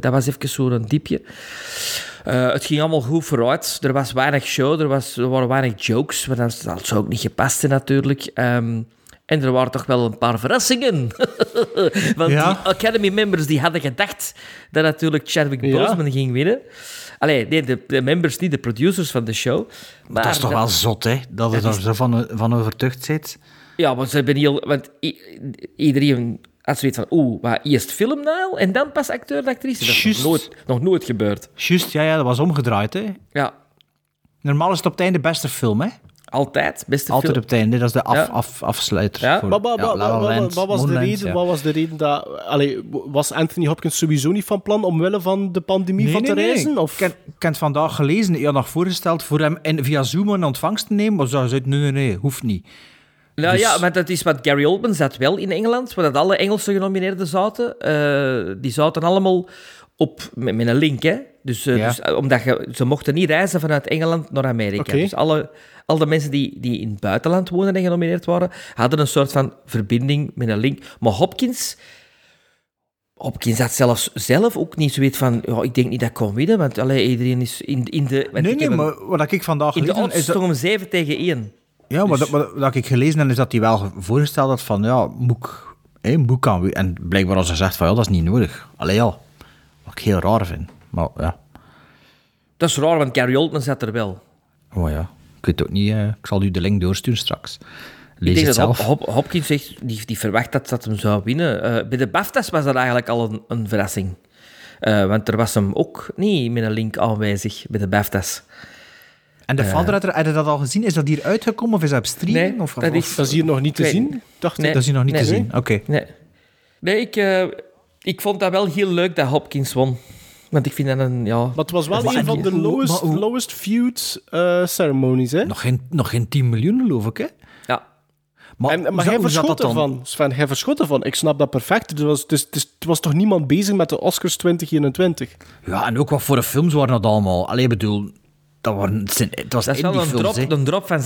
Dat was even zo'n diepje. Het ging allemaal goed vooruit. Er was weinig show, er, was, er waren weinig jokes. Maar dat, zou ook niet gepast zijn natuurlijk. Ehm, en er waren toch wel een paar verrassingen. Want Ja. die Academy members die hadden gedacht dat natuurlijk Chadwick Ja. Boseman ging winnen. Allee, nee, de, de members niet, de producers van de show. Maar dat is toch wel zot, hè? Dat je Dat er is- van, van overtuigd zit. Ja, want ze hebben heel... Want iedereen had zoiets van... Oeh, maar eerst film nou en dan pas acteur en actrice. Dat is nog nooit, nog nooit gebeurd. Juist, ja, ja, dat was omgedraaid, hè? Ja. Normaal is het op het einde beste film, hè? Altijd, beste Altijd film. op het einde, dat is de af, Ja. af, afsluiter. Ja. voor- Maar wa- ja, La La Land, wat was de reden? ja. Wat was de reden dat... Allee, was Anthony Hopkins sowieso niet van plan omwille van de pandemie van te reizen? Of? Ik heb ik heb het vandaag gelezen. Je had nog voorgesteld voor hem en via Zoom in ontvangst te nemen. Maar ze zei, nee, nee, nee, hoeft niet. Nou Dus- ja, maar dat is wat Gary Oldman zat wel in Engeland, waar dat alle Engelse genomineerden zaten. Eh, die zaten allemaal op, met, met een link, hè. Dus, eh, Ja. dus eh, omdat je, ze mochten niet reizen vanuit Engeland naar Amerika. Dus alle, al de mensen die, die in het buitenland wonen en genomineerd waren, hadden een soort van verbinding met een link. Maar Hopkins... Hopkins had zelfs zelf ook niet zoiets van... Ja, ik denk niet dat ik kon winnen, want allee, iedereen is in, in de... Nee, nee, een- maar wat ik vandaag In de odds is dat... stond om 7 tegen 1. Ja, maar Dus- dat, wat, ik gelezen heb, is dat hij wel voorgesteld had van, ja, moet ik aan wie- En blijkbaar als hij zegt van, ja, dat is niet nodig. Allee, ja. Wat ik heel raar vind. Maar ja, Dat is raar, want Gary Oldman zat er wel. oh ja. Ik weet ook niet, eh, ik zal u de link doorsturen straks. Lees ik denk het dat zelf. Hop- Hopkins zegt, die, die verwacht dat, dat hem zou winnen. Eh, bij de BAFTA's was dat eigenlijk al een, een verrassing. Eh, want er was hem ook niet met een link aanwezig bij de BAFTA's. En de vader, had, er, had je dat al gezien? Is dat hier uitgekomen of is dat op streaming? Nee, of, dat of- is- Dat is hier nog niet te zien, dacht ik. Dat is hier nog niet Nee. te zien. Oké. Nee, nee ik, eh, ik vond dat wel heel leuk dat Hopkins won. Want ik vind dat een... Ja, Maar het was wel een van de lowest, hoe- lowest viewed eh, ceremonies, hè? Nog, geen, nog geen 10 miljoen, geloof ik, hè? ja. Maar, En, maar hij verschot ervan, Sven. Hij verschot ervan. Ik snap dat perfect. Het was, het was toch niemand bezig met de Oscars 2021? Ja, en ook wat voor de films waren dat allemaal. Allee, ik bedoel, dat, waren, het was Dat is wel een indie-films, drop, een drop van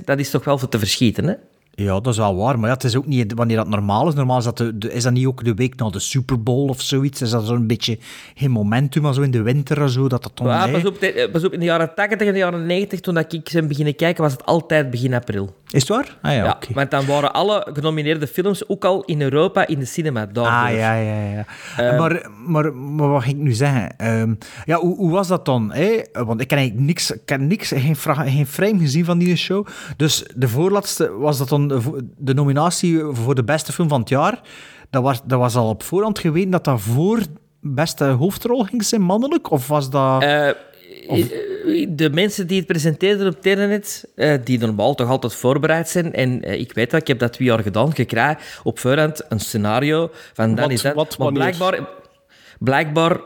56% Dat is toch wel voor te verschieten, hè? Ja, dat is wel waar. Maar ja, het is ook niet wanneer dat normaal is. Normaal is dat, de, de- is dat niet ook de week na de Super Bowl of zoiets. Is dat zo'n beetje geen momentum, maar zo in de winter en zo, dat dat dan... Ja, pas, op, eh, pas op, in de jaren 80 en de jaren 90, toen dat ik ben beginnen kijken, was het altijd begin april. Is het waar? Ah ja, Ja, oké. want dan waren alle genomineerde films ook al in Europa in de cinema. Daardoor. Ah, ja, ja, ja. Ehm, maar, maar, maar wat ging ik nu zeggen? Ehm, ja, hoe, hoe was dat dan? Hè? Want ik heb eigenlijk niks, ik heb niks geen, geen frame gezien van die show. Dus de voorlaatste, was dat dan de, nominatie voor de beste film van het jaar? Dat was, dat was al op voorhand geweten dat dat voor beste hoofdrol ging zijn, mannelijk? Of was dat... Eh, de mensen die het presenteerden op Telenet, eh, die normaal toch altijd voorbereid zijn, en eh, ik weet dat, ik heb dat twee jaar gedaan, gekregen op voorhand een scenario van dan Wat- is dat. wat, maar blijkbaar, blijkbaar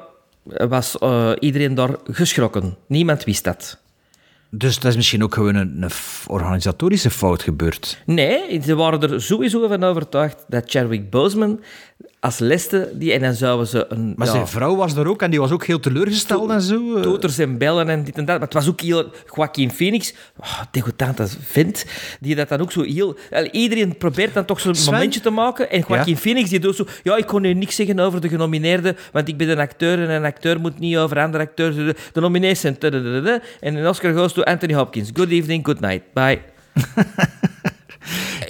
was eh, iedereen daar geschrokken. Niemand wist dat. Dus dat is misschien ook gewoon een, een organisatorische fout gebeurd. Nee, ze waren er sowieso van overtuigd dat Chadwick Boseman als leste die, en dan zouden ze een... Maar ja, zijn vrouw was er ook en die was ook heel teleurgesteld en zo. eh. toters en bellen en dit en dat. Maar het was ook heel... Joaquin Phoenix, oh, degoutante vent, die dat dan ook zo heel... Iedereen probeert dan toch zo'n momentje te maken. En Joaquin Ja. Phoenix, die doet zo... Ja, ik kon nu niks zeggen over de genomineerden, want ik ben een acteur en een acteur moet niet over andere acteurs... De nominees zijn... En een Oscar goes to Anthony Hopkins. Good evening, good night. Bye.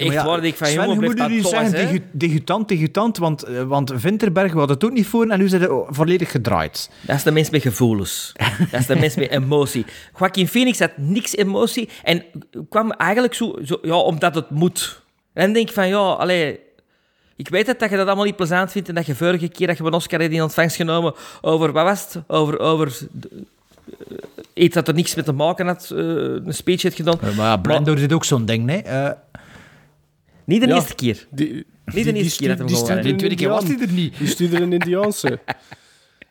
Maar Echt ja, waar, ik van Sven, jongen, blijf nu zeggen, degu- degutant, degutant, want, eh, want Vinterberg had het ook niet voor en nu zijn ze volledig gedraaid. Dat is de mens met gevoelens. Dat is de mens met emotie. Joaquin Phoenix had niks emotie en kwam eigenlijk zo, zo ja, omdat het moet. En dan denk ik van, ja, allee, ik weet het dat je dat allemaal niet plezant vindt en dat je vorige keer dat je een Oscar hebt in ontvangst genomen over, wat was het? Over, over eh, iets dat er niks mee te maken had, eh, een speech heeft gedaan. Maar ja, Brando deed ook zo'n ding. Eh, Niet de Ja, eerste keer. Die, Niet de eerste keer dat hem een tweede keer was hij er niet. Die stuurde een Indiaanse.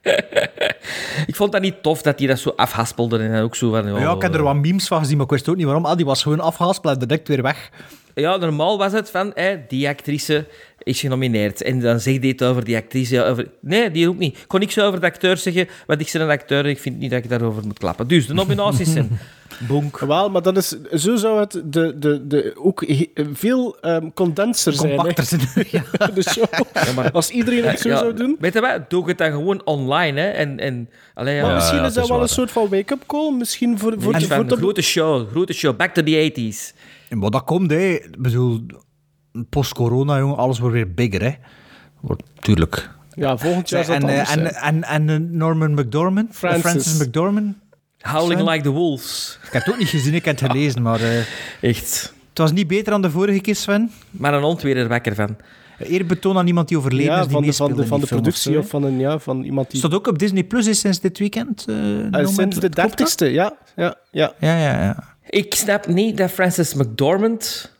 Ik vond dat niet tof dat hij dat zo afhaspelde en ook zo van... ja, ik heb er wat memes van gezien, maar ik wist ook niet waarom. Ah, die was gewoon afgehaspeld en direct weer weg. Ja, normaal was het van, hè, die actrice is genomineerd. En dan zegt hij het over die actrice. Over... Nee, die ook niet. Ik kon niks over de acteur zeggen, want ik ben een acteur en ik vind niet dat ik daarover moet klappen. Dus, de nominaties zijn... Bonk. Wel, maar dat is, zo zou het de, de, de, ook veel ehm, condenser zijn. Compacter zijn. Ja. de show. maar- Als iedereen het zo Ja, zou doen. Weet je wat? Doe het dan gewoon online, hè. En, en, allee, ja. Maar misschien ja, is dat is wel waar, een soort van wake-up call. Misschien voor, voor, En voor, de- grote show, grote show. Back to the 80s. Maar dat komt, hè. Ik bedoel, post-corona, jongen, alles wordt weer bigger, hè. Wordt, tuurlijk. Ja, volgend jaar zal en, het eh, anders en, zijn. en, en, eh, Norman McDormand? Francis. Francis McDormand? Howling Sven? like the wolves. Ik heb het ook niet gezien, ik heb het gelezen, maar... eh, Echt. het was niet beter dan de vorige keer, Sven. Maar een hond weer er wakker van. Eerbetoon aan iemand die overleden ja, is, die van de, van de, van de productie of van, een, ja, van iemand die... Staat ook op Disney Plus is sinds dit weekend. eh, Norman, sinds de? 30ste, ja. ja, ja. Ja, ja, ja. Ik snap niet dat Frances McDormand...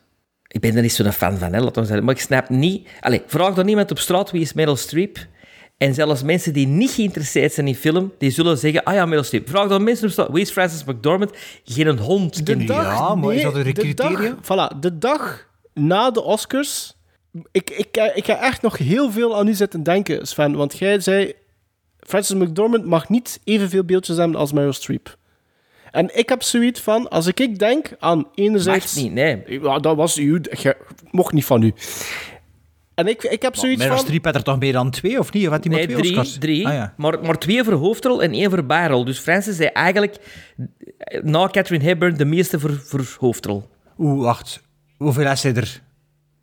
Ik ben er niet zo'n fan van, hè, laat ons zeggen. Maar ik snap niet... Allee, vraag dan niemand op straat wie is Meryl Streep. En zelfs mensen die niet geïnteresseerd zijn in film, die zullen zeggen, ah ja, Meryl Streep. Vraag dan mensen op straat, wie is Frances McDormand? Geen hond De dag, Ja, maar is nee, dat een de criteria? dag, voilà, de dag na de Oscars... Ik, ik, ik ga echt nog heel veel aan u zitten denken, Sven. Want jij zei... Frances McDormand mag niet evenveel beeldjes hebben als Meryl Streep. En ik heb zoiets van... Als ik, ik denk aan enerzijds... Mag niet, nee. Ja, dat was u. Je mocht niet van u. En ik, ik heb zoiets Meryl van... Streep had er toch meer dan twee, of niet? Of had hij maar Nee, twee drie. Oscars? drie Ah, ja. maar, maar twee voor hoofdrol en één voor bijrol. Dus Frances is eigenlijk eh, na Catherine Hepburn de meeste voor, voor hoofdrol. Oeh, wacht. Hoeveel is hij er?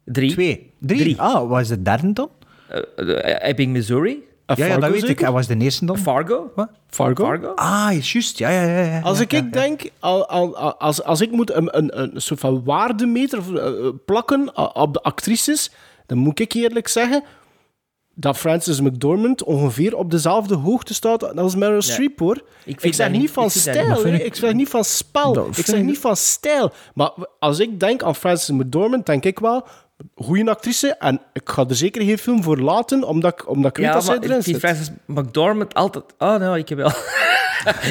Drie. Twee. Drie? Drie. Ah, wat is de derde dan? Eh, eh, Ebbing, Missouri. Ah, ja, ja, dat weet ik. zeker? Wat is de eerste dan? Fargo. Wat? Fargo? Fargo. Ah, is juist. Ja, ja, ja. ja. Als ja, ik, ja, denk, al, al, al- als, als ik moet een, een, een soort van waardemeter eh, eh, plakken op de actrices, dan moet ik eerlijk zeggen dat Frances McDormand ongeveer op dezelfde hoogte staat als Meryl Streep, hoor. Ik, zeg niet niet. van stijl, ik- ik zeg niet van spel, ik zeg niet van stijl. Maar als ik denk aan Frances McDormand, denk ik wel, goede actrice, en ik ga er zeker geen film voor laten, omdat ik, omdat ik weet Ja, dat zij maar erin ik vind zit. Frances McDormand altijd... Oh, nou, ik heb wel...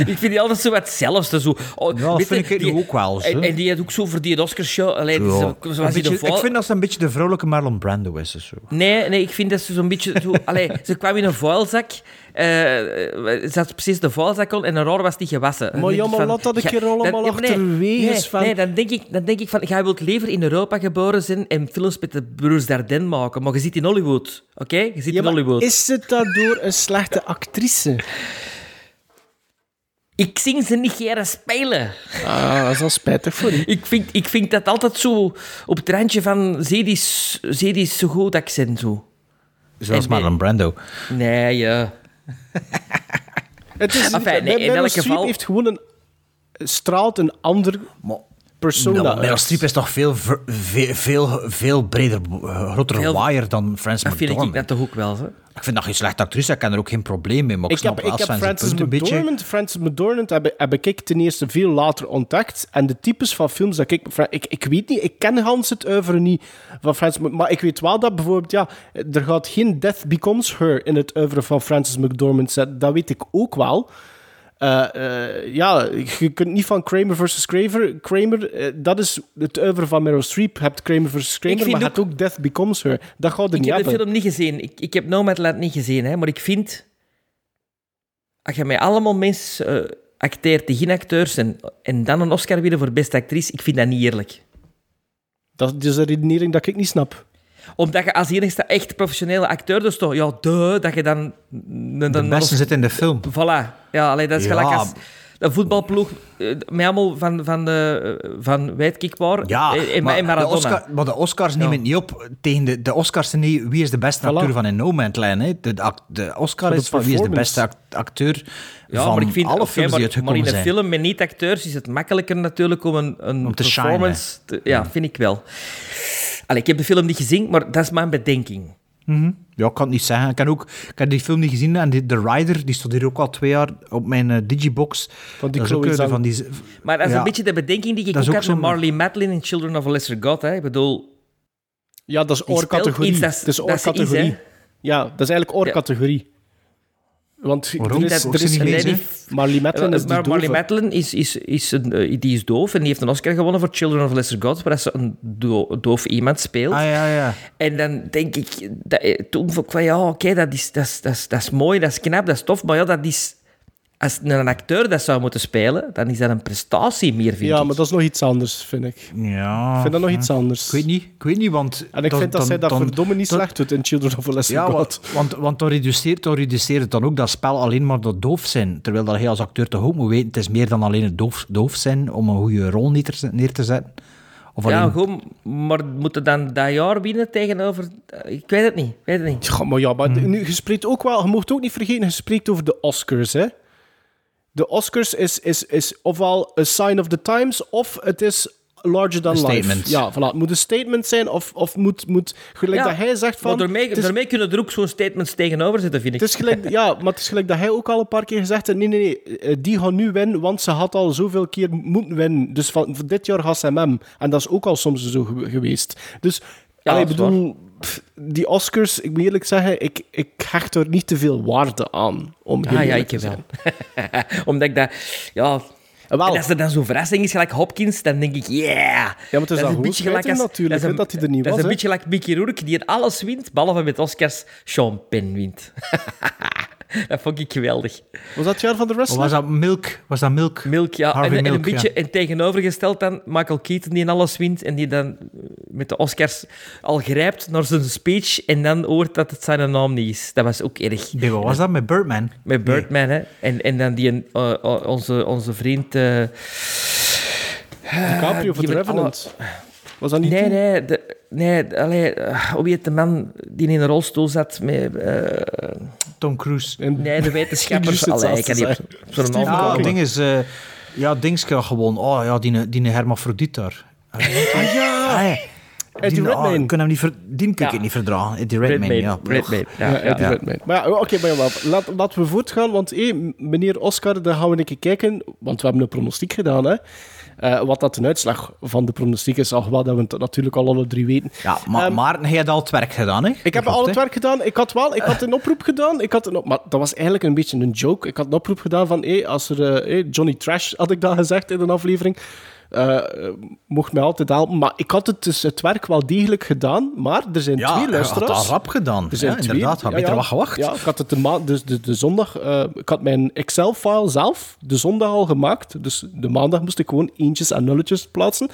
ik vind die altijd zo wat hetzelfde. Zo. Oh, Ja, dat weet vind je, ik die- ook wel, zo. En, en die had ook zo voor die Oscarshow... Allee, Ja. zo, beetje- ik vind dat ze een beetje de vrouwelijke Marlon Brando is. Zo. Nee, nee, ik vind dat ze zo'n beetje... Zo, allee, ze kwam in een vuilzak. Eh, ze had precies de vuilzak al en een raar was niet gewassen. Dan Maar denk ja, ik maar van, laat dat een ja, keer allemaal ja, achterwege, nee, Sven. Nee, dan denk, ik, dan denk ik van... Jij wilt liever in Europa geboren zijn en films met de broers Dardenne maken. Maar je zit in Hollywood, oké? Je zit Ja, in Hollywood. is het daardoor een slechte actrice? Ik zing ze niet jaren spelen. Ah, dat is wel spijtig voor u. Ik vind, ik vind dat altijd zo op het randje van... Zie die, zie die zo goed accent, zo. Zoals en- Marlon Brando. Nee, ja. Het is, Enfin, nee, in elk geval- heeft gewoon een... straalt een ander persona Nou, Meryl. Streep is toch veel, veel, veel, veel breder, grotere Veel- wire dan Frances Dat vind ik McDormand. dat toch ook wel, hè? Ik vind dat geen slechte actrice, ik kan er ook geen probleem mee, maar ik, Ik snap heb, wel ik heb Frances. McDormand, Frances McDormand heb, heb ik ten eerste veel later ontdekt. En de types van films dat ik... Ik, ik weet niet, ik ken Hans het oeuvre niet van Frances Maar ik weet wel dat bijvoorbeeld, ja, er gaat geen Death Becomes Her in het oeuvre van Frances McDormand zitten. Dat weet ik ook wel. Eh, eh, ja, je kunt niet van Kramer versus Kramer. Kramer, eh, dat is het oeuvre van Meryl Streep. Je hebt Kramer versus Kramer, maar je ook- hebt ook Death Becomes Her. Dat gaat er Ik niet heb de hebben. film niet gezien. Ik, ik heb Nomadland niet gezien, hè, maar ik vind... Als je met allemaal mensen acteert die geen acteurs zijn en dan een Oscar winnen voor beste actrice, ik vind dat niet eerlijk. Dat is een redenering dat ik niet snap. Omdat je als enigste echt professionele acteur, dus toch, ja, duh, dat je dan... dan De beste zit in de film. Voilà. Ja, allee, dat is Ja. gelijk als een voetbalploeg eh, met allemaal van, van, de, van wijdkikbaar Ja, en, maar, en Maradona. De Oscar, maar de Oscars nemen het niet op tegen de, de Oscars zijn niet wie is de beste Voilà. acteur van in No Man's Land. Hè. De, de, de Oscar de is van wie is de beste act- acteur Ja, van maar ik vind, alle films maar, die maar uitgekomen in een zijn. film met niet-acteurs is het makkelijker natuurlijk om een, een Om te performance... te- ja, vind ik wel. Allee, ik heb de film niet gezien, maar dat is mijn bedenking. Mhm. Ja, ik kan het niet zeggen. Ik, heb ook, ik heb die film niet gezien en die, de Rider, die stond hier ook al twee jaar op mijn eh, Digibox. Van die dat is ook eh, van die... Maar dat is Ja. een beetje de bedenking die ik Dat ook had met Marley Madeline in Children of a Lesser God. Hè. Ik bedoel... Ja, dat is oorcategorie. Dat dat is- dat oorcategorie. Ja, dat is eigenlijk oorcategorie. Want Waarom? er is, Dat er is lezen. Marley Matlin is Eh, maar Marley. Madeline is, is, is een, eh, die is doof en die heeft een Oscar gewonnen voor Children of Lesser God, waar ze een do- doof iemand speelt. Ah, ja, ja. En dan denk ik, dat, eh, toen vond ik van ja, oké, dat, is, dat, is, dat, is, dat is mooi, dat is knap, dat is tof, maar ja, dat is... Als een acteur dat zou moeten spelen, dan is dat een prestatie meer, vind Ja, ik. maar dat is nog iets anders, vind ik. Ja. Ik vind dat nog iets anders. Ik weet niet, ik weet niet want... En ik dan- vind dat dan- zij dat dan- verdomme niet dan- slecht doet in Children of a Lesser Ja, God. want, want, want dan, reduceert, dan reduceert het dan ook dat spel alleen maar dat doof zijn. Terwijl dat hij als acteur toch ook moet weten, het is meer dan alleen het doof, doof zijn om een goede rol neer te, neer te zetten. Of alleen... Ja, goed, maar moeten dan dat jaar winnen tegenover... Ik weet het niet, ik weet het niet. Ja, maar ja, maar Hmm. nu, je spreekt ook wel... Je mocht ook niet vergeten, je spreekt over de Oscars, hè. De Oscars is, is, is ofwel a sign of the times, of het is larger than Een life. statement. Ja, voilà. Het moet een statement zijn, of, of moet, moet gelijk Ja, dat hij zegt van... maar daarmee, is- daarmee kunnen er ook zo'n statements tegenover zitten, vind ik. Het is gelijk, ja, maar het is gelijk dat hij ook al een paar keer gezegd heeft: nee, nee, nee, eh, die gaan nu winnen, want ze had al zoveel keer moeten winnen. Dus van, van dit jaar gaat ze hem. En dat is ook al soms zo ge- geweest. Dus, Ja, allee, ik bedoel, pff, die Oscars, ik moet eerlijk zeggen, ik, ik hecht er niet te veel waarde aan. Om Ah ja, ik wel. Omdat ik dat... Ja... Wel. En als er dan zo'n verrassing is, gelijk Hopkins, dan denk ik, yeah! Ja, maar het is dan goed schijten natuurlijk, hè, dat hij er niet Dat was, is een beetje like Mickey Rourke, die in alles wint, behalve met Oscars Sean Penn wint. dat vond ik geweldig. Was dat het jaar van de Of wrestler? was dat Milk? Was dat Milk? Milk, ja. En, en een beetje ja. en tegenovergesteld dan Michael Keaton, die in alles wint en die dan eh, met de Oscars al grijpt naar zijn speech en dan hoort dat het zijn naam niet is. Dat was ook erg. Nee, wat was dat met Birdman? Met Birdman, hè. En, en dan die, eh, onze, onze vriend... eh, DiCaprio met Revenant. Was dat niet Nee, toen? nee, de, nee, allee, hoe heet de man die in een rolstoel zat met... eh, Tom Cruise. nee, de wetenschappers. Allee, ik kan niet op disaster. zo'n naam Ja, ding is... eh ja, Dingske gewoon. Oh ja, die, die hermafrodiet daar. Ah ja! Eddie die, ah, Redmayne. ik kan hem niet ver, die kan Ja. ik niet verdragen. Eddie Redmayne, ja. Redmayne, Ja, ja. Eddie ja. Redmayne. Maar ja, oké, maar ja, laat, laten we voortgaan, want hé, meneer Oscar, daar gaan we een keer kijken, want we hebben een pronostiek gedaan, hè. Eh, wat dat een uitslag van de pronostiek is, al wat dat we het natuurlijk al alle drie weten. Ja, maar Ehm, Maarten, hij had al het werk gedaan, hè? Ik heb al het werk gedaan. Ik had wel, ik had een oproep gedaan. Ik had een op, maar dat was eigenlijk een beetje een joke. Ik had een oproep gedaan van, hé, als er, eh, hé, Johnny Trash had ik dat gezegd in een aflevering. Eh, mocht mij altijd helpen. Maar ik had het, dus het werk wel degelijk gedaan. Maar er zijn Ja, twee hij had luisteraars. dat rap gedaan. Er zijn Ja, twee- inderdaad, had beter wat gewacht. Ja, ik had het de, ma- dus de, de zondag... eh, ik had mijn Excel-file zelf de zondag al gemaakt. Dus de maandag moest ik gewoon eentjes en nulletjes plaatsen.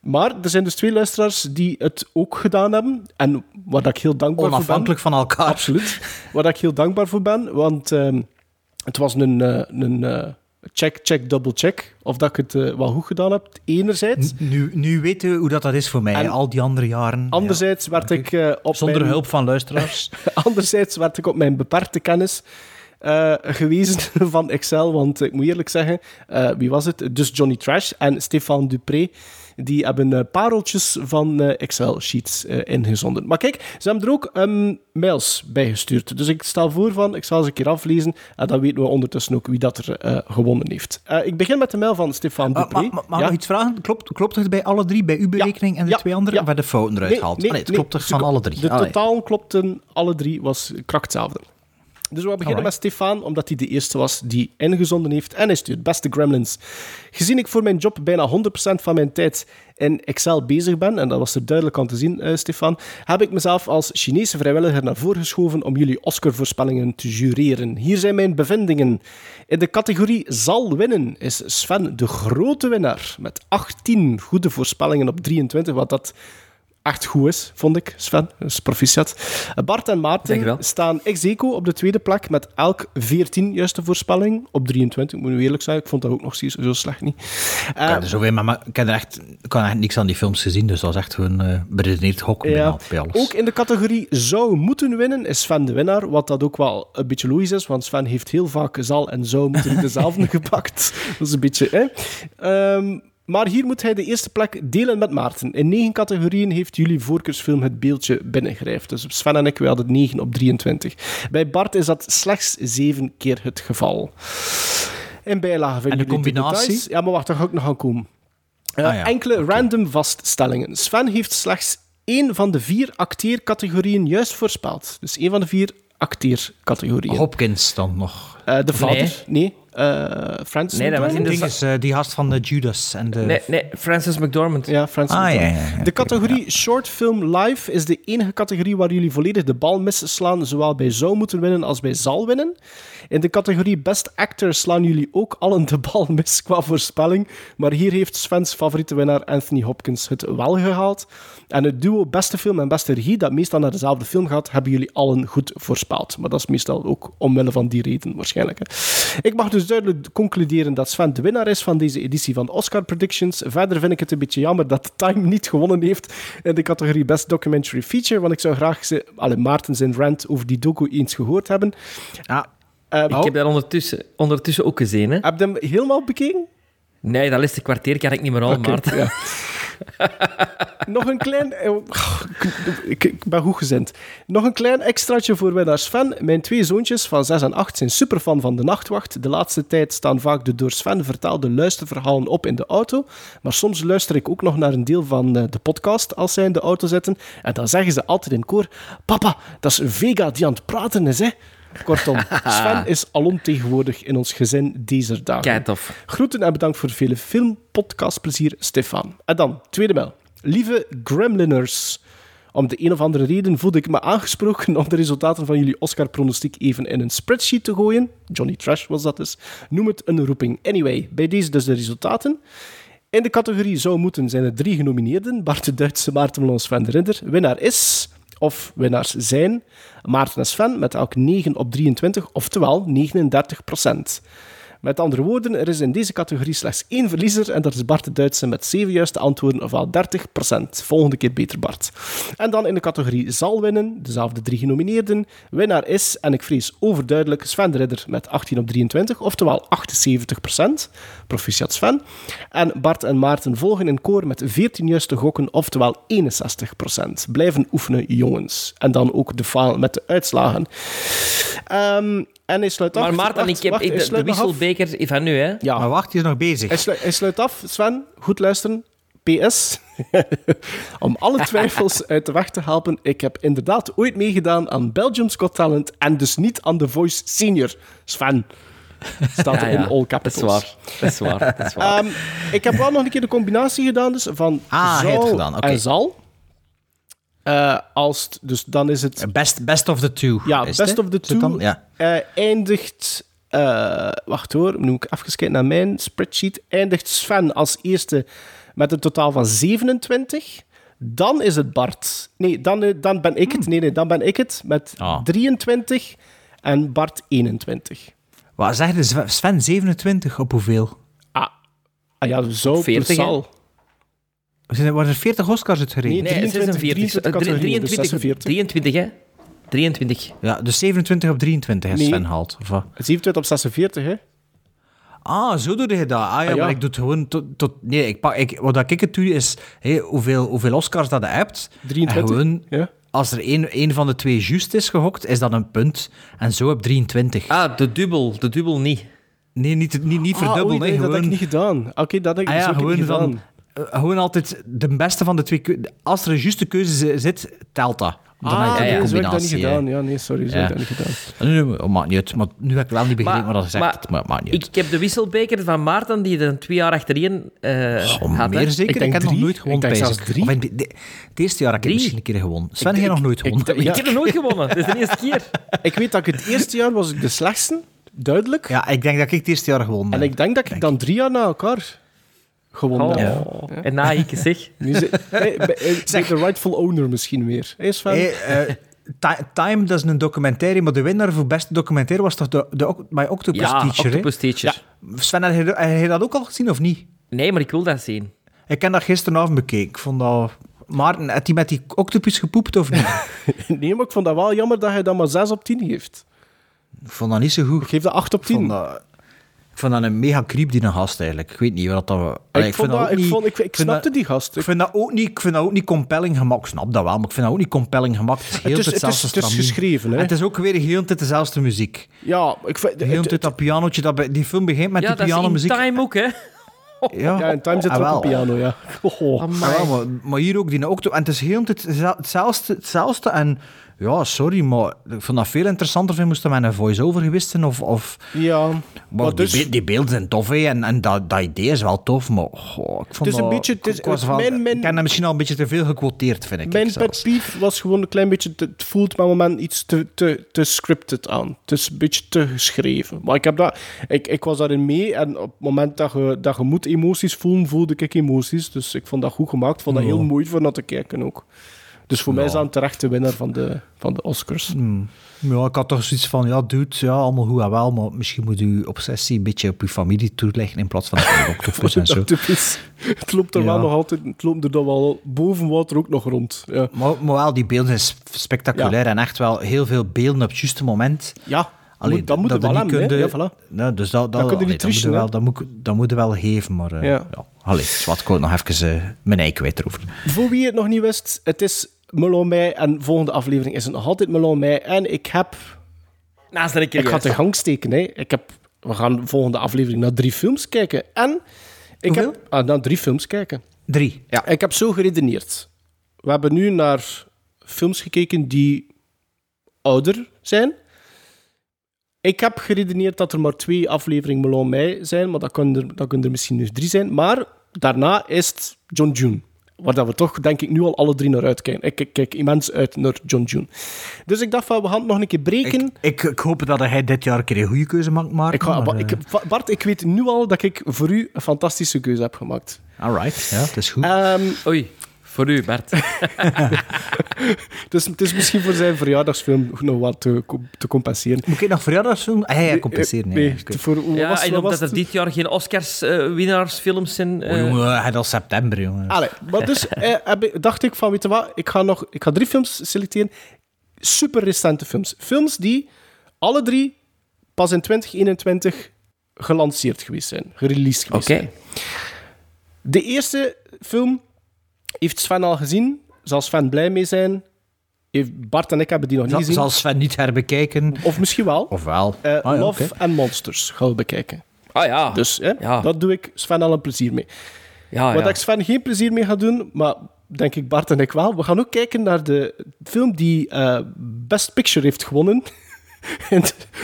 Maar er zijn dus twee luisteraars die het ook gedaan hebben. En waar ik heel dankbaar voor ben. Onafhankelijk van elkaar. Absoluut. Waar ik heel dankbaar voor ben. Want ehm, het was een, een check, check, double check. Of dat ik het eh, wel goed gedaan heb. Enerzijds. Nu, nu weten we hoe dat, dat is voor mij, En al die andere jaren. Anderzijds werd ik eh, op Zonder mijn... hulp van luisteraars. Anderzijds werd ik op mijn beperkte kennis eh, gewezen van Excel. Want ik moet eerlijk zeggen, wie was het? Dus Johnny Trash en Stefan Dupré. Die hebben eh, pareltjes van eh, Excel-sheets eh, ingezonden. Maar kijk, ze hebben er ook ehm, mails bij gestuurd. Dus ik stel voor van, ik zal ze een keer aflezen. En dan weten we ondertussen ook wie dat er gewonnen heeft. Ik begin met de mail van Stefan Ah, Dupré. maar mag ik Ja? nog iets vragen? Klopt, klopt het bij alle drie, bij uw berekening en de ja, twee anderen? werden de fouten eruit Nee, gehaald? nee, Allee, het nee, klopt toch ze van alle drie? De Allee. totaal klopten alle drie, was krak hetzelfde. Dus we beginnen Alright. met Stefan, omdat hij de eerste was die ingezonden heeft. En hij stuurt beste Gremlins. Gezien ik voor mijn job bijna 100% van mijn tijd in Excel bezig ben, en dat was er duidelijk aan te zien, eh, Stefan, heb ik mezelf als Chinese vrijwilliger naar voren geschoven om jullie Oscar-voorspellingen te jureren. Hier zijn mijn bevindingen. In de categorie zal winnen is Sven de grote winnaar met 18 goede voorspellingen op 23, wat dat echt goed is, vond ik, Sven. Dus proficiat. Bart en Maarten staan ex aequo op de tweede plek met elk 14 juiste voorspelling op 23. Ik moet nu eerlijk zijn, ik vond dat ook nog zo zo slecht niet. Eh, Ik heb er zoveel, maar, maar ik heb er echt, ik had echt niks aan die films gezien, dus dat was echt gewoon eh beredeneerd gokken Ja. bij alles. Ook in de categorie zou moeten winnen is Sven de winnaar, wat dat ook wel een beetje logisch is, want Sven heeft heel vaak zal en zou moeten dezelfde gepakt. Dat is een beetje... Hè? Ehm, maar hier moet hij de eerste plek delen met Maarten. In negen categorieën heeft jullie voorkeursfilm het beeldje binnengrijft. Dus Sven en ik, we hadden 9 op 23. Bij Bart is dat slechts 7 keer het geval. In bijlage vinden En de jullie combinatie? details. Ja, maar wacht, daar ga ik nog aan komen. Uh, Ah ja, Enkele random vaststellingen. Sven heeft slechts één van de vier acteercategorieën juist voorspeld. Dus één van de vier acteercategorieën. Hopkins dan nog. Uh, de vader? Nee. Nee. Uh, Francis Nee, dat was in de is, eh, die gast van de Judas en de... Nee, nee, Francis McDormand. Ja, Francis Ah, McDormand. ja, ja, ja. De categorie Short Film Live is de enige categorie waar jullie volledig de bal misslaan, zowel bij zou moeten winnen als bij zal winnen. In de categorie Best Actor slaan jullie ook allen de bal mis qua voorspelling, maar hier heeft Sven's favoriete winnaar Anthony Hopkins het wel gehaald. En het duo Beste Film en Beste Regie, dat meestal naar dezelfde film gaat, hebben jullie allen goed voorspeld. Maar dat is meestal ook omwille van die reden waarschijnlijk. hè. Ik mag dus duidelijk concluderen dat Sven de winnaar is van deze editie van Oscar Predictions. Verder vind ik het een beetje jammer dat Time niet gewonnen heeft in de categorie Best Documentary Feature, want ik zou graag ze, alle Maarten zijn rant over die docu eens gehoord hebben. Ja. Eh, Ik heb dat ondertussen, ondertussen ook gezien. Hè? Heb je hem helemaal bekeken? Nee, dat laatste kwartier kan ik niet meer al, Oké, Maarten. ja. Nog een klein... eh, Ik, ben goed gezind. Nog een klein extraatje voor winnaar Sven. Mijn twee zoontjes van 6 en 8 zijn superfan van De Nachtwacht. De laatste tijd staan vaak de door Sven vertelde luisterverhalen op in de auto. Maar soms luister ik ook nog naar een deel van eh, de podcast als zij in de auto zitten. En dan zeggen ze altijd in koor... Papa, dat is Vega die aan het praten is, hè? Kortom, Sven is alomtegenwoordig in ons gezin deze dagen. Kei tof. Groeten en bedankt voor vele filmpodcastplezier, Stefan. En dan, tweede mail. Lieve Gremliners. Om de een of andere reden voelde ik me aangesproken om de resultaten van jullie Oscar-pronostiek even in een spreadsheet te gooien. Johnny Trash was dat dus. Noem het een roeping. Anyway, bij deze dus de resultaten. In de categorie zou moeten zijn er drie genomineerden. Bart de Duitse, Maarten Melons, Van der Ridder. Winnaar is, of winnaars zijn, Maarten en Sven met elk 9 op 23, oftewel 39 procent. Met andere woorden, er is in deze categorie slechts één verliezer en dat is Bart de Duitse met zeven juiste antwoorden, ofwel 30 procent. Volgende keer beter, Bart. En dan in de categorie zal winnen, dezelfde drie genomineerden. Winnaar is, en ik vrees overduidelijk, Sven de Ridder met 18 op 23, oftewel 78 procent. Proficiat Sven. En Bart en Maarten volgen in koor met 14 juiste gokken, oftewel 61 procent. Blijven oefenen, jongens. En dan ook de faal met de uitslagen. Ehm, en hij sluit af. Maar Maarten, Wacht, ik heb wacht, ik- de, wisselbeker van nu, hè? Ja. Maar wacht, hij is nog bezig. Hij, sluit, hij sluit af. Sven, goed luisteren. PS. Om alle twijfels uit de weg te helpen, ik heb inderdaad ooit meegedaan aan Belgium's Got Talent en dus niet aan The Voice Senior. Sven. Staat er Ja, ja. in all capitals. Dat is waar. Dat is waar. Dat is waar. Ehm, ik heb wel nog een keer de combinatie gedaan dus, van Ah, gedaan, oké. en zal. Eh, als dus dan is het... Best, best of the two. Ja, best het, of the two dan? Ja. eh, eindigt... eh, wacht hoor, nu moet ik even kijken naar mijn spreadsheet. Eindigt Sven als eerste met een totaal van 27. Dan is het Bart. Nee, dan, dan ben ik het. Nee, nee, dan ben ik het met Ah. 23 en Bart 21. Wat zeg je, Sven- Sven 27 op hoeveel? Ah, ah ja, zo 40, hè? zal. Zijn er- Waren er 40 Oscars uitgereden? Nee, 23, 46. 23 categorieën, dus 23, 23, hè? 23. Ja, dus 27 op 23 is Nee. Sven haalt. Of wat? 27 op 46, hè? Ah, zo doe je dat. Ah ja, Ah, ja. maar ik doe het gewoon tot... tot nee, ik pak, ik, wat dat ik het doe is hé, hoeveel, hoeveel Oscars dat je hebt. 23, En gewoon, ja. als er één, één van de twee juist is gehokt, is dat een punt. En zo heb 23. Ah, de dubbel. De dubbel niet. Nee, niet, niet, niet Ah, oei, hè, nee, dat heb ik niet gedaan. Oké, dat heb ik Ah ja, ik gewoon niet van- gedaan. Gewoon altijd de beste van de twee Als er een juiste keuze zi- zit, telt dat. Dan Ah, heb je nee, een zo heb ik dat niet combinatie, gedaan. Ja, nee, sorry, zo heb ik dat niet gedaan. Nee, nee, nee, maakt niet uit. Maar nu heb ik wel niet begrepen Maar- wat dat zegt. maar Maar, het maakt niet uit. Ik heb de wisselbeker van Maarten, die er twee jaar achtereen eh Oh, had. hè. meer zeker? Ik, denk heb nog nooit gewonnen. Ik denk drie. Of in de- de- Het eerste jaar heb ik Drie? misschien een keer gewonnen. Sven Ik- heeft nog ik- nooit ik- gewonnen. ik- Ik heb er nooit gewonnen. Dat is de eerste keer. Ik weet dat ik het eerste jaar was ik de slechtste, duidelijk. Ja, ik denk dat ik het eerste jaar gewonnen En heb. ik denk dat ik dan drie jaar na elkaar gewonnen Oh. En na ik zeg. Nu hey, bij- hey, bij de rightful owner misschien weer. Hey Sven? Hey, eh, Ti- Time, dat is een documentaire, maar de winnaar voor beste documentaire was toch de, de, My Octopus Ja, Teacher? Octopus Teacher. Sven, heb je, heb je dat ook al gezien of niet? Nee, maar ik wil dat zien. Ik heb dat gisteravond bekeken. Ik vond dat... Maarten, heeft hij met die octopus gepoept of niet? Nee, maar ik vond dat wel jammer dat hij dat maar 6 op 10 geeft. ik vond dat niet zo goed. Ik geef dat 8 op Ik vond 10. dat, ik vond dat een mega creep, die een gast eigenlijk. Ik weet niet wat dat... Allee, ik, vond dat, ook ik, niet- vond, ik, snapte dat- die gast. Ik vind dat ook niet, ik vind dat ook niet compelling gemaakt. Ik snap dat wel, maar ik vind dat ook niet compelling gemaakt. Het is heel Het is- tijd het is- hetzelfde het is geschreven, hè? En het is ook weer heel de tijd dezelfde muziek. Ja, ik vind... Het- tijd dat pianootje, dat bij, die film begint met ja, die dat is in pianomuziek. Time ook, hè. Ja, ja, in Time zit Ah, er ook wel. een piano, ja. Oh, Ah, maar, maar hier ook die octo. En het is heel de tijd hetzel- hetzelfde, hetzelfde. En ja, sorry, maar ik vond dat veel interessanter vind moesten met een voice-over geweest zijn. Of, of, Ja, maar die, dus- be- die beelden zijn tof, hè, en, en dat, dat idee is wel tof, maar goh, ik vond Het is een dat- beetje- het is- ik wel- mijn- mijn- ik heb misschien al een beetje te veel gequoteerd, vind ik. Mijn pet peeve was gewoon een klein beetje... te- Het voelt op het moment iets te, te, te scripted aan. Het is een beetje te geschreven. Maar ik, heb dat, ik, ik was daarin mee en op het moment dat je, dat je moet emoties voelen, voelde ik emoties. Dus ik vond dat goed gemaakt. Ik vond dat heel mooi voor naar te kijken ook. Dus voor mij is dat een terechte winnaar van de, van de Oscars. Hmm. Ja, ik had toch zoiets van, ja, dude, ja, allemaal goed en wel, maar misschien moet uw obsessie een beetje op uw familie toeleggen in plaats van de octopus en zo. Dat het loopt er wel nog altijd... Het loopt er dan wel boven water ook nog rond. Ja. Maar, maar wel, die beelden zijn sp- spectaculair en echt wel heel veel beelden op het juiste moment. Ja, Allee, dat moet je wel kunde- Ja, voilà. Dus dat, dat, je allee, dat, moet je wel, dat, moet, dat je wel geven, maar eh, Ja. ja. Allee, zwart, ik wou nog even eh, mijn ei kwijt erover. Voor wie het nog niet wist, het is Melon Mei en volgende aflevering is het nog altijd Melon Mei. En ik heb... Naast dat ik Ik ga in gang steken, hè. Ik heb... We gaan de volgende aflevering naar drie films kijken. En... Ik heb... Ah, naar drie films kijken. Drie. Ja. Ik heb zo geredeneerd. We hebben nu naar films gekeken die ouder zijn. Ik heb geredeneerd dat er maar twee afleveringen Melon Mei zijn, maar dat kunnen er, dat kunnen er misschien nu drie zijn. Maar daarna is het John June. Waar dat we toch, denk ik, nu al alle drie naar uitkijken. Ik kijk, kijk immens uit naar John June. Dus ik dacht van, we gaan het nog een keer breken. Ik, ik hoop dat hij dit jaar een keer een goede keuze maakt, maar... Ik ga, maar, ik, eh, Bart, ik weet nu al dat ik voor u een fantastische keuze heb gemaakt. Alright, ja, dat is goed. Ehm, Oei, voor u, Bert. dus het is misschien voor zijn verjaardagsfilm nog wat te, te compenseren. Moet ik nog verjaardagsfilm? Ah, ja, ja, compenseren. Nee, ja, te- oké. voor, hoe Ja, was, en wat omdat er het? dit jaar geen Oscars-winnaarsfilms zijn... Oh, eh, jongen, hij had september, jongen. Allee, maar dus eh, dacht ik van, weet je wat, ik ga, nog, ik ga drie films selecteren. Super recente films. Films die alle drie pas in 2021 gelanceerd geweest zijn, gereleased geweest Oké. zijn. De eerste film heeft Sven al gezien, zal Sven blij mee zijn. Heeft Bart en ik hebben die nog niet Zal, gezien. zal Sven niet herbekijken? Of misschien wel. Of wel? Eh, Ah, ja, Love and Monsters gaan we bekijken. Ah ja. Dus hè, Ja. dat doe ik Sven al een plezier mee. ja, Wat ja. ik Sven geen plezier mee ga doen, maar denk ik Bart en ik wel. We gaan ook kijken naar de film die eh, Best Picture heeft gewonnen in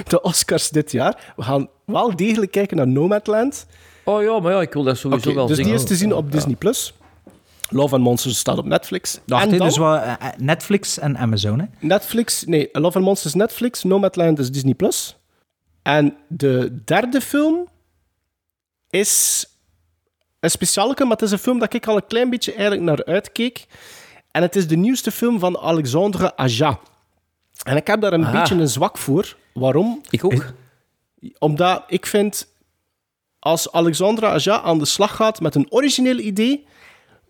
de Oscars dit jaar. We gaan wel degelijk kijken naar Nomadland. Oh ja, maar ja, ik wil dat sowieso wel dus zien. die is te zien op Disney+. Plus. Love and Monsters staat op Netflix. En dan dus wat, eh, eh, Netflix en Amazon, hè? Netflix, nee, Love and Monsters Netflix, Nomadland is Disney+. Plus. En de derde film is een specialeke, maar het is een film dat ik al een klein beetje eigenlijk naar uitkeek. En het is de nieuwste film van Alexandre Aja. En ik heb daar een Aha. beetje een zwak voor. Waarom? Ik ook. Omdat ik vind, als Alexandra Aja aan de slag gaat met een origineel idee,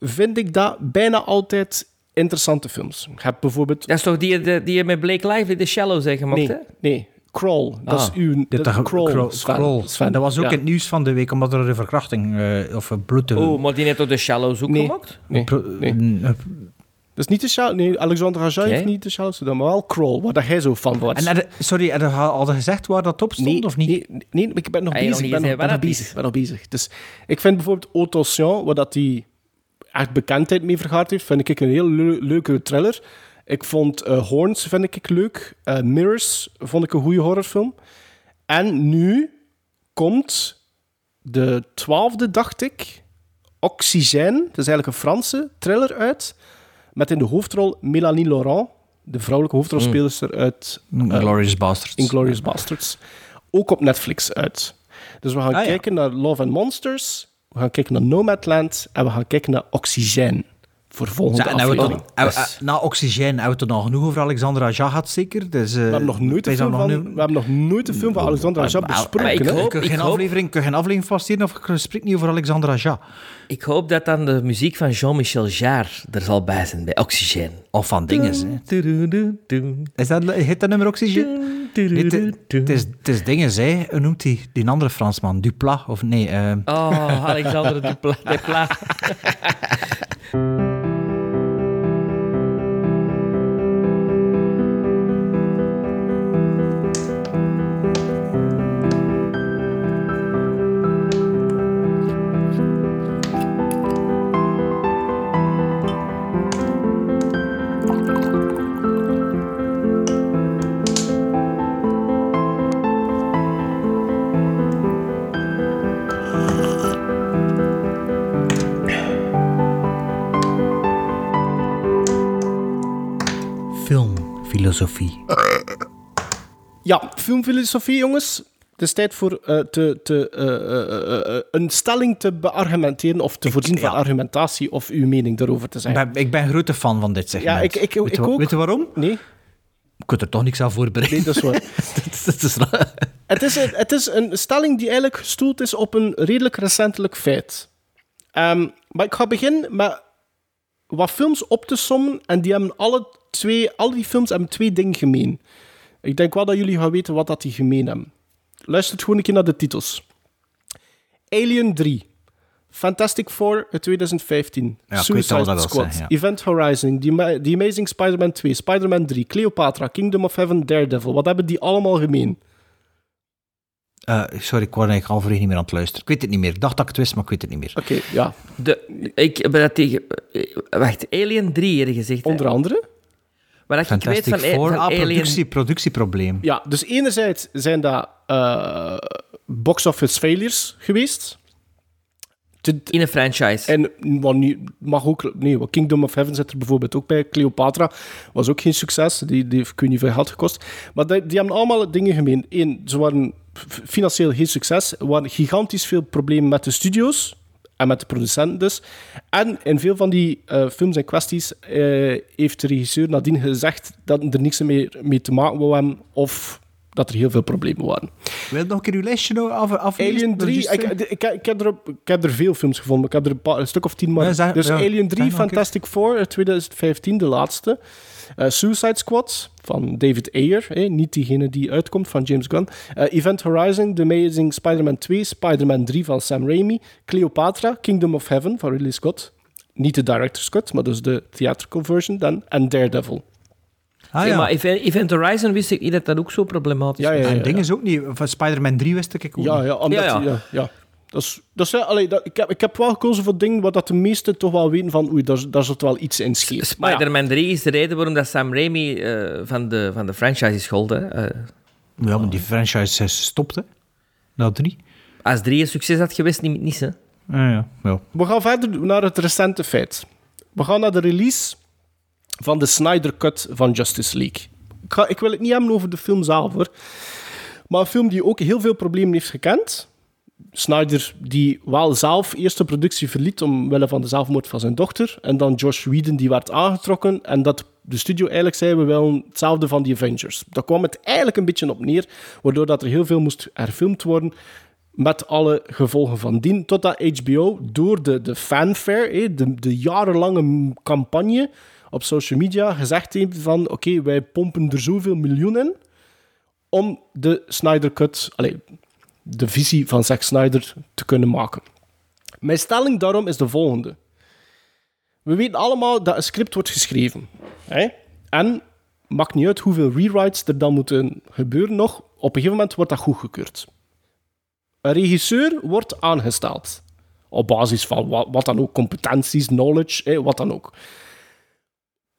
vind ik dat bijna altijd interessante films. Ik heb bijvoorbeeld... Dat is toch die, die, die je met Blake Lively The Shallows heeft gemaakt, Nee, hè? nee. Crawl. Dat Ah. is uw... Dit Dat Crawl, Crawl, Sven. Sven. Dat was ook Ja. in het nieuws van de week, omdat er een verkrachting eh, of een bloed... Oh, maar die heeft toch The Shallows ook Nee. gemaakt? Nee, pro- nee. een- een- Dat is niet de Shallows. Nee, Alexandra Aja heeft niet de Shallows gedaan, maar wel Crawl, waar dat jij zo van was. En, had- sorry, had je al gezegd waar dat op stond, Nee, of niet? Nee, nee, ik ben nog nog bezig. Ik ben ben nog bezig. ben nog bezig. Dus ik vind bijvoorbeeld Autoscient, waar dat die echt bekendheid mee vergaard heeft, vind ik een heel leu- leuke thriller. Ik vond eh, Horns vind ik leuk. Eh, Mirrors vond ik een goede horrorfilm. En nu komt de twaalfde, dacht ik, Oxygène. Dat is eigenlijk een Franse thriller uit. Met in de hoofdrol Mélanie Laurent, de vrouwelijke hoofdrolspeelster uit eh, Inglourious Basterds. Inglourious Basterds. Ook op Netflix uit. Dus we gaan Ah, ja. kijken naar Love and Monsters, we gaan kijken naar Nomadland en we gaan kijken naar Oxygène. Voor volgende aflevering. we- eh, na Oxygène hebben we er nog genoeg over Alexandra Aja gehad, zeker? Dus, we hebben nog nooit een film van, we hebben nog nooit een film van Alexandra Aja besproken. hè? Kun je geen aflevering, kun je geen aflevering vaststellen of je spreekt niet over Alexandra Aja? Ik hoop dat dan de muziek van Jean-Michel Jarre er zal bij zijn bij Oxygène. Of van dingen, hè. Is dat, heet dat nummer Oxygène? Nee, het- Het is, het is dingen, hè. Hoe noemt hij? Die andere Fransman? Duplat? Of nee? eh, Oh, Alexander Dupla. Dupla. Filmfilosofie. Ja, filmfilosofie, jongens. Het is tijd voor eh, te, te, eh, eh, een stelling te beargumenteren of te voorzien van argumentatie of uw mening daarover te Ik zeggen. ben, ik ben grote fan van dit segment. Ja, ik, ik, weet, ik ook. weet je waarom? Nee. Ik kan er toch niks aan voorbereiden. Nee, dat is waar. dat is raar. Het is, een, het is een stelling die eigenlijk gestoeld is op een redelijk recentelijk feit. Ehm, maar ik ga beginnen met wat films op te sommen. En die hebben alle twee, al die films hebben twee dingen gemeen. Ik denk wel dat jullie gaan weten wat dat die gemeen hebben. Luister gewoon een keer naar de titels. Alien 3. Fantastic Four uit 2015. Ja, Suicide Squad. ja. Event Horizon. The, The Amazing Spider-Man 2. Spider-Man 3. Cleopatra. Kingdom of Heaven. Daredevil. Wat hebben die allemaal gemeen? Eh, sorry, ik was eigenlijk halverwege niet meer aan het luisteren. Ik weet het niet meer. Ik dacht dat ik het wist, maar ik weet het niet meer. Oké, ja. De, ik heb dat tegen... eh, Wacht, Alien 3 eerder gezegd. Onder andere? Wat ik weet van, Four. van Ah, Alien... productie, productieprobleem. Ja, dus enerzijds zijn dat eh, box office failures geweest. In een franchise. En wat nu, mag ook, nee, wat Kingdom of Heaven zit er bijvoorbeeld ook bij. Cleopatra was ook geen succes. Die, die heeft weet niet veel geld gekost. Maar die, die hebben allemaal dingen gemeen. Eén, ze waren financieel geen succes. Er waren gigantisch veel problemen met de studio's. En met de producenten dus. En in veel van die eh, films en kwesties eh, heeft de regisseur nadien gezegd dat er niks meer mee te maken wou hebben. Of dat er heel veel problemen waren. Wil je nog een keer uw lijstje nou af? Alien 3, Just, ik, eh, ik, ik, ik heb er, ik heb er veel films gevonden. Ik heb er een, paar, een stuk of tien maar. Ja, dus ja, Alien 3, zeg nog een keer. Fantastic Four uit 2015, de laatste. Eh, Suicide Squad van David Ayer, eh, niet diegene die uitkomt van James Gunn. Eh, Event Horizon, The Amazing Spider-Man 2, Spider-Man 3 van Sam Raimi. Cleopatra, Kingdom of Heaven van Ridley Scott. Niet de director's cut, maar dus de theatrical version dan. En Daredevil. Ah, Ja, ja. maar Event, Horizon wist ik niet dat dat ook zo problematisch was. en dingen is ook niet. Van Spider-Man 3 wist ik ook Ja, niet. ja, omdat, Ja, ja, ja. Is, ja, allee, dat, ik, heb, ik heb wel gekozen voor dingen waar dat de meesten toch wel weten van oei, daar, daar zit wel iets in scheef. Maar ja, Spider-Man 3 is de reden waarom dat Sam Raimi eh, van, de, van de franchise is gehold. Hè. Eh, Ja, maar die franchise is stopte. Na 3. als 3 een succes had geweest, niet, niet hè. Ah, ja, ja. We gaan verder naar het recente feit. We gaan naar de release van de Snyder Cut van Justice League. Ik, ga, ik wil het niet hebben over de film zelf, hoor. Maar een film die ook heel veel problemen heeft gekend. Snyder, die wel zelf eerst de productie verliet omwille van de zelfmoord van zijn dochter. En dan Josh Whedon, die werd aangetrokken. En dat de studio eigenlijk zei, we willen hetzelfde van die Avengers. Daar kwam het eigenlijk een beetje op neer, waardoor dat er heel veel moest herfilmd worden met alle gevolgen van dien. Totdat HBO door de, de fanfare, de, de jarenlange campagne op social media, gezegd heeft van oké, wij pompen er zoveel miljoen in om de Snyder Cut, allee, de visie van Zack Snyder te kunnen maken. Mijn stelling daarom is de volgende. We weten allemaal dat een script wordt geschreven. Hè? En maakt niet uit hoeveel rewrites er dan moeten gebeuren nog. Op een gegeven moment wordt dat goedgekeurd. Een regisseur wordt aangesteld Op basis van wat, dan ook, competenties, knowledge, hè, wat dan ook.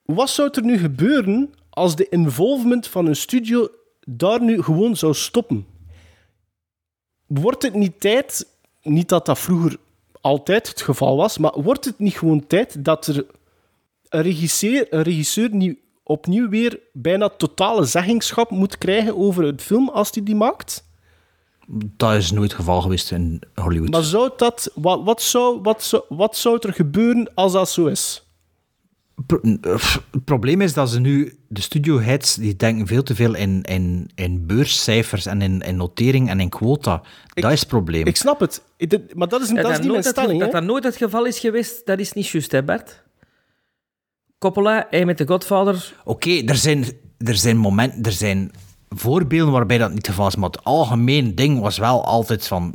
Wat zou er nu gebeuren als de involvement van een studio daar nu gewoon zou stoppen? Wordt het niet tijd, niet dat dat vroeger altijd het geval was, maar wordt het niet gewoon tijd dat er een regisseur, een regisseur niet opnieuw weer bijna totale zeggingschap moet krijgen over het film als hij die maakt? Dat is nooit het geval geweest in Hollywood. Maar zou dat, wat, wat, zou, wat, zou, wat zou er gebeuren als dat zo is? Het probleem is dat ze nu, de studioheads, die denken veel te veel in, in, in beurscijfers en in, in notering en in quota. dat is het probleem. Ik snap het, Ik- dit- maar dat is, Dat, dat is niet mijn nooit het, stelling. dat dat nooit het geval is geweest, dat is niet juist, hè Bert? Coppola, hij met de Godfather... Oké, er, zijn, er zijn momenten, er zijn voorbeelden waarbij dat niet het geval is, maar het algemeen ding was wel altijd van...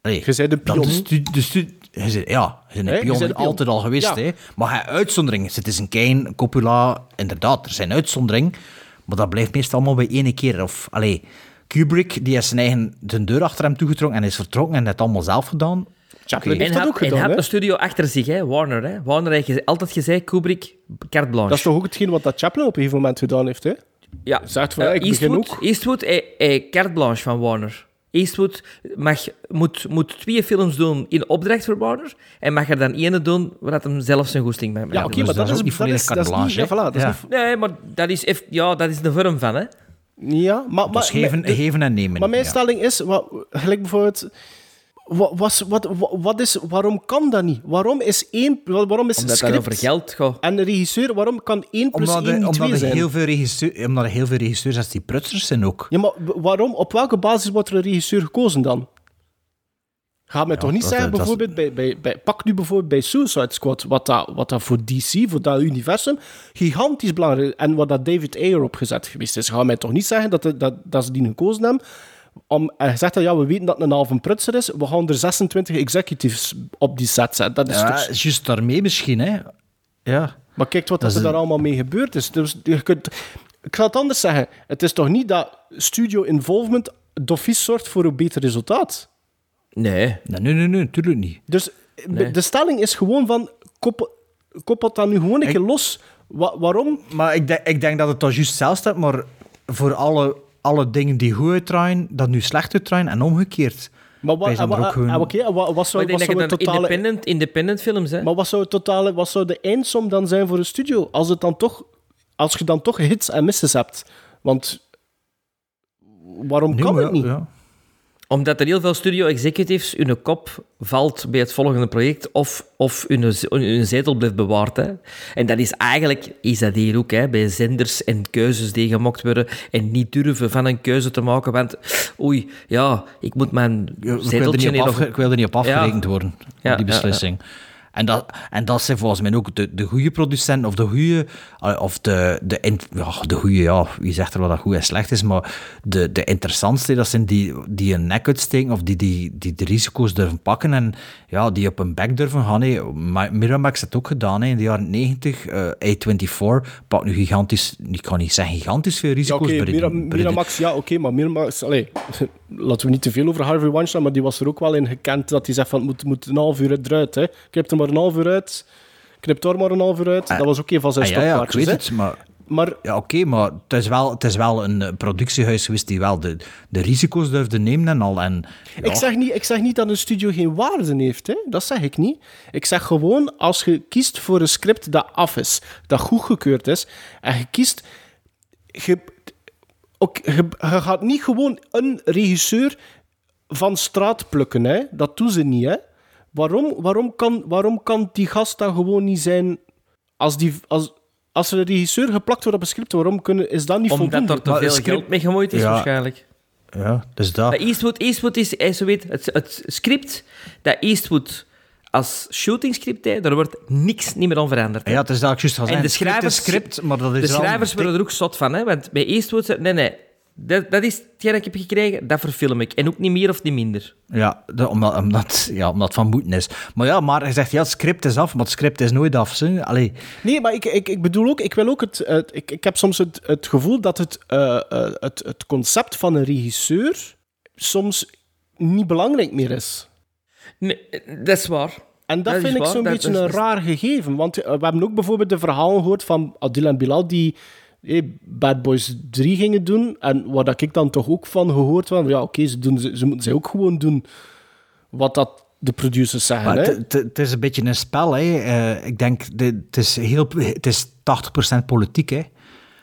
Allee, je zei de dat pion. De stu, de stu, ja, bent Hè, een je pion, altijd al geweest. Ja. Hè. Maar hij uitzonderingen. Het is een Kane, Coppola, inderdaad, er zijn uitzonderingen. Maar dat blijft meestal allemaal bij één keer. Of, allee, Kubrick, die heeft zijn eigen de deur achter hem toegetrokken en is vertrokken en heeft het allemaal zelf gedaan. Chaplin Oké. heeft En dat ook gedaan, een studio achter zich, hè? Warner. Hè? Warner heeft altijd gezegd, Kubrick, carte blanche. Dat is toch ook hetgeen wat dat Chaplin op een gegeven moment gedaan heeft, hè? Ja. Zegt van, Eh, ja, ik begin Eastwood, ook. Eastwood hij, hij carte blanche van Warner. Eastwood mag, moet, moet twee films doen in opdracht voor Warner en mag er dan ene doen waar hem zelf zijn goesting bij Ja, oké, maar dat, is, dat, is, dat is niet... Ja, voilà, dat is Ja. niet- Nee, maar dat is, eff- ja, dat is de vorm van, hè. Ja, maar... Maar geven, de- geven en nemen. Maar mijn ja. stelling is, wat, gelijk bijvoorbeeld, was, wat, wat, wat is, waarom kan dat niet? Waarom is één, waarom is Omdat dat script over geld gaat. en een regisseur, waarom kan één plus Omdat, één er, niet omdat, twee er zijn? heel veel regisseur, omdat er heel veel regisseurs als die prutsers zijn ook. Ja, maar waarom, op welke basis wordt er een regisseur gekozen dan? Ga mij toch niet dat- zeggen, dat is- bijvoorbeeld, bij, bij, bij, pak nu bijvoorbeeld bij Suicide Squad, wat dat, wat dat voor DC, voor dat universum, gigantisch belangrijk en wat dat David Ayer opgezet geweest is. Ga mij toch niet zeggen dat, dat, dat ze die gekozen hebben. Om, en je zegt dat ja, we weten dat het een halve prutser is, we gaan er 26 executives op die set zetten. Dat is Ja, toch... juist daarmee misschien, hè. Ja. Maar kijk wat Dat er is daar allemaal mee gebeurd is. Dus je kunt... Ik ga het anders zeggen. Het is toch niet dat studio involvement dofies zorgt voor een beter resultaat? Nee. Nee, nee, nee, nee, natuurlijk niet. Dus Nee. de stelling is gewoon van... Koppel, koppelt dat nu gewoon een keer los. Wa- waarom? Maar ik, denk- ik denk dat het toch juist zelfs staat, maar voor alle, alle dingen die goed uitdraaien, dat nu slecht uitdraaien en omgekeerd. Maar wat, en wat, wat zou, ik wat dat zou het totale... independent, independent films, hè. Maar wat zou, het totale, wat zou de eindsom dan zijn voor een studio? Als, het dan toch, als je dan toch hits en misses hebt. Want waarom Nee, kan maar het niet? ja. Omdat er heel veel studio-executives hun kop valt bij het volgende project of, of hun, zetel blijft bewaard. Hè. En dat is eigenlijk, is dat hier ook, hè, bij zenders en keuzes die gemaakt worden en niet durven van een keuze te maken, want oei, ja, ik moet mijn Ja, ik, wil er zeteltje niet op ik wil er niet op afgerekend worden, Ja, die ja, beslissing. En, dat, en dat zijn volgens mij ook de, de goede producenten, of de goede, eh, of de, de, in- ja, de goede, ja, wie zegt er wat dat goed en slecht is, maar de, de interessantste, dat zijn die, die een nek uitsteken, of die, die, die de risico's durven pakken en ja, die op een bek durven gaan. Miramax heeft het ook gedaan hè, in de jaren 90. eh A24 pakt nu gigantisch, ik kan niet zeggen gigantisch veel Ja, risico's. Mira- bij de- Miramax, ja, oké, maar Miramax... Allee, laten we niet te veel over Harvey Weinstein, maar die was er ook wel in gekend dat hij zegt van, het moet, moet een half uur eruit, hè. Knip er maar een half uur uit, knip daar maar een half uur uit. dat was ook een van zijn Ah, ja, ja, ik weet het, maar... Maar Ja, oké, maar het is, wel, het is wel een eh, productiehuis geweest die wel de, de risico's durfde nemen en al. En, ja, Ik, zeg niet, ik zeg niet dat een studio geen waarde heeft, hè. dat zeg ik niet. Ik zeg gewoon, als je kiest voor een script dat af is, dat goedgekeurd is, en je kiest... Je, ook, je, je gaat niet gewoon een regisseur van straat plukken, hè. dat doen ze niet. Hè. Waarom, waarom, kan, waarom kan die gast dan gewoon niet zijn... Als, die, als, als er een regisseur geplakt wordt op een script, waarom kunnen, is dat niet Omdat voldoende? er te Maar veel een script- geld mee gemoeid is, Ja. waarschijnlijk. ja, dus dat. Maar Eastwood, Eastwood is, hij zo weet, het, het script dat Eastwood als shootingscript, hè, daar wordt niks niet meer aan veranderd. hè. Ja, het is dat ik juist ga En de schrijvers, script, maar dat is de schrijvers dik- worden er ook zot van, hè? want bij Eastwood... Nee, nee, dat, dat is hetgeen dat ik heb gekregen, dat verfilm ik. En ook niet meer of niet minder. Ja, de- omdat, omdat, ja, omdat het van moeten is. Maar ja, maar hij zegt, ja, het script is af, maar het script is nooit af. Allee, Nee, maar ik, ik, ik bedoel ook, ik wil ook het. het- ik, ik heb soms het, het gevoel dat het, eh, eh, het, het concept van een regisseur soms niet belangrijk meer is. Nee, dat is waar. En dat, vind ik zo'n beetje is- een raar gegeven. Want eh, we hebben ook bijvoorbeeld de verhalen gehoord van Adil en Bilal die eh, Bad Boys 3 gingen doen. En waar dat ik dan toch ook van gehoord heb, ja oké, ze, doen- ze, ze moeten ze ook gewoon doen wat dat de producers zeggen. Het- is een beetje een spel. Hè. Eh, ik denk, de- het is, heel, het is 80% politiek. Hè.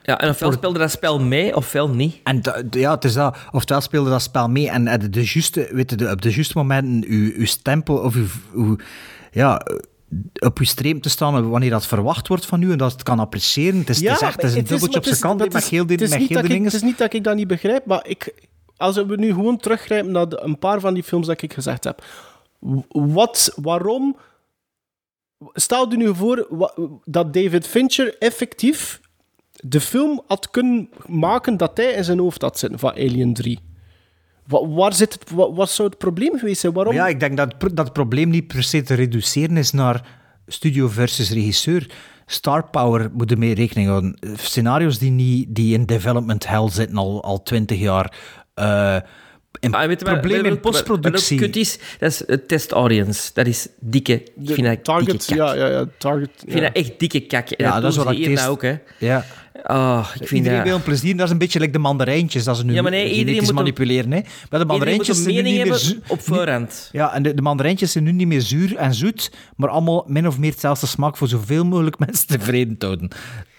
Ja, en ofwel speelde dat spel mee, ofwel niet. En ja, het is dat. Oftewel speelde dat spel mee en de, de juiste, weet je, de, op de juiste momenten uw, uw stempel of uw, uw- ja, op uw stream te staan wanneer dat verwacht wordt van u en dat je het kan appreciëren. Het is, het is echt het is een dubbeltje op zijn kant met is- heel het is met ik-. Het is niet dat ik dat niet begrijp, maar ik, als we nu gewoon teruggrijpen naar de- een paar van die films dat ik gezegd heb. Wat, waarom... Stel je nu voor dat David Fincher effectief de film had kunnen maken dat hij in zijn hoofd had zitten van Alien 3. Wa- waar zit het, wa- wat zou het probleem geweest zijn? Waarom? Ja, ik denk dat dat het probleem niet per se te reduceren is naar studio versus regisseur. Star Power moet ermee rekening houden. Scenario's die, niet, die in development hell zitten al, al 20 jaar. Ah, weet wat- probleem wat- in wat- Wat postproductie. kut is, dat is het test audience. Dat is dikke... Ik De vind dat target, dikke kak. ja, ja, ja, target. Ik vind ja. dat echt dikke kak. En Ja, dat is doen wat ik nou ook, hè. Ja. Ah, ik vind Iedereen dat... wil een plezier, dat is een beetje like de mandarijntjes, dat ze nu Ja, maar nee, iedereen moet een- manipuleren. Hè. Maar de mandarijntjes zijn nu niet meer hebben zu- op voorhand. Ja, en de, de mandarijntjes zijn nu niet meer zuur en zoet, maar allemaal min of meer hetzelfde smaak voor zoveel mogelijk mensen tevreden te houden.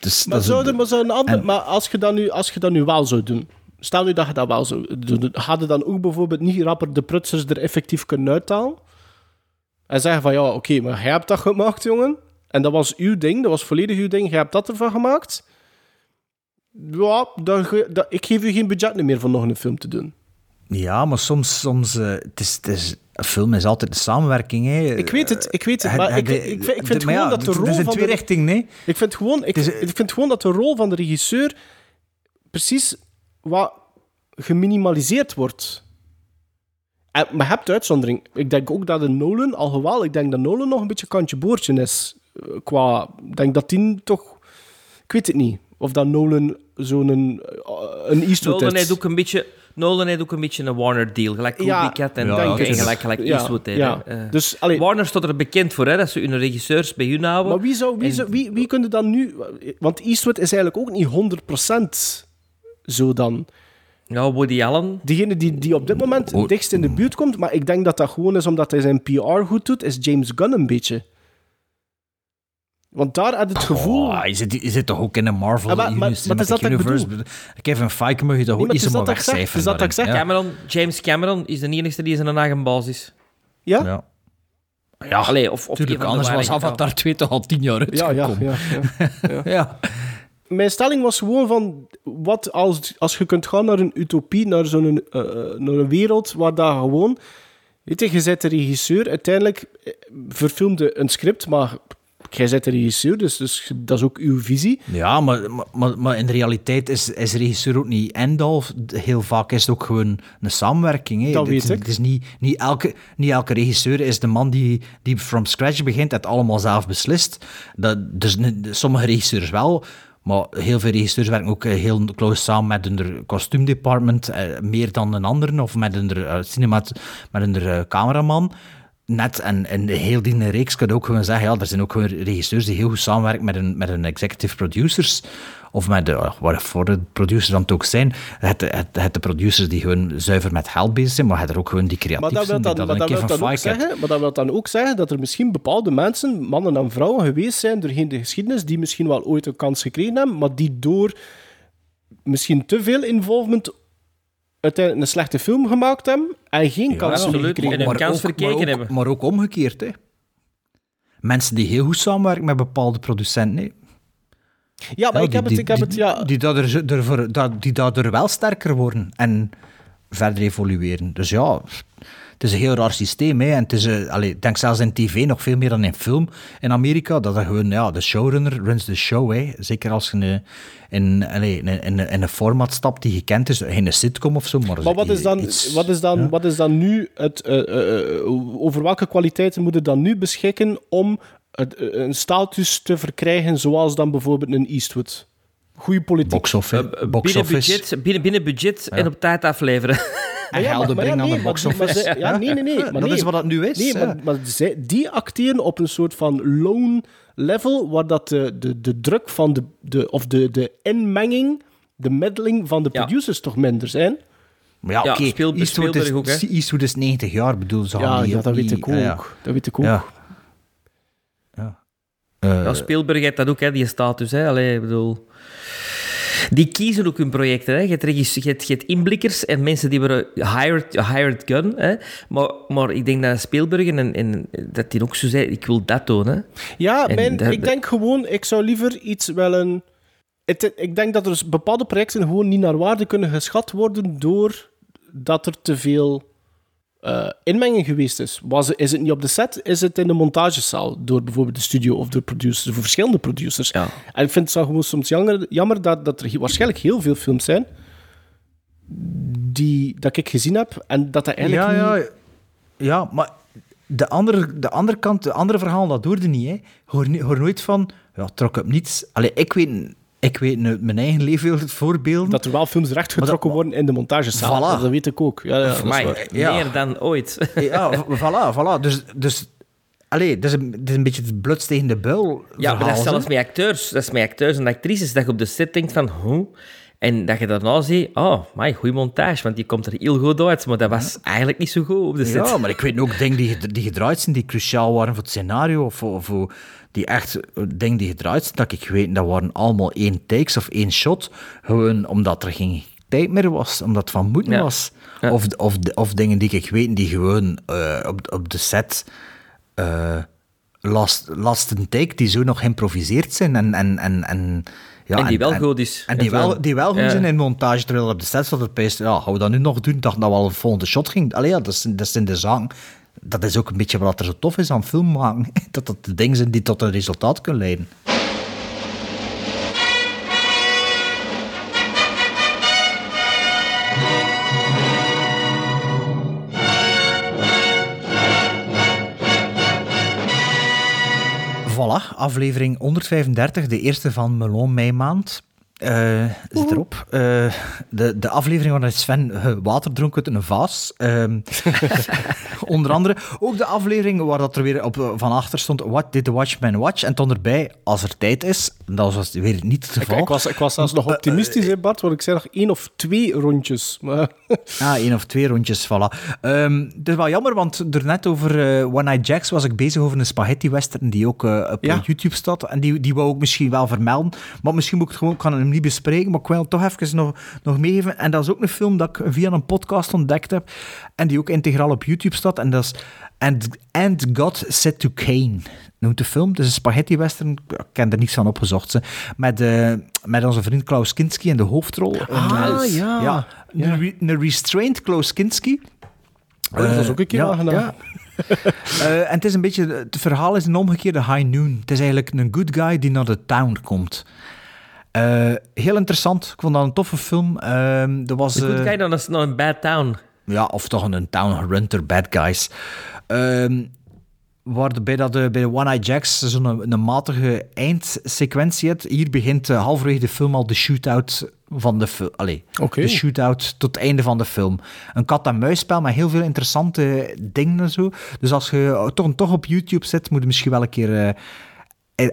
Dus Maar, dat is zou een- er- maar, zou een ander, en- maar als, je dat nu, als je dat nu wel zou doen, stel nu dat je dat wel zou doen, hadden dan ook bijvoorbeeld niet rapper de prutsers er effectief kunnen uithalen? En zeggen van, ja, oké, maar jij hebt dat gemaakt, jongen. En dat was uw ding, dat was volledig uw ding, jij hebt dat ervan gemaakt. Ja, dan, ge- dat, ik geef u geen budget meer voor nog een film te doen. Ja, maar soms, soms eh, het is, het is, een film is altijd een samenwerking. Hè. Ik weet het, ik weet het, Eh, maar ik, ik, vind- ik vind maar gewoon ja, dat de het rol is een van de... tweerichting, nee? Ik vind, gewoon, ik, ik vind gewoon dat de rol van de regisseur precies wat geminimaliseerd wordt. En, maar je hebt uitzondering. Ik denk ook dat de Nolan, alhoewel ik denk dat Nolan nog een beetje kantje boordje is. eh, Qua, ik denk dat die toch... Ik weet het niet. Of dat Nolan zo'n een, een Eastwood Nolan is. heeft ook een beetje... Nolan heeft ook een beetje een Warner-deal. Gelijk Ja, Kubrick had en, het. gelijk, gelijk Ja, Eastwood. ja. Eh, Dus, Warner stond er bekend voor, hè, dat ze hun regisseurs bij hun houden. Maar wie, zou, wie, En- zou, wie, wie kun je dan nu... Want Eastwood is eigenlijk ook niet 100% zo dan. Ja, Woody Allen. Degene die, die op dit moment het dichtst in de buurt komt, maar ik denk dat dat gewoon is omdat hij zijn PR goed doet, is James Gunn een beetje. Want daar had het gevoel... Oh, je, zit, je zit toch ook in een Marvel Ja, maar- maar- Universe, maar het is dat dat ik Universe. Kevin Feige mag je toch Nee, ook maar dat dat ik zeg, wegcijferen. is dat dat ik zeg. Cameron, James Cameron is de enige die zijn eigen baas is. Ja? Ja. Ja, Allee, of, Tuurlijk, anders was Avatar 2 toch al tien jaar Ja, ja, uitgekomen. ja. ja, ja. Mijn stelling was gewoon van, wat als, als je kunt gaan naar een utopie, naar zo'n eh, eh, naar een wereld waar dat gewoon, weet je, je zet de regisseur, uiteindelijk eh, verfilmde een script, maar jij zet de regisseur, dus, dus dat is ook uw visie. Ja, maar, maar- maar, in de realiteit is, is regisseur ook niet end-all. Heel vaak is het ook gewoon een samenwerking. Hè. Dat weet ik. Het is niet, niet, elke, niet elke regisseur is de man die, die from scratch begint, het allemaal zelf beslist. Dat, dus sommige regisseurs wel, maar heel veel regisseurs werken ook eh, heel close samen met hun kostuumdepartment, eh, meer dan een ander, of met hun uh, cinemat, met hun eh, cameraman. Net, en in heel die reeks kan je ook gewoon zeggen, ja, er zijn ook gewoon regisseurs die heel goed samenwerken met hun, met hun executive producers, of met de, uh, waarvoor de producers dan het ook zijn. Het, het, het de producers die gewoon zuiver met geld bezig zijn, maar het er ook gewoon die Maar creatief dat, dan, die maar, dat een wil Kevin dan ook zeggen, maar dat wil dan ook zeggen dat er misschien bepaalde mensen, mannen en vrouwen, geweest zijn doorheen de geschiedenis, die misschien wel ooit een kans gekregen hebben, maar die door misschien te veel involvement uiteindelijk een slechte film gemaakt hebben en geen kans gekregen hebben. kans ook, verkeken maar ook, hebben. Maar ook omgekeerd, hè. Mensen die heel goed samenwerken met bepaalde producenten, hè. Ja, maar Ja, ik heb die- het, ik heb die- het, ja... Die dat- die daardoor wel sterker worden en verder evolueren. Dus ja, het is een heel raar systeem. Hè. En het is, allee, ik denk zelfs in tv nog veel meer dan in film in Amerika, dat er gewoon, ja, de showrunner runs the show. Hè. Zeker als je in, in, allee, in, in, in een format stapt die gekend is, geen een sitcom of zo. Maar, Maar wat is dan, iets- wat is dan, ja. wat is dan nu het, eh, eh, over welke kwaliteiten moet je dan nu beschikken om het, een status te verkrijgen zoals dan bijvoorbeeld een Eastwood? Goeie politiek. Box office. box binnen office. budget, binnen, binnen budget en op tijd afleveren. En Ja, maar- ja, aan de maar box die- maar office. ze- Ja, nee, nee, nee. Ja, Maar dat nee. is wat dat nu is. Nee, ja. maar, maar zij, die acteren op een soort van loan level, waar dat de, de, de druk van de, de, of de, de inmenging, de meddling van de producers toch minder zijn. Maar ja, Ja, oké. Spiel- Eastwood, is, Spielberg ook, hè? Eastwood is 90 jaar, bedoel ze. Ja, ja, dat weet ik ook. ja, ja. Dat weet ik ook. Ja. Ja. Eh, Ja, Spielberg heeft dat ook, hè, die status. Hè. Allee, ik bedoel... Die kiezen ook hun projecten. Hè. Je, hebt je, hebt, je hebt inblikkers en mensen die worden hired, hired gun. Hè. Maar, maar ik denk dat Spielberg en, en dat die ook zo zei, ik wil dat doen. Hè. Ja, En mijn, dat- ik denk gewoon, ik zou liever iets wel een... Het, ik denk dat er bepaalde projecten gewoon niet naar waarde kunnen geschat worden door dat er te veel eh, inmenging geweest is. Was, is het niet op de set, is het in de montagezaal door bijvoorbeeld de studio of door producers, of verschillende producers. En ik vind het zo gewoon soms jammer, jammer dat, dat er waarschijnlijk heel veel films zijn die, dat ik gezien heb en dat dat eigenlijk ja, niet... ja, ja, maar de andere, de andere kant, de andere verhaal, dat hoorde niet. Hè. Hoor nooit van, ja, trok op niets. Allee, ik weet, ik weet uit mijn eigen leven voorbeelden. Dat er wel films rechtgetrokken worden in de montagezaal. Voilà. Dat weet ik ook. Ja, ja, dat is Amai, waar. Ja. meer dan ooit. Ja, voilà, voilà. Dus, dus allee, dat is, een, dat is een beetje het bloed tegen de buil. Ja, maar dat is zelfs met acteurs. Dat is met acteurs en actrices dat je op de set denkt van... Hoe? En dat je daarna ziet... Oh, my, goede montage, want die komt er heel goed uit. Maar dat was eigenlijk niet zo goed op de set. Ja, maar ik weet ook dingen die, die gedraaid zijn, die cruciaal waren voor het scenario, of, of, die echt eh, dingen die gedraaid zijn, dat ik weet, dat waren allemaal één takes of één shot, gewoon omdat er geen tijd meer was, omdat het van moeten Ja. was. Of, of, of dingen die ik weet, die gewoon eh, op, op de set eh last, last een take, die zo nog geïmproviseerd zijn en... en, en, en ja, En die wel goed is. En die wel, die wel goed zijn in montage, terwijl op de set zat het peest, ja, gaan we dat nu nog doen? Dat wel een volgende shot ging. Allee, ja, dat, is, dat zijn de zaken. Dat is ook een beetje wat er zo tof is aan film maken. Dat dat de dingen zijn die tot een resultaat kunnen leiden. Voilà, aflevering 135, de eerste van Melon meimaand. Eh zit erop. Eh, de, de aflevering waarin Sven eh, water dronk uit een vaas. Ehm, onder andere. Ook de aflevering waar dat er weer op, van achter stond: What did the Watchman watch? En toen erbij, als er tijd is. Dat was weer niet het geval. ik, was, ik was zelfs nog optimistisch, hè, Bart, want ik zei nog één of twee rondjes. Maar... Ah, één of twee rondjes, voilà. Ehm, het is wel jammer, want er net over eh, One Night Jacks was ik bezig over een spaghetti-western die ook eh, op Ja. YouTube staat. En die, die wou ik misschien wel vermelden. Maar misschien moet ik het gewoon, ik kan hem niet bespreken, maar ik wil toch even nog, nog meegeven. En dat is ook een film dat ik via een podcast ontdekt heb. En die ook integraal op YouTube staat. En dat is And, And God Said to Cain. Noemt de film. Het is een spaghetti-western. Ik heb er niets van opgezocht. Ze. Met, eh, met onze vriend Klaus Kinski in de hoofdrol. Ah, ja. ja. Een, re- een restrained Klaus Kinski. Oh, dat is ook een keer ja. Eh, en het is een beetje, het verhaal is een omgekeerde high noon. Het is eigenlijk een good guy die naar de town komt. Eh, heel interessant. Ik vond dat een toffe film. Ehm er was, De good eh, dan is het nog een bad town. ja, of toch een town runter bad guys. Ehm waarbij dat de, bij de One Eye Jacks zo'n een, een matige eindsequentie hebt. Hier begint eh, halverwege de film al de shootout van de film. Allee, Oké. de shootout tot het einde van de film. Een kat-en-muisspel met heel veel interessante dingen en zo. Dus als je toch, toch op YouTube zit, moet je misschien wel een keer...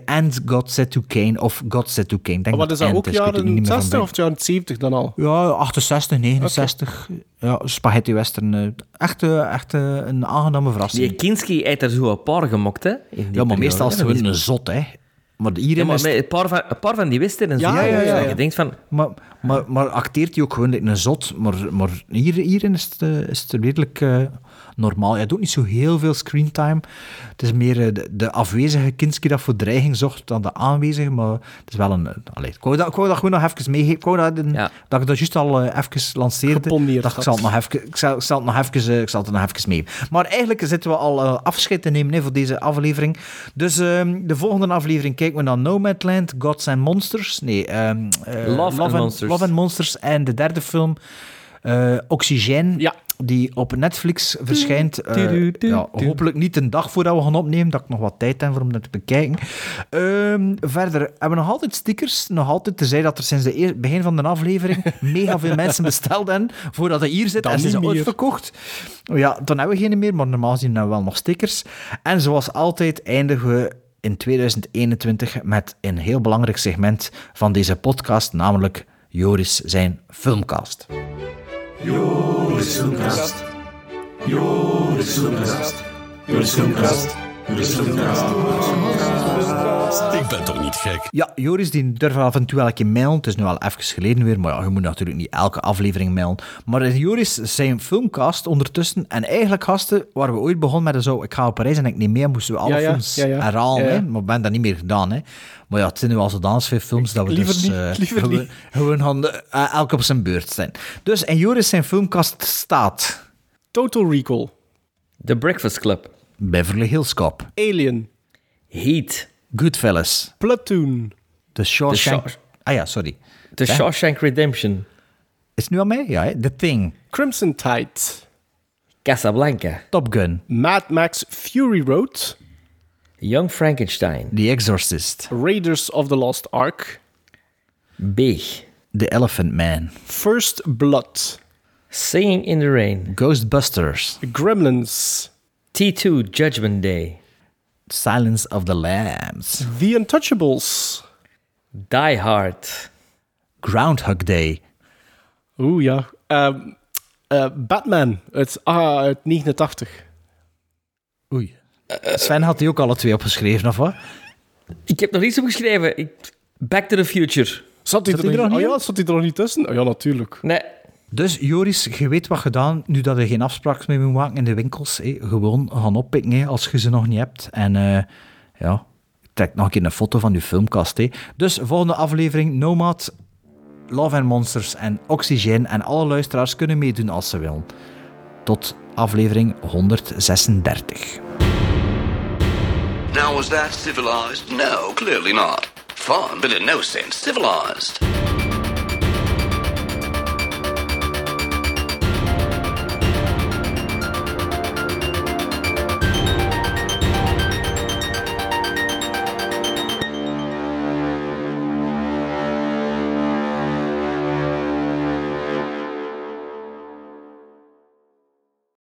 And God Said to Cain of God Said to Cain. Denk Maar wat is dat ook het jaren niet meer van 60 bij. of jaren 70 dan al? Ja, 68, 69. Ja, spaghetti western. eh, Echt, eh, echt eh, een aangename verrassing. Die Kinski heeft er zo een paar gemokt, hè? ja, maar periode, meestal is Dat gewoon een zot, hè. Maar hierin Ja, maar is een, paar van, een paar van die wisten en zo. Ja, ja, ja, ja. Je denkt van... Maar, maar, maar acteert hij ook gewoon een zot. Maar, maar hier, hierin is het, is het redelijk eh, normaal. Hij doet niet zo heel veel screentime. Het is meer eh, de, de afwezige Kinski dat voor dreiging zocht dan de aanwezige. Maar het is wel een... eh, Allee, ik, wou dat, ik wou dat gewoon nog even meegeven. Ik wou dat, een- dat ik dat juist al eh, even lanceerde. Ik zal het nog even, ik zal, ik zal het nog even, eh, ik zal het nog even mee. Maar eigenlijk zitten we al eh, afscheid te nemen hè, voor deze aflevering. Dus ehm, de volgende aflevering kijken we naar Nomadland, Gods and Monsters. Nee, ehm, eh, Love and Monsters. Love and Monsters. En de derde film, eh Oxygène. Ja. Die op Netflix verschijnt. Eh, ja, hopelijk niet een dag voordat we gaan opnemen, dat ik nog wat tijd heb om dat te bekijken. Ehm, verder hebben we nog altijd stickers. Nog altijd, tenzij dat er sinds het begin van de aflevering mega veel mensen besteld hebben voordat hij hier zit Dan en ze zijn uitverkocht. Ja, dan hebben we geen meer, maar normaal hebben we wel nog stickers. En zoals altijd eindigen we in 2021 met een heel belangrijk segment van deze podcast, namelijk Joris zijn filmcast. Jordgubbskast. Jordgubbskast. Jordgubbskast. Ik ben toch niet gek? Ja, Joris die durft af en toe wel een keer mailen. Het is nu al even geleden weer, maar ja, je moet natuurlijk niet elke aflevering mailen. Maar eh, Joris zijn filmcast ondertussen, en eigenlijk gasten, waar we ooit begonnen met zo, ik ga op Parijs en ik neem mee, moesten we alle Ja, ja, films ja, ja. herhalen, Ja, ja. Hè? maar we hebben dat niet meer gedaan. Hè? Maar ja, het zijn nu al zodanig veel films dat we Liever dus niet, eh, liever gewoon, niet. gewoon gaan eh, elk op zijn beurt zijn. Dus, en Joris zijn filmcast staat... Total Recall. The Breakfast Club. Beverly Hills Cop. Alien. Heat. Goodfellas. Platoon. The Shawshank... Shaw- ah ja, sorry. The Hè? Shawshank Redemption. Is het nu aan mij? Ja, hè? The Thing. Crimson Tide. Casablanca. Top Gun. Mad Max Fury Road. Young Frankenstein. The Exorcist. Raiders of the Lost Ark. Big. The Elephant Man. First Blood. Singing in the Rain. Ghostbusters. Gremlins. T2 Judgment Day. Silence of the Lambs. The Untouchables. Die Hard. Groundhog Day. Oeh ja. Ehm, eh, Batman uit, ah, uit 89. Oei. Sven had die ook alle twee opgeschreven, of wat? Ik heb nog iets opgeschreven. Ik... Back to the Future. Zat hij er, er nog niet Oh ja, zat hij er nog niet tussen? Oh ja, natuurlijk. Nee. Dus Joris, je weet wat gedaan, nu dat je geen afspraak meer moet maken in de winkels. Hé. Gewoon gaan oppikken als je ze nog niet hebt. En eh, ja, trek nog een keer een foto van je filmkast. Dus volgende aflevering, Nomad, Love and Monsters en Oxygen. En alle luisteraars kunnen meedoen als ze willen. Tot aflevering 136. Now, was that civilized? No, clearly not. Fun, but in no sense civilized.